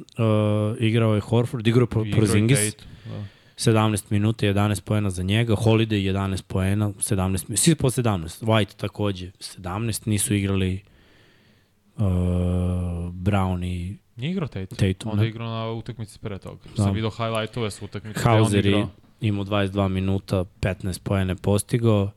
uh, igrao je Horford, igrao je Pro- Porzingis, Da. 17 minuta, 11 poena za njega, Holiday 11 poena, 17 minuta, svi po 17, White takođe 17, nisu igrali uh, Brown i Nije igrao Tatum. Tatum, Onda je igrao na utakmici pre toga. Da. Sam vidio highlightove s utakmice. je Hauser i imao 22 minuta, 15 poene postigao,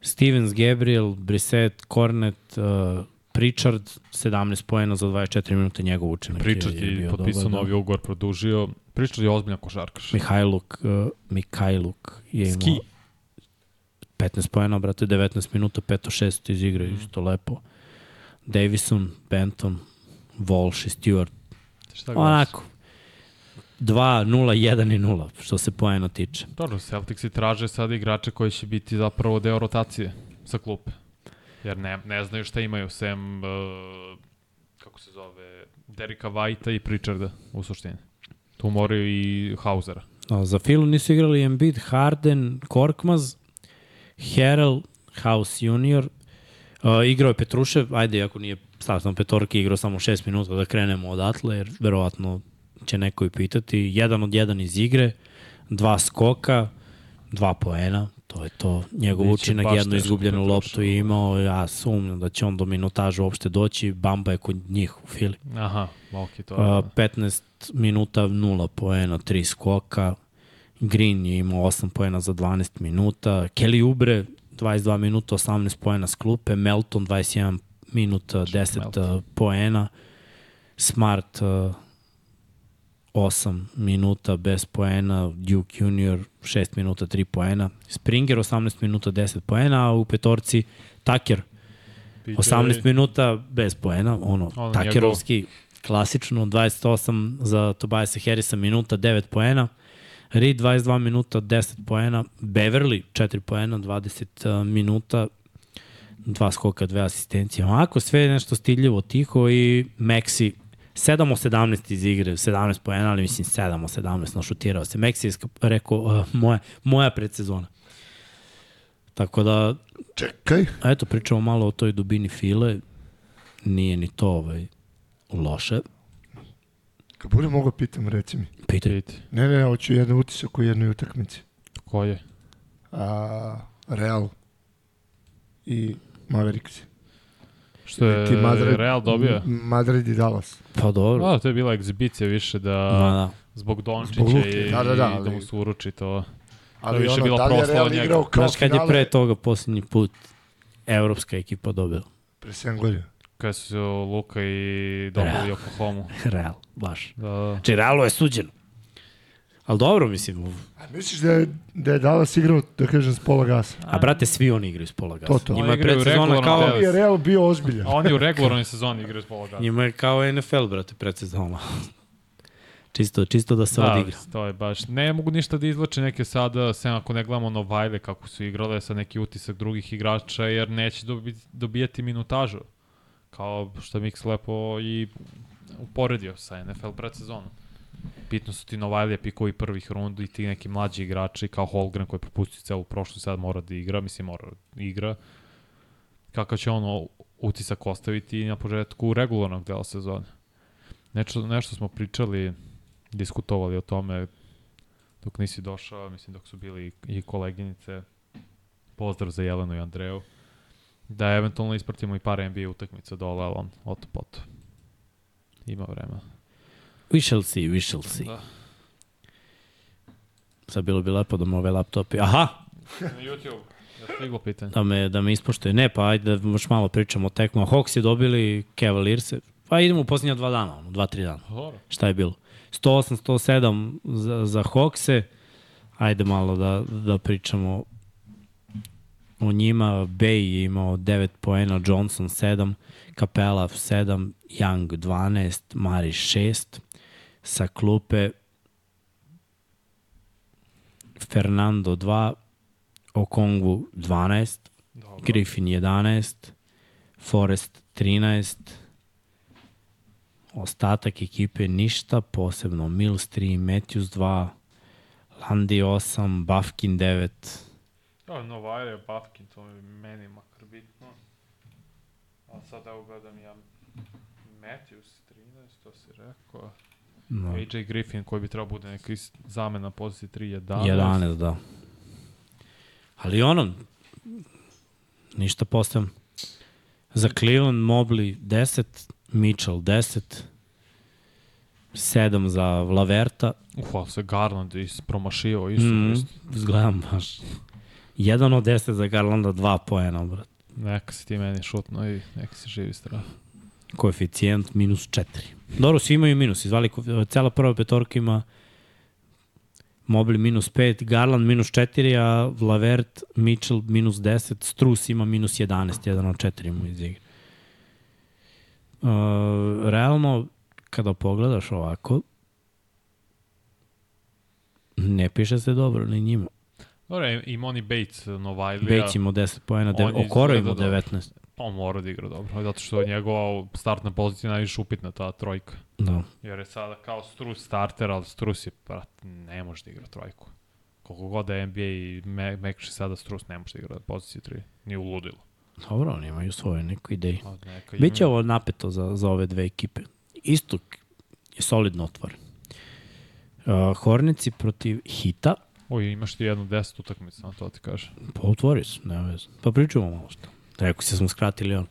Stevens, Gabriel, Brissett, Cornet, uh, Pritchard, 17 poena za 24 minuta, njegov učinak Pritchard je, je je potpisao dobar, da. novi ugovor, produžio. Pritchard je ozbiljan košarkaš. Mihajluk, uh, Mihajluk je imao Ski. 15 pojena, brate, 19 minuta, 5-6 iz igre, mm. isto lepo. Davison, Benton, Walsh i Stewart. Šta gledaš? Onako, 2, 0, 1 i 0, što se pojena tiče. Dobro, Celticsi traže sad igrače koji će biti zapravo deo rotacije sa klupe. Jer ne, ne znaju šta imaju, sem, uh, kako se zove, Derika Whitea i Pritcharda u suštini. Tu moraju i Hausera. A, za Filu nisu igrali Embiid, Harden, Korkmaz, Harrell, House Junior, Uh, igrao je Petrušev, ajde, ako nije stavno petorki, igrao samo 6 minuta da krenemo odatle, jer verovatno će neko i pitati. Jedan od jedan iz igre, dva skoka, dva poena, to je to. Njegov učinak, jednu izgubljenu loptu je imao, ja sumnjam da će on do minutaža uopšte doći, Bamba je kod njih u Fili. Aha, ok, to Uh, je... 15 minuta, 0 poena, 3 skoka. Green je imao 8 poena za 12 minuta. Kelly Ubre, 22 minuta, 18 poena s klupe. Melton, 21 minuta, 10 Melton. uh, poena. Smart, uh, 8 minuta bez poena. Duke Junior, 6 minuta, 3 poena. Springer, 18 minuta, 10 poena. A u petorci, Tucker, 18 minuta bez poena, ono, Ono, takerovski, klasično, 28 za Tobiasa Harrisa minuta, 9 poena, Reed 22 minuta, 10 poena, Beverly 4 poena, 20 uh, minuta, dva skoka, dve asistencije. Ovako sve je nešto stiljivo, tiho i Maxi 7 od 17 iz igre, 17 poena, ali mislim 7 od 17 našutirao se. Maxi je rekao, uh, moja, moja predsezona. Tako da, Čekaj. eto, pričamo malo o toj dubini file. Nije ni to ovaj, loše. Kad budem mogo pitam, reci mi. Pitaj. Vidite, Ne, ne, hoću jedan utisak u jednoj utakmici. ko je? A, Real i Mavericks. Što je Ti Madrid, Real dobio? Madrid i Dallas. Pa dobro. Da, to je bila egzibicija više da Ma, da. zbog Dončića i, da, da, da, i da mu se uruči to. Ali više ono, bilo da li je Real njega. igrao kao Znaš kad je pre toga posljednji put evropska ekipa dobila? Pre 7 godina. Kada su Luka i dobili Oklahoma. Real, baš. Da, da. Znači, Realu je suđeno. Ali dobro, mislim. A misliš da je, da je Dallas igrao, da kažem, s pola gasa? A brate, svi oni igraju s pola gasa. To, to. Njima Oni je igraju predsezona kao... Ali je Real bio ozbiljan. A oni u regularnoj sezoni igraju s pola gasa. Njima je kao NFL, brate, predsezona. čisto, čisto da se Da, odigra. to je baš. Ne mogu ništa da izlače neke sada, sem ako ne gledamo Novajle kako su igrale sa neki utisak drugih igrača, jer neće dobi, dobijati minutažu. Kao što Mix lepo i uporedio sa NFL predsezonom. Bitno su ti Novajlije pikovi prvih rundu i ti neki mlađi igrači kao Holgren koji je propustio celu prošlu sad mora da igra, mislim mora da igra. Kakav će ono utisak ostaviti na početku regularnog dela sezone. Nešto, nešto smo pričali diskutovali o tome dok nisi došao, mislim dok su bili i koleginice. Pozdrav za Jelenu i Andreju. Da eventualno ispratimo i par NBA utakmica dole, ali on oto poto. Ima vremena. We shall see, we shall see. Da. Sad bilo bi lepo da mu ove laptopi... Aha! Na YouTube. Da stiglo pitanje. Da me, da me ispoštuje. Ne, pa ajde da još malo pričamo o tekmu. Hawks je dobili Cavaliers. Pa idemo u posljednja dva dana, ono, dva, tri dana. Dobro. Šta je bilo? 108, 107 za, za Hawkse. Ajde malo da, da pričamo o njima. Bay je imao 9 poena, Johnson 7, Capela 7, Young 12, Maris 6. Sa klupe Fernando 2, Okongu 12, Dobro. Griffin 11, Forest 13, ostatak ekipe ništa, posebno Mills 3, Matthews 2, Landi 8, Bafkin 9, Ja, Novajle, Bafkin, to je meni makar bitno. A sad evo gledam ja Matthews 13, to si rekao. No, AJ Griffin koji bi trebao bude neki zamen na poziciji 3 11. 11, da. Ali ono, ništa posebno. Za Cleveland Mobley 10, Mitchell 10, 7 za Vlaverta, Uf, ali se Garland ispromašio isto. Mm, isto. izgledam baš. Jedan od 10 za Garlanda, dva poena, brat. Neka si ti meni šutno i neka si živi strah koeficijent minus 4. Dobro, svi imaju minus, izvali cela prva petorka ima Mobley minus 5, Garland minus 4, a Vlavert, Mitchell minus 10, Strus ima minus 11, jedan od 4 mu iz igre. Uh, realno, kada pogledaš ovako, ne piše se dobro ni njima. Dobro, ima oni Bates, Novajlija. Bates ima 10 pojena, Okoro ima 19. Pa on mora da igra dobro, zato što je njegova startna pozicija najviše upitna, ta trojka. Da. Jer je sada kao Struz starter, ali Strus je, brat, ne može da igra trojku. Koliko god da NBA i Mekši sada Strus ne može da igra poziciju tri. Nije uludilo. Dobro, oni imaju svoje neke ideje. Pa neka Biće ovo napeto za, za ove dve ekipe. Istok je solidno otvoren. Uh, Hornici protiv Hita. Oj, imaš ti jednu deset utakmica, na to ti kaže. Pa otvori se, nema veze. Pa pričamo malo što. Rekao se smo skratili on.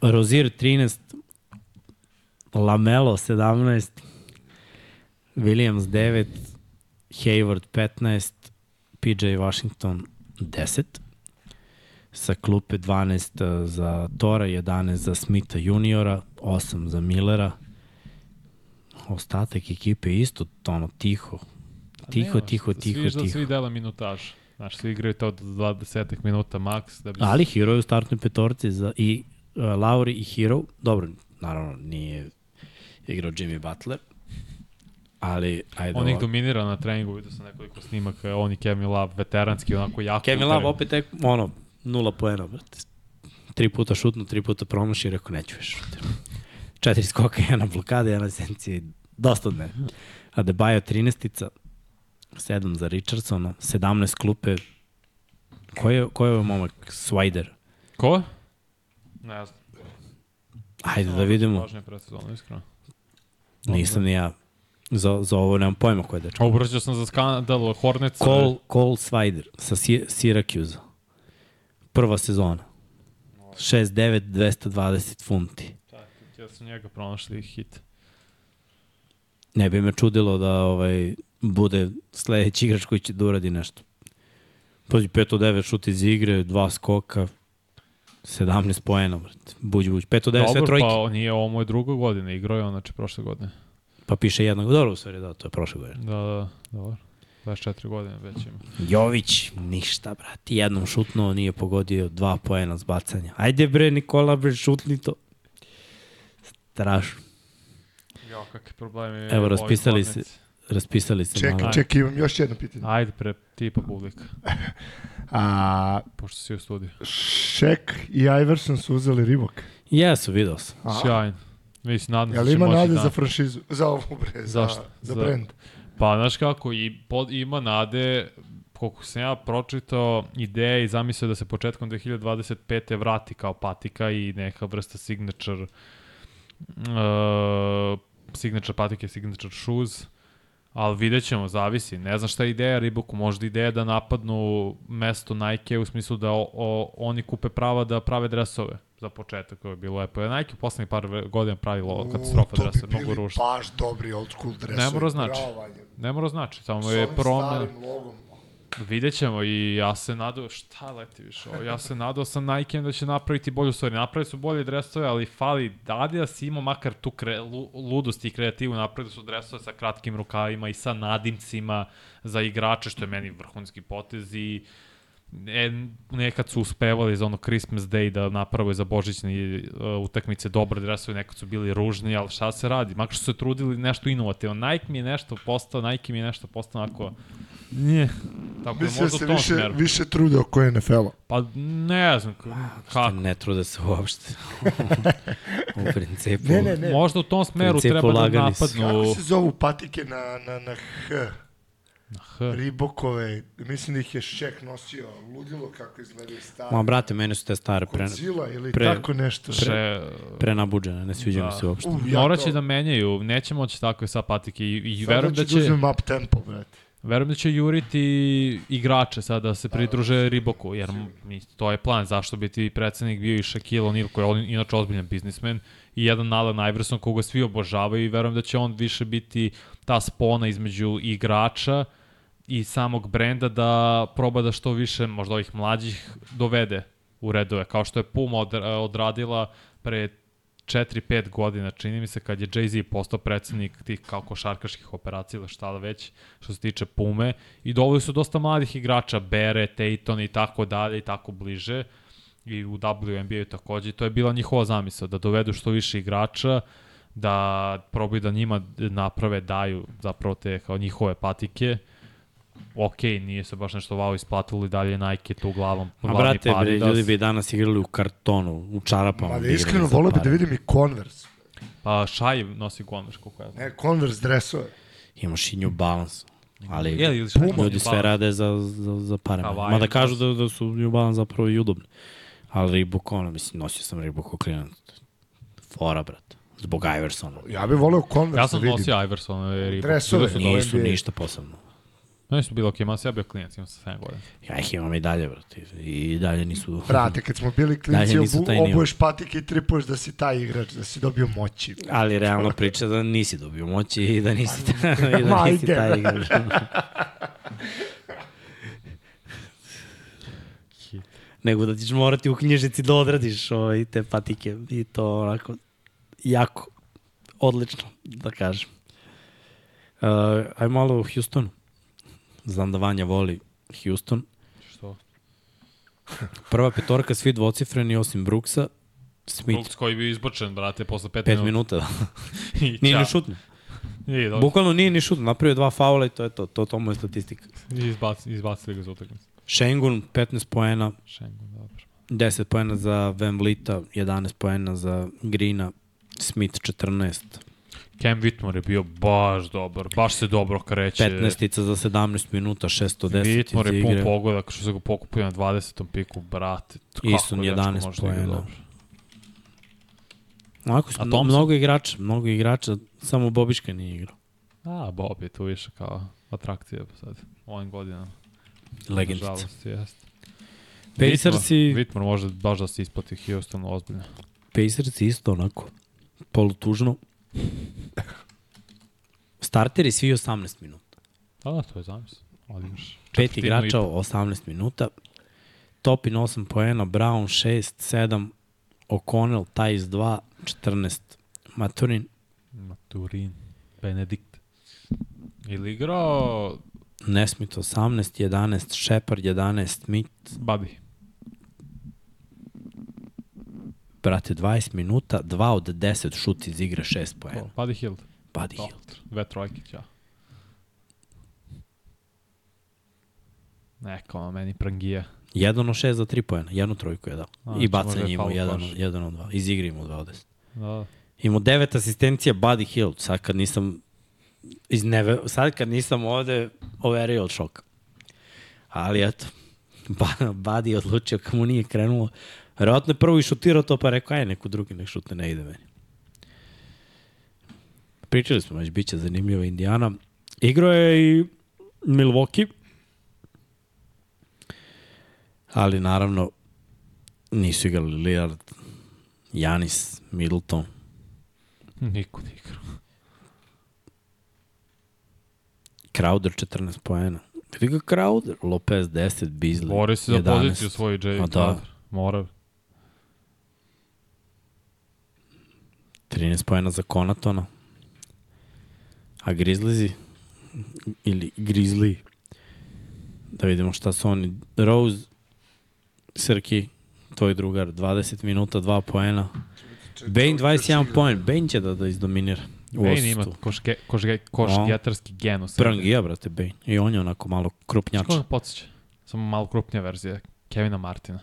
Rozier 13, Lamelo 17, Williams 9, Hayward 15, PJ Washington 10, sa klupe 12 uh, za Tora, 11 za Smitha juniora, 8 za Millera. Ostatak ekipe isto ono tiho. A Tiho, nema, tiho, tiho, svi, da tiho. Svi dela minutaž. Znaš, svi igraju to do 20 minuta maks. Da bi Ali Hero je u startnoj petorci za, i uh, Lauri i Hero, dobro, naravno nije igrao Jimmy Butler, ali ajde On ih dominira na treningu, vidio sam nekoliko snimaka, on i Kevin Love, veteranski, onako jako. Kevin Love opet tek, ono, nula poena, brate. Tri puta šutno, tri puta promaši i rekao, neću više. Četiri skoka, jedna blokada, jedna sencija, dosta od mene. Adebayo 13-ica, 7 za Richardsona, 17 klupe. Ko je, ko je ovaj momak? Swider. Ko? Ne znam. Ajde da vidimo. Važnije predsezonu, iskreno. Nisam ni ja. Za, za ovo nemam pojma ko je dečko. Obraćao sam za skandal Hornets. Cole, Cole Swider sa Si- Syracuse. Prva sezona. 6-9, 220 funti. Ja sam njega pronašli hit. Ne bi me čudilo da ovaj bude sledeći igrač koji će da uradi nešto. Pazi, 5 od 9 šut iz igre, dva skoka, 17 poena, brate. Buđ, buđ. 5 od 9, sve Dobro, trojke. pa nije ovo moje druga godina, igrao je on, znači prošle godine. Pa piše jednog. Dobro, u stvari, da, to je prošle godine. Da, da, dobro. 24 godine već ima. Jović, ništa, brate. Jednom šutnuo, nije pogodio dva poena s bacanja. Ajde bre, Nikola, bre, šutni to. Strašno. Jo, kakve problemi. Evo, raspisali se. Raspisali se Čekaj, malo. čekaj, imam još jedno pitanje. Ajde, pre, ti pa publika, A, pošto si u studiju. Šek i Iverson su uzeli Ribok. Jesu, video sam. A, Sjajno. Mislim, nadam se Jel da ima nade da... za franšizu? Za ovu bre, za, Zašto? za Za- brand. Pa, znaš kako, i pod, ima nade, koliko sam ja pročitao ideje i zamislio da se početkom 2025. vrati kao patika i neka vrsta signature uh, signature patike, signature shoes, ali vidjet ćemo, zavisi. Ne znam šta je ideja Reeboku, možda ideja da napadnu mesto Nike u smislu da o, o, oni kupe prava da prave dresove za početak, koje je bilo lepo. Je Nike u poslednjih par godina pravilo katastrofa U, to dresove, bi mnogo bili ružno. baš dobri old school dresovi. Ne mora znači. Bravo. Ne mora znači, samo je promena. Vidjet ćemo i ja se nadao, šta leti više, ovo? ja se nadao sam Nike da će napraviti bolju stvari. Napravili su bolje dresove, ali fali da Adidas ima makar tu kre, lu, ludost i kreativu, napravili su dresove sa kratkim rukavima i sa nadimcima za igrače, što je meni vrhunski potez i e, nekad su uspevali za ono Christmas Day da naprave za božićne uh, utakmice dobre dresove, nekad su bili ružni, ali šta se radi? Makar su se trudili nešto inovativno. Nike mi je nešto postao, Nike mi je nešto postao onako nije. Tako da Mislim da se više, smeru. više trude oko NFL-a. Pa ne znam k- kako. Ne trude se uopšte. u principu. Ne, ne, ne. Možda u tom smeru treba da napadnu Kako se zovu patike na, na, na H? na H. Ribokove, mislim da ih je Šek nosio, ludilo kako izgledaju stari. Ma, brate, meni su te stare pre, Godzilla ili pre- tako nešto. Še, prenabuđene, ne sviđa mi Da. se uopšte. U, ja morat to- će da menjaju, neće moći takve sa patike i, i Sada verujem da ću da će, uzmem up tempo, brate. Verujem da će juriti igrače sada da se pridruže Riboku, jer to je plan, zašto bi ti predsednik bio i Shaquille O'Neal, koji je on, inače ozbiljan biznismen, i jedan Allen Iverson koga svi obožavaju i verujem da će on više biti ta spona između igrača i samog brenda da proba da što više možda ovih mlađih dovede u redove, kao što je Puma od, odradila pre 4-5 godina, čini mi se, kad je Jay-Z postao predsednik tih kao košarkaških operacija ili šta da već, što se tiče Pume, i doveli su dosta mladih igrača, Bere, Tatum i tako dalje i tako bliže, i u WNBA takođe, to je bila njihova zamisla, da dovedu što više igrača, da probaju da njima naprave, daju zapravo te kao njihove patike, ok, nije se baš nešto wow isplatilo i dalje Nike tu glavom. A brate, bre, Adidas. ljudi bi danas igrali u kartonu, u čarapama. Ma da igrali iskreno volio bi da vidim i Converse. Pa Šaj nosi gondaš, koliko ja znam. Ne, Converse dresove. Imaš i New Balance. Ali Je li ili Šaj nosi ljudi sve rade za, za, za pare. Hawaii Mada kažu da, da su New Balance zapravo i udobni. Ali Reebok, ono, mislim, nosio sam Reebok u klinac. Fora, brate. Zbog Iversona. Ja bih voleo Converse Ja sam da vidim. nosio Iverson i Reebok. Dresove. Nisu ništa posebno. Ne su bilo ok, okay, ja bio klinac, imam sa 7 godina. Ja ih imam i dalje, brate. I dalje nisu... Brate, kad smo bili klinci, nisu obu, obuješ patike i tripuješ da si taj igrač, da si dobio moći. Ali realno priča da nisi dobio moći i da nisi, i da nisi taj igrač. Nego da ćeš morati u knjižici da odradiš ovaj, te patike i to onako jako odlično, da kažem. Uh, aj malo u Houstonu. Znam da Vanja voli Houston. Što? Prva petorka, svi dvocifreni osim Brooksa. Smith, Brooks koji bi izbačen, brate, posle 5 5 minuta. minuta. Da. Nije ni šutno. Nije, dobro. Bukvalno nije ni šutno. Napravio dva faula i to je to. To, to mu je statistika. I izbac, izbacili ga za utakmicu. Šengun 15 poena, Schengen, dobro. 10 poena za Van Vlita, 11 poena za Greena, Smith 14, Cam Whitmore je bio baš dobar, baš se dobro kreće. 15 za 17 minuta, 610 Whitmore iz je pun igre. pogoda, što se ga pokupio na 20. piku, brate. Isun dečko 11 može da igra poena. dobro. Ovako, A A Thompson? mnogo igrača, mnogo igrača, samo Bobiška nije igrao. A, Bob je tu više kao atrakcija sad, u ovim godinama. Legendica. Nažalost, jeste. Pacersi, Whitmore može baš da se isplati Houston ozbiljno. Pacersi isto onako, polutužno. Starteri svi 18 minuta. Da, da, to je zamisl. Ali imaš Pet igrača po. 18 minuta. Topin 8 poena, Brown 6, 7, O'Connell, Tajs 2, 14, Maturin, Maturin, Benedikt. Ili igrao Nesmith 18, 11, Shepard 11, Smith, Buddy. Brate 20 minuta, 2 od 10 šut iz igre, 6 poena. Ko? Buddy Hield. Buddy. Hield. Dve trojke, ja. Neka ono meni prangija. 1 od 6 za 3 poena, jednu trojku je dao. A, I znači bacanje imao faul 1 baš. od 1 od 2. Iz igre imao 2 od 10. Da. Imao 9 asistencija Buddy Hield, sad kad nisam iz neve, sad kad nisam ovde overio od šoka. Ali eto, Ba- Buddy je odlučio kako mu nije krenulo. Vjerojatno je prvo i šutirao to pa rekao, aj neku drugi nek šutne, ne ide meni. Pričali smo već, bit će zanimljiva Indijana. Igrao je i Milwaukee, ali naravno nisu igrali Lillard, Janis, Middleton. Niko ne igra. Crowder 14 poena. Vidi ga Crowder, Lopez 10, Beasley Bori se za 11. poziciju svoju Jay A da. Crowder. Mora. 13 poena za Konatona. A Grizzliesi ili Grizzly da vidimo šta su oni. Rose, Srki, tvoj drugar, 20 minuta, 2 poena. Bane 21 poen, Bane će da, da izdominira. U Bane ima odsustu. košge, košge, košgetarski gen u sebi. Prangija, brate, Bane. I on je onako malo krupnjač. koga podsjeća? Samo malo krupnija verzija. Kevina Martina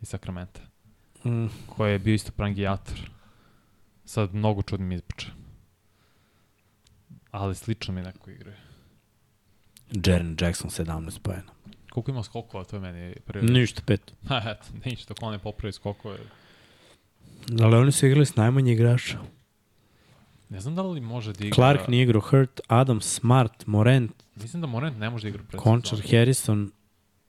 iz Sakramenta. Mm, Koji je bio isto prangijator. Sad mnogo čudnim izbuče. Ali slično mi neko igra. Jaren Jackson 17 poena. Koliko ima skokova, to je meni prvi. Ništa, pet. Ha, eto, ništa, ko ne popravi skokove. Ali oni su igrali s najmanje igrača. Ne znam da li može da igra... Clark nije igrao, Hurt, Adams, Smart, Morant, Mislim da Morant ne može da igra pred Končar. Harrison,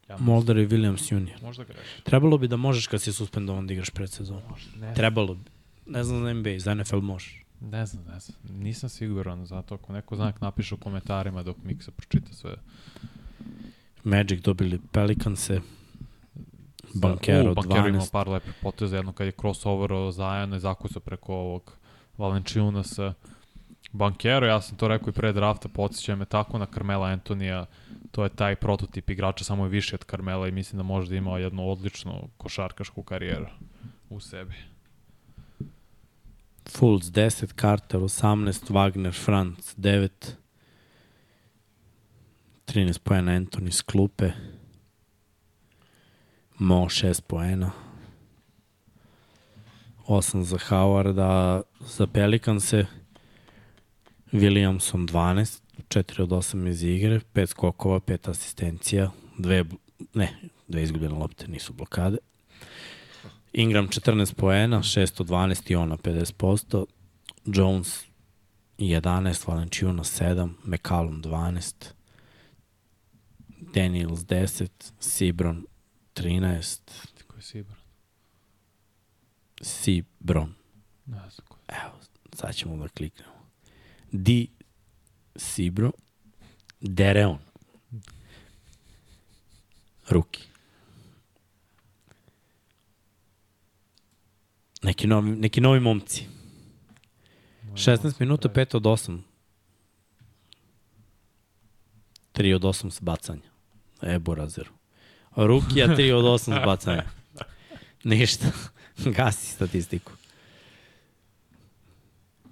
Ja Mulder i Williams Jr. Možda greš. Trebalo bi da možeš kad si suspendovan da igraš predsezonu. Ne, Trebalo bi. Ne znam za NBA, za NFL možeš. ne znam, ne znam. Nisam siguran, zato ako neko znak napiše u komentarima dok Miksa pročita sve. Magic dobili Pelicanse, Bankero U, Bankero imao 12. par lepih poteza, jedno kad je crossover Zajana i zakucao preko ovog Valenčiunasa. Bankero, ja sam to rekao i pre drafta, podsjeća me tako na Carmela Antonija, to je taj prototip igrača, samo je više od Carmela i mislim da može da ima jednu odličnu košarkašku karijeru u sebi. Fultz 10, Carter 18, Wagner, Franz 9, 13 poena Anthony s klupe, Mo 6 poena, 8 za Howarda, za Pelicanse, Williamson 12, 4 od 8 iz igre, 5 skokova, 5 asistencija, dve, bl- ne, dve izgubljene lopte, nisu blokade. Ingram 14 poena, 6 od 12 i ona 50%. Jones 11, Valenciuna 7, McCallum 12, Daniels 10, Sebron 13, Ko je Sibor? Sebron. Ne znam ko. je. Evo, sad ćemo da kliknemo. Di Sibro, Dereon. Ruki. Neki novi, neki novi momci. 16 minuta, 5 od 8. 3 od 8 s bacanja. Ebo razeru. Rukija 3 od 8 s bacanja. Ništa. Gasi statistiku.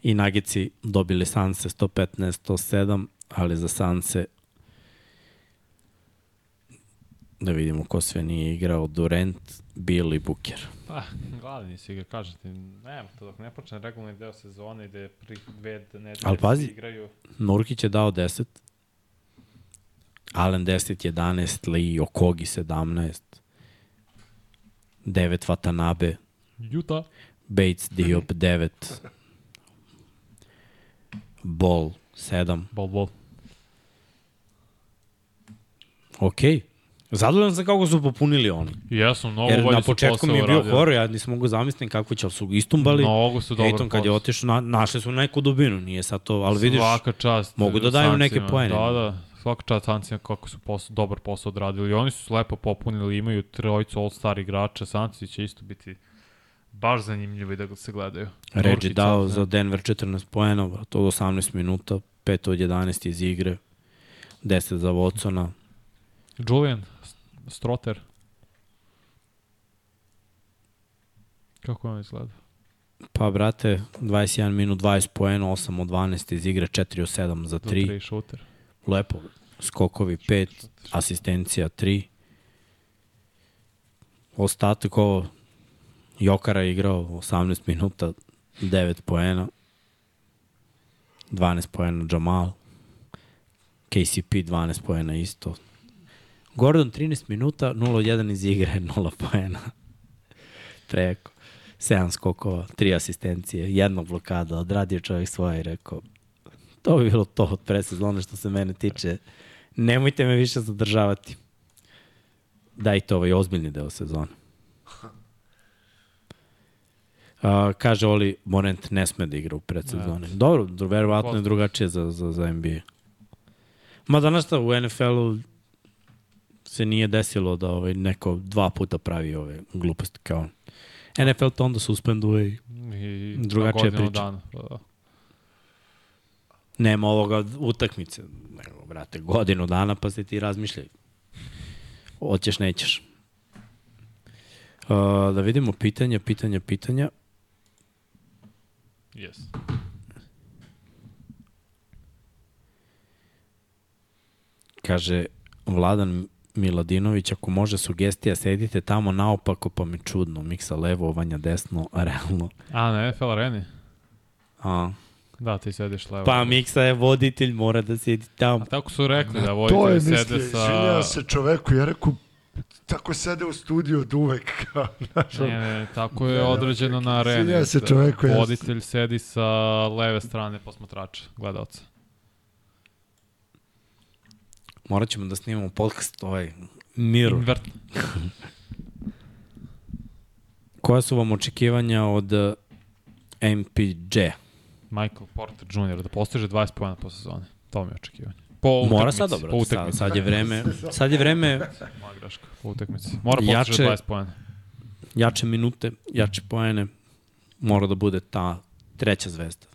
I Nagici dobili Sanse 115-107, ali za Sanse Da vidimo ko sve nije igrao. Durant, Bill i Booker. Pa, gladni si ga, kažem ti, nema to dok ne počne regularni deo sezone je pri dve nedelje Al pazi. igraju. Nurkić je dao 10. Allen 10, 11, Lee, Okogi 17. 9 Watanabe, Utah. Bates, Diop 9. Ball 7. Bol, bol. Ok. Zadovoljan sam kako su popunili oni. Jesam, mnogo Jer bolje na početku mi je bio uradili. horor, ja nisam mogu zamislim kako će, ali su istumbali. Mnogo su dobro Ejton kad je otišao, na, našli su neku dubinu, nije sad to, ali vidiš, Svaka čast. mogu da daju neke poene. Da, da. Svaka čast Sancima kako su posao, dobar posao odradili. Oni su lepo popunili, imaju trojicu all-star igrača. Sanci će isto biti baš zanimljivi da se gledaju. Reggie dao za Denver 14 poena, to 18 minuta, 5 od 11 iz igre, 10 za Watsona. Julian Stroter. Kako on izgleda? Pa, brate, 21 minut, 20 poena, 8 od 12 iz igre, 4 od 7 za Za 3. tri šuter. Lepo, skokovi 5, asistencija 3. Ostatak ovo, Jokara je igrao 18 minuta, 9 poena, 12 poena Jamal, KCP 12 poena isto. Gordon 13 minuta, 0 od 1 iz igre, 0 poena. Preko. 7 skokova, 3 asistencije, jedna blokada, odradio čovjek svoje i rekao, to bi bilo to od predsezone što se mene tiče. Nemojte me više zadržavati. Dajte ovaj ozbiljni deo sezone. Uh, kaže Oli, Morent ne sme da igra u predsezoni. Dobro, verovatno je drugačije za, za, za NBA. Ma danas šta, u NFL-u se nije desilo da ovaj neko dva puta pravi ove gluposti kao on. NFL to onda suspenduje i I Drugačija priča. Dana. Da. nema ovoga utakmice. Nego, brate, godinu dana pa se ti razmišljaj. Hoćeš, nećeš. Uh, da vidimo pitanja, pitanja, pitanja. Yes. Kaže Vladan Miladinović, ako može sugestija, sedite tamo naopako, pa mi čudno. Miksa levo, Vanja desno, realno. A, na NFL areni? A, Da, ti sediš levo. pa Miksa je voditelj, mora da sedi tamo. A tako su rekli da to je, sede sa... izvinjava se čoveku, ja rekao, tako sede u studiju od uvek, Ne, ne, tako je određeno na areni. Izvinjava se da čoveku, jeste. Voditelj sedi sa leve strane posmatrača, gledalca. Morat ćemo da snimamo podcast ovaj Mirror. Invert. Koja su vam očekivanja od uh, MPJ? Michael Porter Jr. da postiže 20 pojena po sezoni. To mi je očekivanje. Po Mora utakmici, sada, Po brate. Sad, utakmici. sad je vreme, sad je vreme Moja greška. Po utakmici. Mora postiže Jače- 20 pojena. jače minute, jače poene. Mora da bude ta treća zvezda.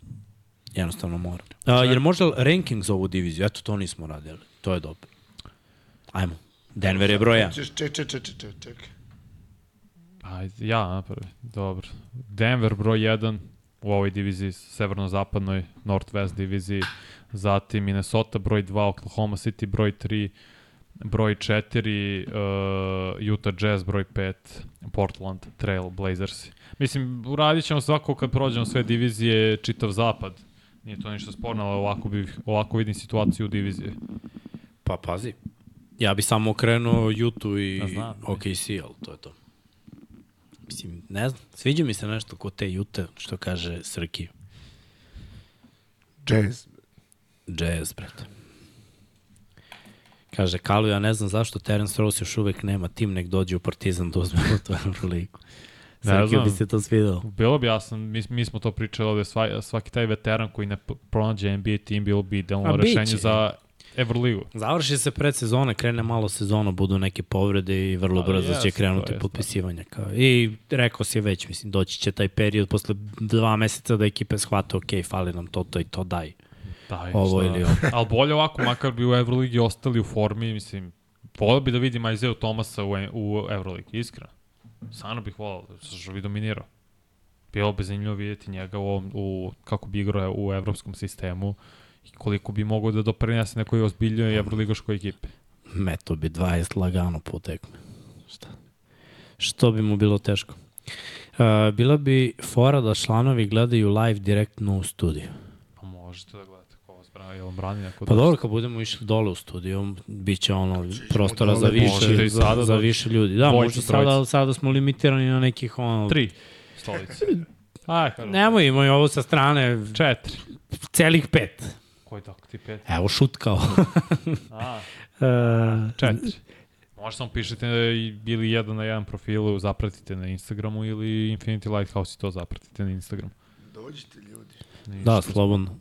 Jednostavno mora. A, jer možda ranking za ovu diviziju, eto to nismo radili. To je dobro. Ajmo. Denver je broj 1. Ček, ček, ček, ček, ček, ček. Ajde, ja napravi. Dobro. Denver broj 1 u ovoj diviziji, severno-zapadnoj, Northwest diviziji. Zatim Minnesota broj 2, Oklahoma City broj 3, broj 4, uh, Utah Jazz broj 5, Portland Trail Blazers. Mislim, uradit ćemo svako kad prođemo sve divizije, čitav zapad. Nije to ništa sporno, ali ovako, bi, ovako vidim situaciju u diviziji. Pa pazi. Ja bi samo okrenuo Jutu i Ja znam. OKC, ali to je to. Mislim, ne znam, sviđa mi se nešto kod te Jute, što kaže Srki. Jazz. Jazz, brate. Kaže, Kalu, ja ne znam zašto Terence Ross još uvek nema tim, nek dođe u Partizan da uzme u tu Euroligu. Ne Srki znam. bi se to svidelo. Bilo bi jasno, mi, mi smo to pričali ovde, sva, svaki taj veteran koji ne pronađe NBA tim, bilo bi idealno biće. rešenje za Euroligu. Završi se pred sezone, krene malo sezona, budu neke povrede i vrlo Ali brzo će to krenuti jeste. potpisivanja. Kao. I rekao si već, mislim, doći će taj period posle dva meseca da ekipe shvate, ok, fali nam to, to i to, daj. Daj, Ovo šta? ili ovo. Ali bolje ovako, makar bi u Euroligi ostali u formi, mislim, volio bi da vidim Isaiah Thomasa u, u Euroligi, iskreno. Stvarno bih volio, što bi dominirao. Bilo bi zanimljivo vidjeti njega u, ovom, u kako bi igrao u evropskom sistemu i koliko bi mogao da doprinese nekoj ozbiljnoj evroligaškoj ekipi. Meto bi 20 lagano po tekme. Šta? Što bi mu bilo teško? Uh, bila bi fora da članovi gledaju live direktno u studiju. Pa možete da gledate ko vas brani, jel brani neko Pa dobro, kad budemo išli dole u studiju, bit će ono ćemo prostora dole, za više, za, sada za više ljudi. Da, možda sada, sada smo limitirani na nekih ono... Tri stolice. Aj. Nemoj, imaju ovo sa strane Četiri. celih pet. Koji tako ti pet? Evo šut kao. A, uh, četiri. Možda samo pišete i- ili jedan na jedan profilu, zapratite na Instagramu ili Infinity Lighthouse i to zapratite na Instagramu. Dođite ljudi. Ništa. Da, slobodno.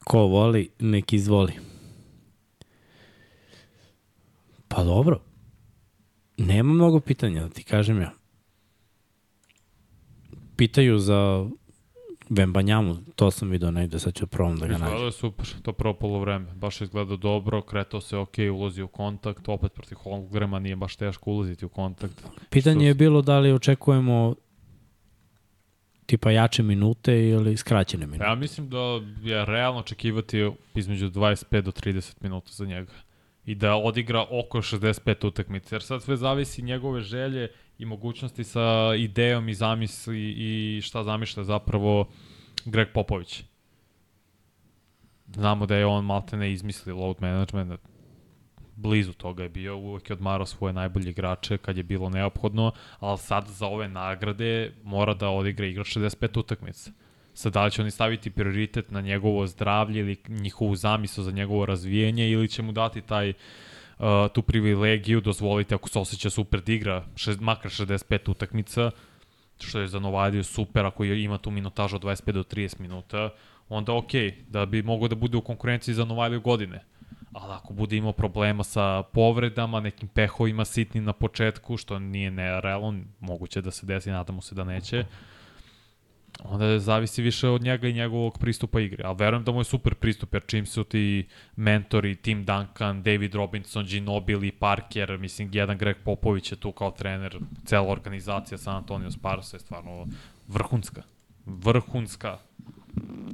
Ko voli, nek izvoli. Pa dobro. Nema mnogo pitanja, da ti kažem ja. Pitaju za Vembanjamu, to sam vidio negde, sad ću probam da ga Izgledao nađem. je super, to prvo polovreme. Baš je izgledao dobro, kretao se ok, ulazi u kontakt, opet protiv Holmgrema nije baš teško ulaziti u kontakt. Pitanje je bilo da li očekujemo tipa jače minute ili skraćene minute. Ja mislim da je realno očekivati između 25 do 30 minuta za njega. I da odigra oko 65 utakmica. Jer sad sve zavisi njegove želje i mogućnosti sa idejom i zamisli i šta zamišlja zapravo Greg Popović. Znamo da je on maltene izmislio load management, blizu toga je bio, uvek je odmarao svoje najbolje igrače kad je bilo neophodno, ali sad za ove nagrade mora da odigra igra 65 utakmica. Sad da li će oni staviti prioritet na njegovo zdravlje ili njihovu zamisao za njegovo razvijenje ili će mu dati taj uh, tu privilegiju, dozvoliti ako se osjeća super da igra šest, makar 65 utakmica, što je za Novadiju super ako ima tu minutažu od 25 do 30 minuta, onda ok, da bi mogao da bude u konkurenciji za Novadiju godine. Ali ako bude imao problema sa povredama, nekim pehovima sitnim na početku, što nije nerealno, moguće da se desi, nadamo se da neće, onda zavisi više od njega i njegovog pristupa igre. Ali verujem da mu je super pristup, jer čim su ti mentori, Tim Duncan, David Robinson, Ginobili, Parker, mislim, jedan Greg Popović je tu kao trener, cela organizacija San Antonio Sparsa je stvarno vrhunska. Vrhunska.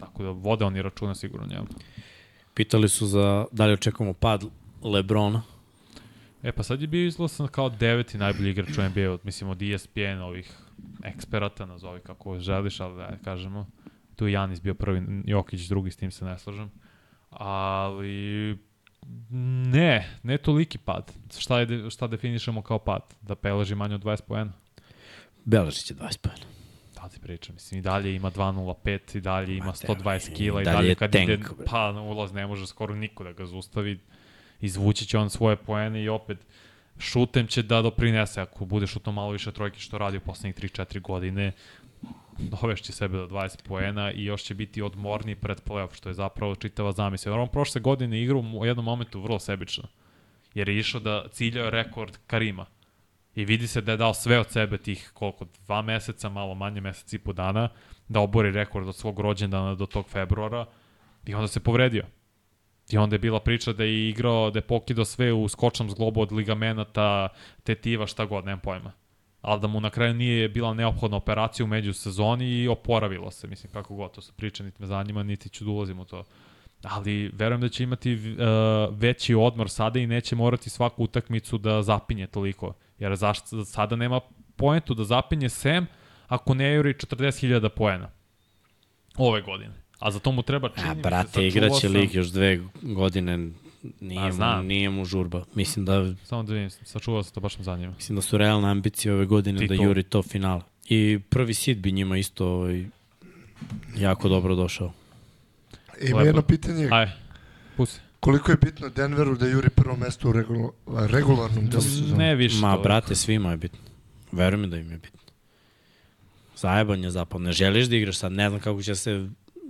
Tako da vode oni računa sigurno njemu. Pitali su za da li očekujemo pad Lebrona. E pa sad je bio izglasan kao deveti najbolji igrač u NBA, od, mislim od ESPN ovih eksperata, nazovi kako želiš, ali da kažemo. Tu je Janis bio prvi, Jokić drugi, s tim se ne slažem. Ali ne, ne toliki pad. Šta, je, šta definišemo kao pad? Da peleži manje od 20 poena? Beležić je 20 pojena. Da ti pričam, mislim i dalje ima 2.05, i dalje ima Ma, da, 120 i kila, i dalje dalje je kad tank, ide pa na ulaz ne može skoro niko da ga zaustavi. Izvući će on svoje poene i opet šutem će da doprinese ako bude šutno malo više trojke što radi u poslednjih 3-4 godine dovešće sebe do 20 poena i još će biti odmorniji pred playoff, što je zapravo čitava zamisla. Jer on prošle godine igrao u jednom momentu vrlo sebično. Jer je išao da ciljao rekord Karima. I vidi se da je dao sve od sebe tih koliko, dva meseca, malo manje mesec i po dana, da obori rekord od svog rođendana do tog februara i onda se povredio. I onda je bila priča da je igrao, da je pokidao sve u skočnom zglobu od ligamenata, tetiva, šta god, nemam pojma. Ali da mu na kraju nije bila neophodna operacija u međusezoni i oporavilo se, mislim, kako god, to su priče, niti me zanima, niti ću da ulazim u to. Ali verujem da će imati uh, veći odmor sada i neće morati svaku utakmicu da zapinje toliko. Jer zašto sada nema poentu da zapinje sem ako ne juri 40.000 poena ove godine. A za to mu treba čini A, brate, igraće sam- lig još dve godine. Nije, Pa, mu, nije mu žurba. Mislim da, Samo da vidim, sačuvao sam to, baš me zanima. mislim da su realne ambicije ove godine da Titul. juri to finala. I prvi sit bi njima isto ovaj, jako dobro došao. E, ima jedno pitanje, Aj, pusti. koliko je bitno Denveru da juri prvo mesto u regula, regularnom delu sezone? Ne više. Ma, brate, svima je bitno. Veruj mi da im je bitno. Zajebanje zapad. Ne želiš da igraš sad, ne znam kako će se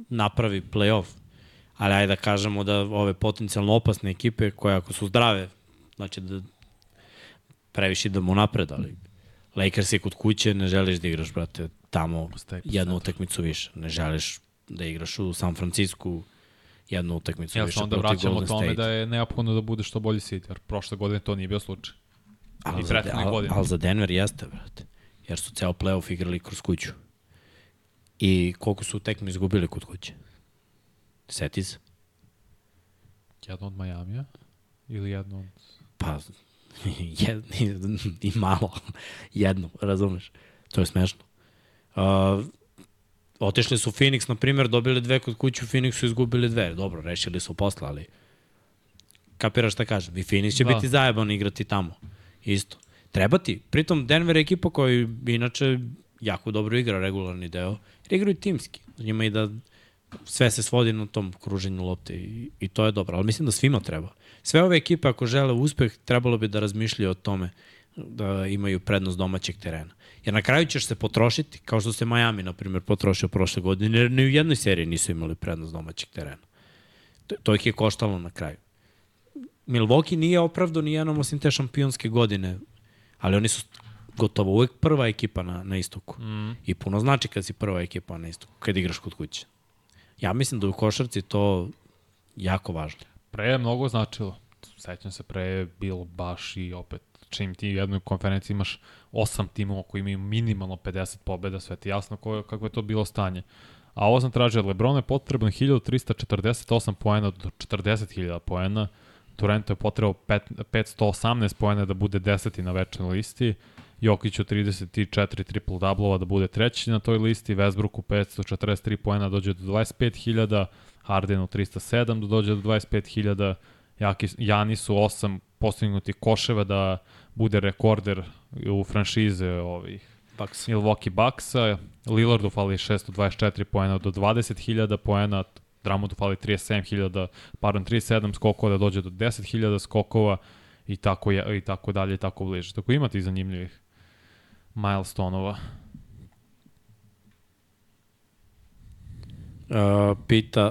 napravi playoff. Ali ajde da kažemo da ove potencijalno opasne ekipe koje ako su zdrave, znači da previše idemo napred, ali Lakers je kod kuće, ne želiš da igraš, brate, tamo jednu utakmicu više. Ne želiš da igraš u San Francisku jednu utakmicu Jel više se onda protiv vraćamo Golden tome State. da je neophodno da bude što bolji sit, jer prošle godine to nije bio slučaj. Ali I za, al, al za Denver jeste, brate. Jer su ceo playoff igrali kroz kuću. I koliko su tekme izgubili kod kuće? Seti se. Jedno od Majamija? Ili jedno od... Pa, jed, i malo. Jedno, razumeš? To je smešno. Uh, otišli su Phoenix, na primjer, dobili dve kod kuće u Phoenixu izgubili dve. Dobro, rešili su posla, ali kapiraš šta kažem. I Phoenix će da. biti zajeban igrati tamo. Isto. Treba ti. Pritom Denver je ekipa koja inače jako dobro igra regularni deo. Jer igraju timski. Njima i da sve se svodi na tom kruženju lopte i, i to je dobro. Ali mislim da svima treba. Sve ove ekipe ako žele uspeh, trebalo bi da razmišljaju o tome da imaju prednost domaćeg terena. Jer na kraju ćeš se potrošiti, kao što se Miami, na primjer, potrošio prošle godine, jer ni u jednoj seriji nisu imali prednost domaćeg terena. To, to ih je koštalo na kraju. Milwaukee nije opravdo ni jednom osim te šampionske godine, ali oni su gotovo uvek prva ekipa na, na istoku. Mm. I puno znači kad si prva ekipa na istoku, kad igraš kod kuće. Ja mislim da u košarci to jako važno. Pre je mnogo značilo. Sećam se, pre je bilo baš i opet čim ti u jednoj konferenciji imaš osam timova koji imaju minimalno 50 pobjeda, sve ti jasno koje, kako je to bilo stanje. A ovo sam tražio, Lebron je potrebno 1348 poena do 40.000 poena, Torrento je potrebao 518 poena da bude deseti na večernoj listi, Jokiću 34 triple doublova da bude treći na toj listi, Westbrooku 543 poena dođe do 25.000, Hardenu 307 da dođe do 25.000, Janisu 8 postignuti koševa da bude rekorder u franšize ovih Bucks. Milwaukee Bucksa. Lillardu fali 624 poena do 20.000 poena, Dramudu fali 37.000, pardon, 37 skokova da dođe do 10.000 skokova i tako, je, i tako dalje i tako bliže. Tako imate i zanimljivih milestonova. Uh, pita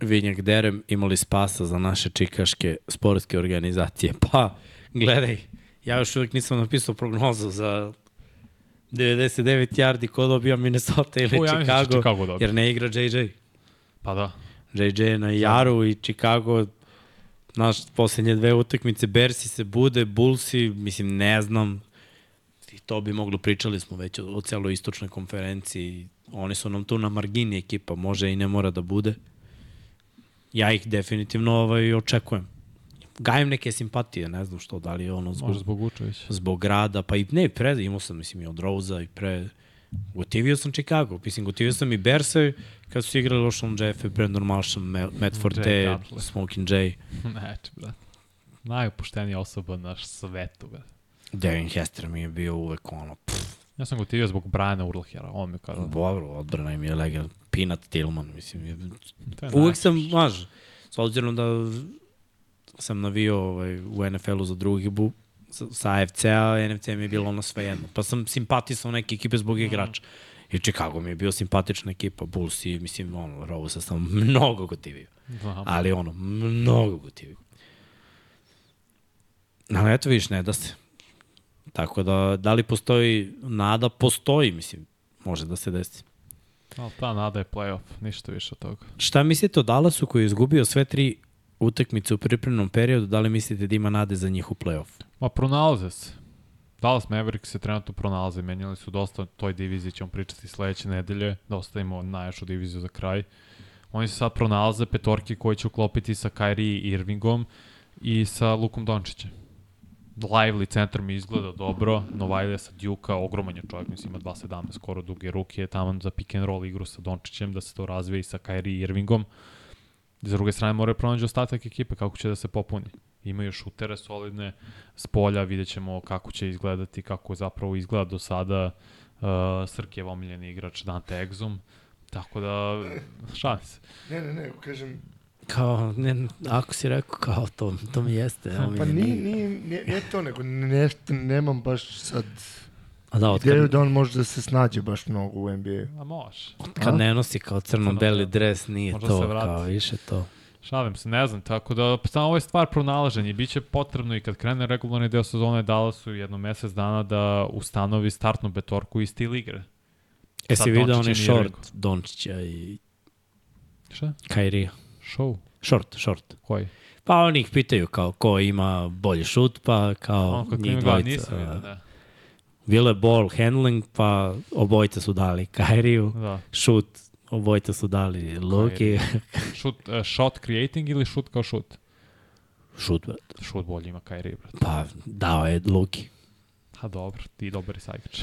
Vinjak Derem imali spasa za naše čikaške sportske organizacije. Pa, gledaj, ja još uvijek nisam napisao prognozu za 99 yardi ko dobija Minnesota ili o, ja Chicago, Chicago jer ne igra JJ. Pa da. JJ je na Jaru i Chicago naš poslednje dve utakmice, Bersi se bude, Bullsi, mislim, ne znam, i to bi moglo, pričali smo već o, o celoj istočnoj konferenciji, oni su nam tu na margini ekipa, može i ne mora da bude. Ja ih definitivno ovaj, očekujem. Gajem neke simpatije, ne znam što, da li je ono zbog, zbog Vučevića. Zbog grada, pa i ne, pre, imao sam, mislim, i od Rosa i pre, gotivio sam Chicago, mislim, gotivio sam i Berse, kad su igrali Oshon Jeffe, Brandon Marshall, Matt Forte, Smoking Jay. Neče, brat. Najopuštenija osoba na svetu, brat. Devin Hester mi je bio uvek ono, pff. Ja sam gotivio zbog Briana Urlahera, on mi kada... Dobro, odbrana im je legal. Peanut Tillman, mislim. Je... Uvek sam, maž, s obzirom da sam navio ovaj, u NFL-u za drugi bu, sa AFC-a, NFC mi je bilo ono sve jedno. Pa sam simpatisao neke ekipe zbog igrača. I Chicago mi je bio simpatična ekipa, Bulls i mislim, ono, Rovo sam mnogo gotivio. Ali ono, mnogo gotivio. Ali eto vidiš, ne da se. Tako da, da li postoji nada? Postoji, mislim, može da se desi. Ali ta nada je playoff, ništa više od toga. Šta mislite o Dallasu koji je izgubio sve tri utakmice u pripremnom periodu, da li mislite da ima nade za njih u play-off? Ma pronalaze se. Dallas Mavericks se trenutno pronalaze, menjali su dosta toj diviziji, ćemo pričati sledeće nedelje, da ostavimo najjašu diviziju za kraj. Oni se sad pronalaze petorki koji će uklopiti sa Kyrie Irvingom i sa Lukom Dončićem. Lively centar mi izgleda dobro, Novajlija sa Duke-a, ogroman je čovjek, mislim ima 2.17, skoro duge ruke, tamo za pick and roll igru sa Dončićem, da se to razvije i sa Kyrie Irvingom. S druge strane moraju pronađi ostatak ekipe, kako će da se popuni. Imaju šutere solidne, s polja vidjet ćemo kako će izgledati, kako zapravo izgleda do sada uh, Srkijev omiljeni igrač Dante Exum. Tako da, se. Ne, ne, ne, kažem, Kao, ne, ako si rekao kao to, to mi jeste. Pa nije, nije, nije, nije to, nego nešto nemam baš sad A da, otkad... Ideju da on može da se snađe baš mnogo u NBA. A može. Kad ne nosi kao crno-beli dres, nije Možda to, kao više to. Šalim se, ne znam, tako da samo ovo je stvar pronalaženja. Biće potrebno i kad krene regularni deo sezone Dallasu jedno mesec dana da ustanovi startnu betorku i stil igre. E si vidio onaj short Dončića i Šta? Kairija. Show? Short, short. Koji? Pa oni ih pitaju kao ko ima bolji šut, pa kao On, njih dvojica. Nisam vidio, da. Bilo je ball handling, pa obojica su dali Kairiju, da. šut Obojte su dali Luki. Shoot, uh, shot creating ili shoot kao shoot? Šut, brat. Shoot bolje ima Kyrie, brat. Pa, dao je Luki. Ha, dobro, ti dobar je sajkač.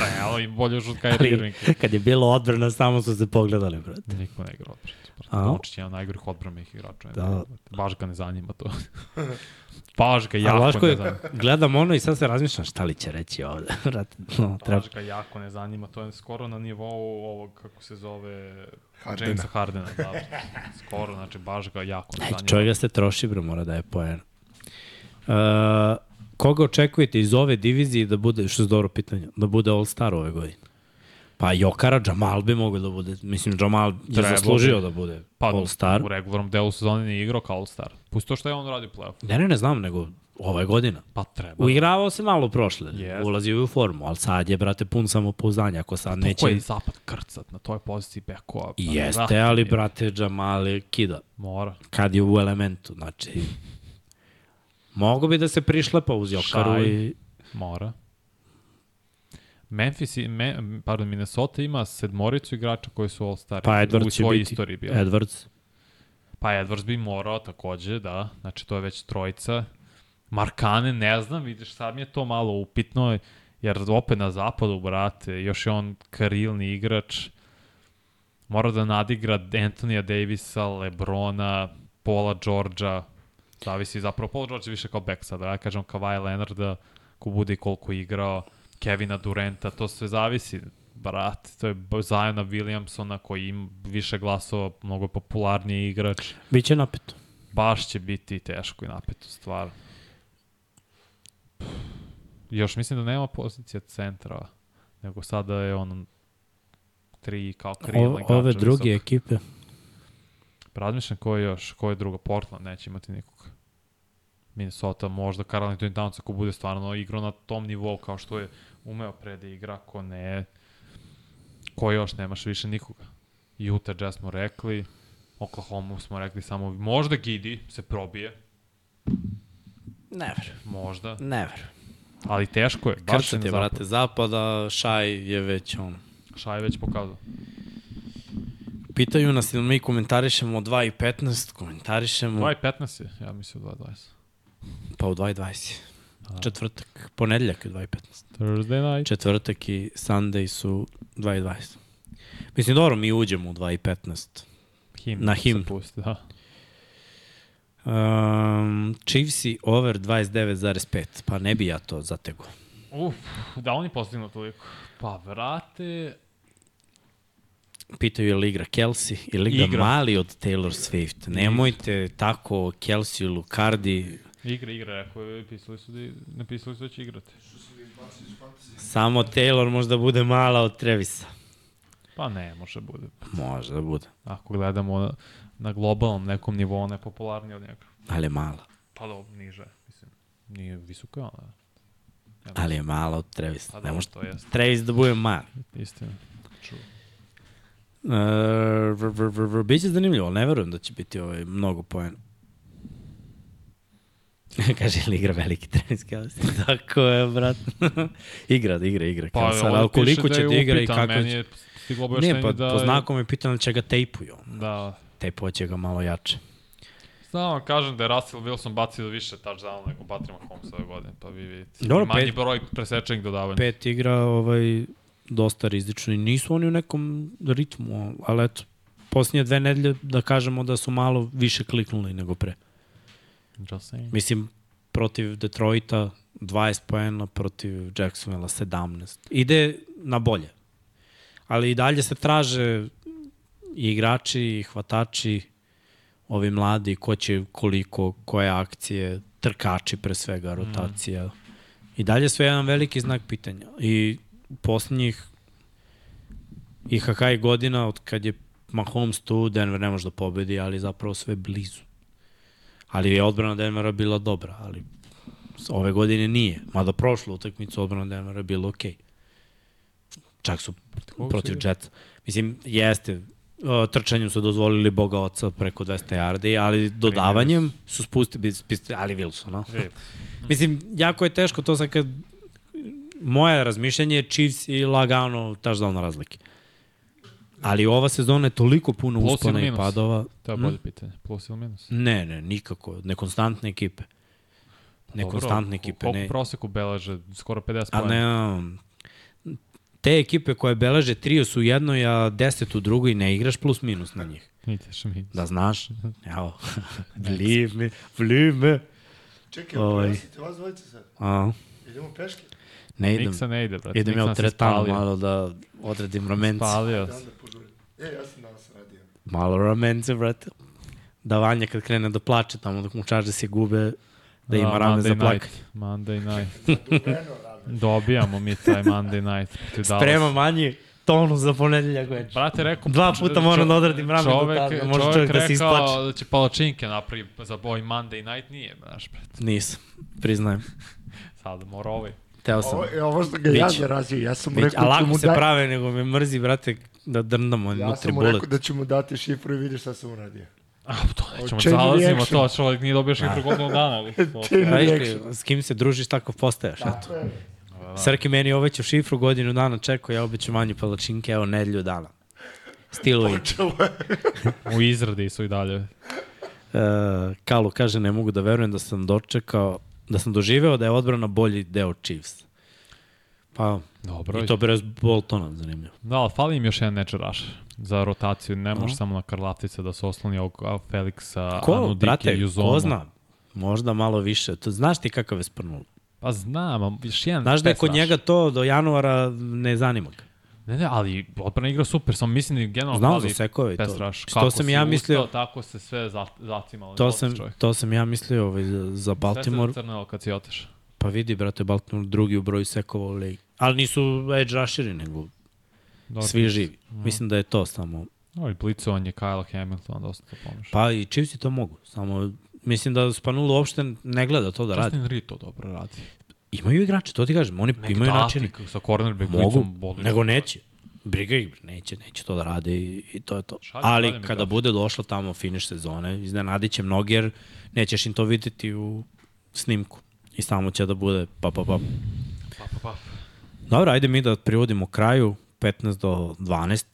Realno im bolje šut Kyrie Ali, Irving. kad je bilo odbrana, samo su se pogledali, brat. Niko ne igra odbranu. A? Doncic je jedan od najgorih odbranih igrača. Da. Baš ga ne zanima to. Baš ga A jako Vaško ne zanima. gledam ono i sad se razmišljam šta li će reći ovde. Brat, no, treba. Baš ga jako ne zanima. To je skoro na nivou ovog, kako se zove, Hardena. Jamesa Hardena. Da, skoro, znači baš ga jako ne Ej, zanima. čovjek ga se troši, bro, mora da je poen. Uh, koga očekujete iz ove divizije da bude, što je dobro pitanje, da bude All-Star ove godine? Pa Jokara, Jamal bi mogao da bude, mislim, Jamal je Trebao zaslužio da bude Pa, All-Star. u regularnom delu sezone nije igrao kao All-Star. Pusti to što je on radi u play-off. Ne, ne, ne znam, nego ove godina. Pa treba. Uigravao se malo prošle, Jeste. ulazio je u formu, ali sad je, brate, pun samopouzdanja, ako sad Neće... neće... je zapad krcat na toj poziciji bekova. Jeste, ali, brate, Jamal je kida. Mora. kad je u elementu, znači... Mogu bi da se prišlepa uz Jokaru i... Mora. Memphis, i, me, pardon, Minnesota ima sedmoricu igrača koji su All-Star Pa u Edwards će svojoj biti. istoriji bio. Edwards. Pa Edwards bi morao takođe, da. Znači to je već trojica. Markane, ne znam, vidiš, sad mi je to malo upitno, jer opet na zapadu, brate, još je on karilni igrač. Mora da nadigra Antonija Davisa, Lebrona, Paula Georgia, zavisi zapravo Paul George više kao back sada, ja kažem Kawhi Leonarda, ko bude i koliko igrao, Kevina Durenta, to sve zavisi, brate, to je Zajona Williamsona koji ima više glasova, mnogo popularniji igrač, Biće napeto. baš će biti teško i napeto stvar. Još mislim da nema pozicija centra, nego sada je on tri kao krilni O, ove druge visok. ekipe. Razmišljam ko je još, ko je druga, Portland neće imati nikog. Minnesota, možda Karl Anthony Towns ako bude stvarno igrao na tom nivou kao što je umeo pre da igra, ko ne, ko još, nemaš više nikoga. Utah Jazz smo rekli, Oklahoma smo rekli samo, možda Gidi se probije, Ne verujem. možda, Ne verujem. ali teško je, baš Krcat je na brate, zapada, Šaj je već on. Šaj je već pokazao. Pitaju nas da mi komentarišemo 2 i 15, komentarišemo 2 i 15 je, ja mislim 2.20. pa u 2 i 20. Četvrtak, ponedeljak je 2 i 15. Thursday night. Četvrtak i Sunday su 2 i 20. Mislim, dobro, mi uđemo u 2 i 15. Himn Na se himn. Pusti, da. Um, Chiefsi over 29,5. Pa ne bi ja to zategao. Uf, da oni postignu toliko. Pa, vrate, Pitaju je li igra Kelsey ili igra, Igra. mali od Taylor Swift. Nemojte tako Kelsey, Lucardi, Igra, igra, rekao je, pisali su da, napisali su da će igrati. samo Taylor možda bude mala od Trevisa. Pa ne, može bude. Može da bude, Ako gledamo na, na globalnom nekom nivou, ona je popularnija od njega. ali je mala. Pa dobro, niže, mislim. Nije visoka ona. Ja Ali je mala od Trevisa. Pa Ne dobro, može to jeste. Travis da bude mali. Istina. True. Uh, vr, biće zanimljivo, ali ne verujem da će biti ovaj, mnogo poena. Kaže li igra veliki Travis Kelsey? Tako je, brat. igra, da igra, igra. Pa, Kelsey, ali koliko piše će da igra i kako će... stiglo Ne, pa da... po znakom je pitano da će ga tejpuju. Da. Tejpovat će ga malo jače. Samo vam kažem da je Russell Wilson bacio više touchdown nego Patrick Mahomes ove godine, pa vi vidite. Dobro, Manji pet- broj presečenih dodavanja. Pet igra ovaj, dosta rizično i nisu oni u nekom ritmu, ali eto, posljednje dve nedelje da kažemo da su malo više kliknuli nego pre. Mislim, protiv Detroita 20 poena, protiv Jacksonvilla 17. Ide na bolje. Ali i dalje se traže i igrači, i hvatači, ovi mladi, ko će koliko, koje akcije, trkači pre svega, rotacija. I dalje sve jedan veliki znak pitanja. I poslednjih IHH godina, od kad je Mahomes tu, Denver ne može da pobedi, ali zapravo sve blizu. Ali je odbrana Denvera bila dobra, ali ove godine nije. Mada prošlu utakmicu odbrana Denvera je bila okej. Čak su koga protiv Jetsa. Mislim, jeste, trčanjem su dozvolili Boga oca preko 200 yardi, ali dodavanjem su spustili, ali Wilson, no? Mislim, jako je teško to sad kad moje razmišljanje je Chiefs i lagano touchdown razlike. Ali ova sezona je toliko puno Plus uspona i padova. To je bolje pitanje. Plus ili minus? Ne, ne, nikako. Nekonstantne ekipe. Nekonstantne Dobro, ekipe. Koliko Ne, proseku beleže? Skoro 50 a pojena. ne, te ekipe koje beleže trio su u jednoj, a deset u drugoj, ne igraš plus minus na njih. Ideš minus. Da znaš. Evo. believe me, believe me. Čekaj, Ovaj. ovaj. vas dvojice sad. A, Idemo peške. Ne idem. Miksa ne ide, brate. Idem ja u spalio. malo da odredim ramence. Spalio se. E, ja sam danas radio. Malo ramence, brate. Da Vanja kad krene da plače tamo dok mu čaže se gube, da ima Da, rame Monday za plakanje. night. Monday night. Dobijamo mi taj Monday night. Sprema manji tonu za ponedeljak već. Brate, rekao... Dva puta moram da odradim rame do tada, može čovek čovjek da se rekao isplače. da će palačinke napravi za boj Monday night, nije, znaš, brate. Nisam, priznajem. Sad mora ovaj. Teo sam. Ovo, ovo što ga ja zarazio, ja sam mu Bić, rekao a da lako se da... prave, nego me mrzi, brate, da drndamo Ja unutra sam mu rekao da ću mu dati šifru i vidiš šta sam uradio. A, to nećemo, zalazimo to, čovjek nije dobio šifru godinu dana. ali to- reaction. s kim se družiš, tako postaješ. Tako je. Srki meni obećao šifru godinu dana, čekao, ja obećao manju palačinke, evo, nedelju dana. Stilu i. Počelo je. U izradi su i dalje. E, Kalu kaže, ne mogu da verujem da sam dočekao, da sam doživeo da je odbrana bolji deo Chiefs. Pa, Dobro. i to bez Boltona, zanimljivo. Da, ali fali im još jedan rusher za rotaciju. Ne može Aha. samo na Karlaftica da se osloni ovog Felixa, Ko, Anudike, brate, Juzonu. ko zna? Možda malo više. To, znaš ti kakav je sprnul? Pa znam, a još jedan Znaš da je kod njega to do januara ne zanima ga. Ne, ne, ali odbrana igra super, samo mislim da generalno Znao fali za sekove i to. Što Kako sam ja ustao, mislio, tako se sve za, zacimalo. to sam, to sam ja mislio ovaj, za, za Baltimore. Sve se crnilo kad si oteš. Pa vidi, brate, Baltimore drugi u broju sekova u ligi. Ali nisu edge rusheri, nego Dobro. svi živi. Mislim da je to samo. No, i blicovanje Kyle Hamilton, dosta to pomože. Pa i Chiefs to mogu. Samo mislim da Spanulu uopšte ne gleda to da radi. Justin Reed to dobro radi. Imaju igrače, to ti kažem. Oni Nek imaju dati načine. Sa cornerback Mogu, boli. nego neće. Briga ih, neće, neće to da rade i, i to je to. Šalje Ali mi kada ga. bude došlo tamo finiš sezone, iznenadit će mnogi jer nećeš im to videti u snimku. I samo će da bude pa pa pa. Pa, pa, pa. Dobro, ajde mi da privodimo kraju, 15 do 12.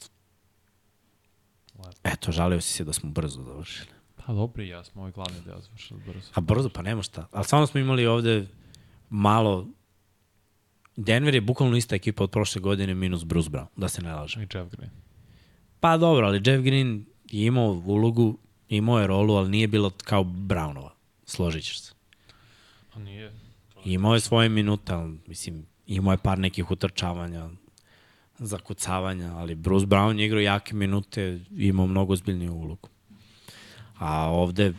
Lepo. Eto, žalio si se da smo brzo završili. Pa dobro, ja smo ovaj glavni deo završili brzo. A brzo, pa nema šta. Ali samo smo imali ovde malo... Denver je bukvalno ista ekipa od prošle godine minus Bruce Brown, da se ne lažem. I Jeff Green. Pa dobro, ali Jeff Green je imao ulogu, imao je rolu, ali nije bilo kao Brownova. Složit ćeš se. A nije. Imao je svoje minute, ali, mislim, imao je par nekih utrčavanja, zakucavanja, ali Bruce Brown je igrao jake minute imao mnogo zbiljniju ulogu. A ovde,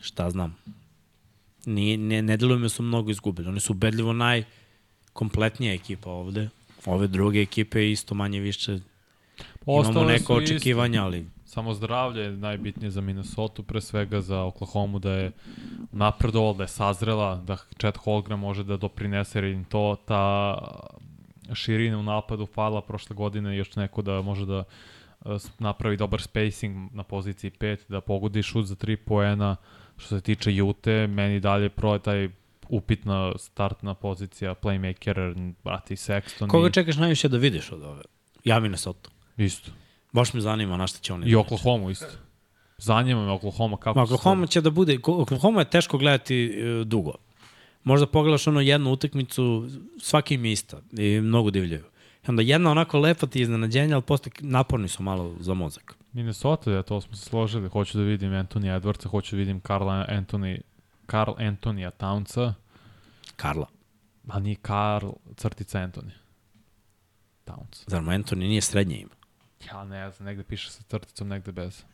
šta znam, nije, ne, ne deluju mi da su mnogo izgubili. Oni su ubedljivo najkompletnija ekipa ovde. Ove druge ekipe isto manje više imamo Ostale neko su isti. očekivanja, ali Samo zdravlje je najbitnije za Minnesota, pre svega za Oklahoma da je napredovala, da je sazrela, da Chad Holgram može da doprinese jer im to, ta širina u napadu fala prošle godine, još neko da može da e, s- napravi dobar spacing na poziciji 5, da pogodi šut za 3 poena. Što se tiče Jute, meni dalje pro taj upitna startna pozicija playmaker, brati Sexton koga i, čekaš najviše da vidiš od ove? Ja Minnesota. isto. Baš me zanima na šta će oni. I Oklahoma isto. Zanima me Oklahoma kako Ma, Oklahoma će da bude, Oklahoma je teško gledati e, dugo. Možda pogledaš ono jednu utakmicu, svaki im je ista i mnogo divljaju. I onda jedna onako lepa ti iznenađenja, ali posle naporni su malo za mozak. Minnesota, ja to smo se složili. Hoću da vidim Anthony Edwardsa, hoću da vidim Carla Anthony, Carl Antonija Townsa, Karla. a nije Carl crtica Anthony. Towns. Zar mu Anthony nije srednje ima? Ja ne znam, negde piše sa crticom, negde bez.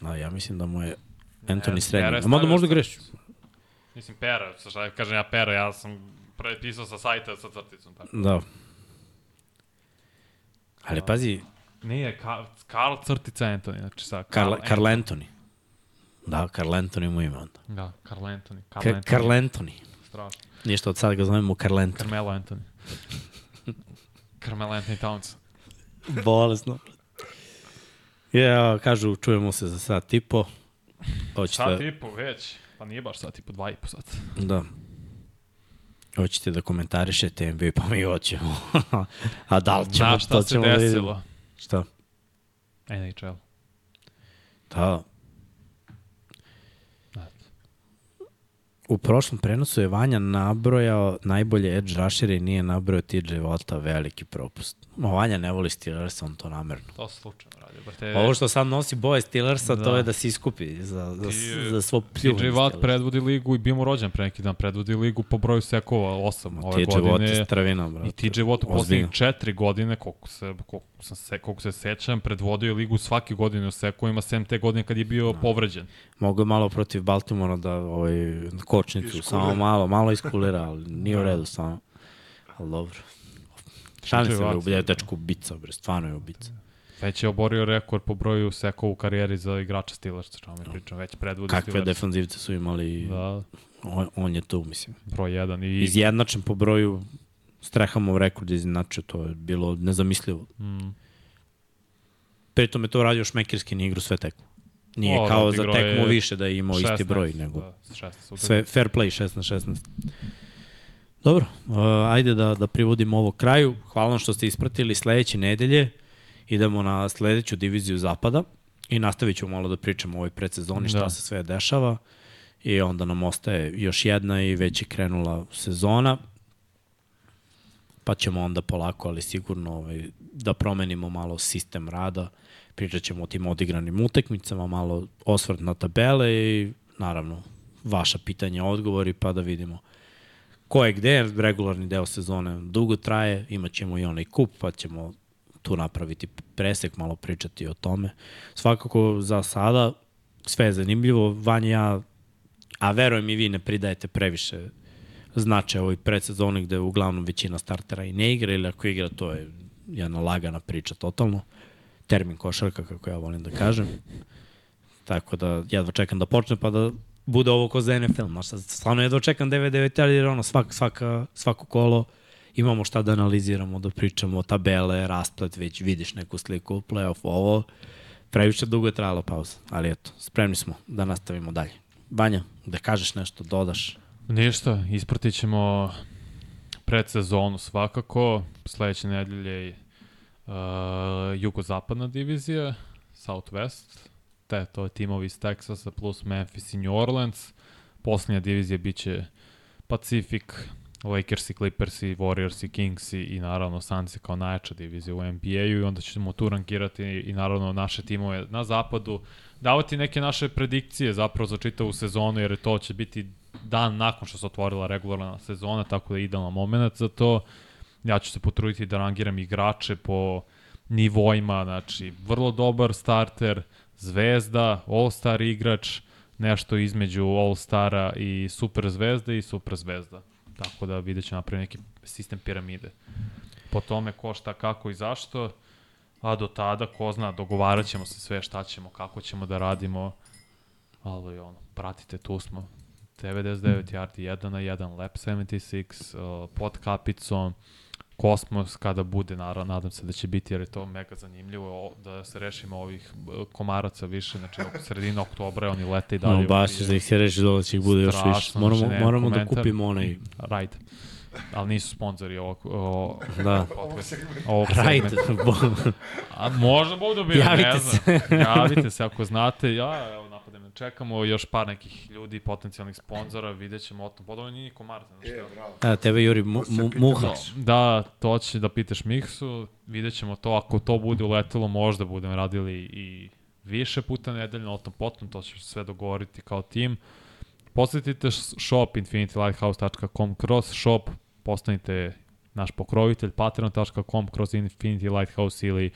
No, ja mislim da mu je Anthony Ne, srednje. A možda, stavio možda grešću. Mislim, pera, šta kažem ja pera, ja sam prepisao sa sajta sa crticom. Tako. Da. Ali pazi, Nije, Ka Carl crtica Anthony, znači sa Karl, Karl Anthony. Da, Karl Anthony mu ime onda. Da, Carl Anthony. Carl Ka Anthony. Karl Anthony. Strašno. Ništa od sada ga zovemo Karl Anthony. Carmelo Anthony. Carmelo Anthony Towns. Bolesno. Ja, kažu, čujemo se za sat i po. Hoćete, Sat i po već. Pa nije baš sat i po, dva i po sat. Da. hoćete da komentarišete NBA, pa mi hoćemo. A da li ćemo, Znaš šta to se ćemo da desilo? Šta? NHL. Da. U prošlom prenosu je Vanja nabrojao najbolje edge rushere i nije nabrojao TJ Vota, veliki propust. Ma Vanja ne voli Steelers, on to namerno. To slučajno radi. Brate, Ovo što sad nosi boje Steelersa, da. to Da. je da se iskupi za, za, Ti- za svo pljuvanje. TJ Watt Steelersa. predvodi ligu i bio mu rođen pre neki dan, predvodi ligu po broju sekova, 8 ove TJ Watt je godine. stravina, brate. I TJ Watt u poslednjih četiri godine, koliko se, koliko, sam se, koliko se sećam, predvodio ligu svake godine u sekovima, sem te godine kad je bio Da. povređen. Mogu malo protiv Baltimora da ovaj, kočnicu, Iskulira. samo malo, malo iskulira, ali nije u redu samo. Ali dobro. Šalim se, bre, je dečko ubica, bre, stvarno je ubica. Već je oborio rekord po broju sekova u karijeri za igrača Steelersa, čemu mi pričam, već predvodi Kakve Steelers. defanzivce su imali, Da, on, on je tu, mislim. broj 1 i Izjednačen po broju Strehamov rekord je izjednačio, to je bilo nezamislivo. mm, Pritom je to radio šmekirski, nije igru sve tekmu. Nije O, kao da, za tekmu je više da je imao isti 16, broj, nego Da, 16 utakmica. sve fair play 6 na 16. Dobro, uh, ajde da, da privodimo ovo kraju. Hvala vam što ste ispratili sledeće nedelje. Idemo na sledeću diviziju zapada i nastavit ćemo malo da pričamo o ovoj predsezoni, šta Da. se sve dešava. I onda nam ostaje još jedna i već je krenula sezona. Pa ćemo onda polako, ali sigurno ovaj, da promenimo malo sistem rada. Pričat ćemo o tim odigranim utekmicama, malo osvrt na tabele i naravno vaša pitanja, odgovori, pa da vidimo ko je gde, regularni deo sezone dugo traje, imat ćemo i onaj kup, pa ćemo tu napraviti presek, malo pričati o tome. Svakako za sada sve je zanimljivo, Vanja ja, a verujem i vi ne pridajete previše značaja ovoj predsezoni gde uglavnom većina startera i ne igra ili ako igra to je jedna lagana priča totalno. Termin košarka kako ja volim da kažem. Tako da jedva čekam da počne pa da bude ovo ko za NFL. Znaš, sad stvarno jedva čekam 9-9, jer ono svak, svaka, svako kolo imamo šta da analiziramo, da pričamo tabele, rasplet, već vidiš neku sliku, playoff, ovo. Previše dugo je trajala pauza, ali eto, spremni smo da nastavimo dalje. Banja, da kažeš nešto, dodaš. Ništa, ispratit ćemo predsezonu svakako. Sledeće nedelje uh, jugozapadna divizija, Southwest, te, to je timovi iz Texasa plus Memphis i New Orleans. Poslednja divizija biće Pacific, Lakers i Clippers i Warriors i Kings i, i naravno Suns kao najjača divizija u NBA-u i onda ćemo tu rankirati i naravno naše timove na zapadu, davati neke naše predikcije zapravo za čitavu sezonu jer to će biti dan nakon što se otvorila regularna sezona, tako da je idealan moment za to. Ja ću se potruditi da rangiram igrače po nivoima, znači vrlo dobar starter, zvezda, all-star igrač, nešto između all-stara i super zvezde i super zvezda. Tako da vidjet ću napraviti neki sistem piramide. Po tome ko šta, kako i zašto, a do tada, ko zna, dogovarat ćemo se sve šta ćemo, kako ćemo da radimo, ali ono, pratite, tu smo. 99 yardi, 1 na 1, lap 76, uh, pod kapicom, Kosmos kada bude, naravno, nadam se da će biti, jer je to mega zanimljivo o- da se rešimo ovih komaraca više, znači oko sredina oktobra oni lete i dalje. No, baš ćeš da ih se reši dole će ih bude još više. Strašno, Moramo, znači, moramo da kupimo onaj, Right. Ali nisu sponzori ovog, o, da, Ovo segment. ovog right. A možda budu bili, Javite ne znam. Javite se ako znate. Ja, evo. Čekamo još par nekih ljudi, potencijalnih sponzora, vidjet ćemo o tom. Podobno nije ni komar, znaš E, šta. bravo. A, tebe Juri mu, se mu, muha. Da, to će da pitaš Miksu, vidjet ćemo to, ako to bude uletelo, možda budemo radili i više puta nedeljno, o tom potom, to će sve dogovoriti kao tim. Posetite shop infinitylighthouse.com kroz shop, postanite naš pokrovitelj patreon.com kroz Infinity Lighthouse ili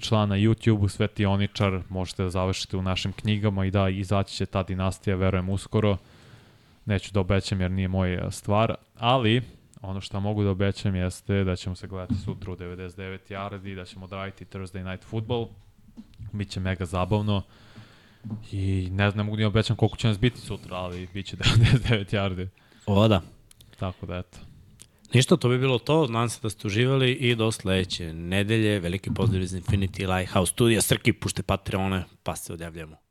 član na YouTube-u, Svetioničar, možete da završite u našim knjigama i da, izaći će ta dinastija, verujem, uskoro. Neću da obećam jer nije moja stvar, ali ono što mogu da obećam jeste da ćemo se gledati sutra u 99 yardi, da ćemo odraditi Thursday Night Football. Biće mega zabavno. I ne znam, ne mogu ni obećam koliko će nas biti sutra, ali bit će 99 yardi. O, da. Tako da, eto. Ništa, to bi bilo to. Nadam se da ste uživali i do sledeće nedelje. Veliki pozdrav iz Infinity Lighthouse studija. Srki, pušte Patreone, pa se odjavljamo.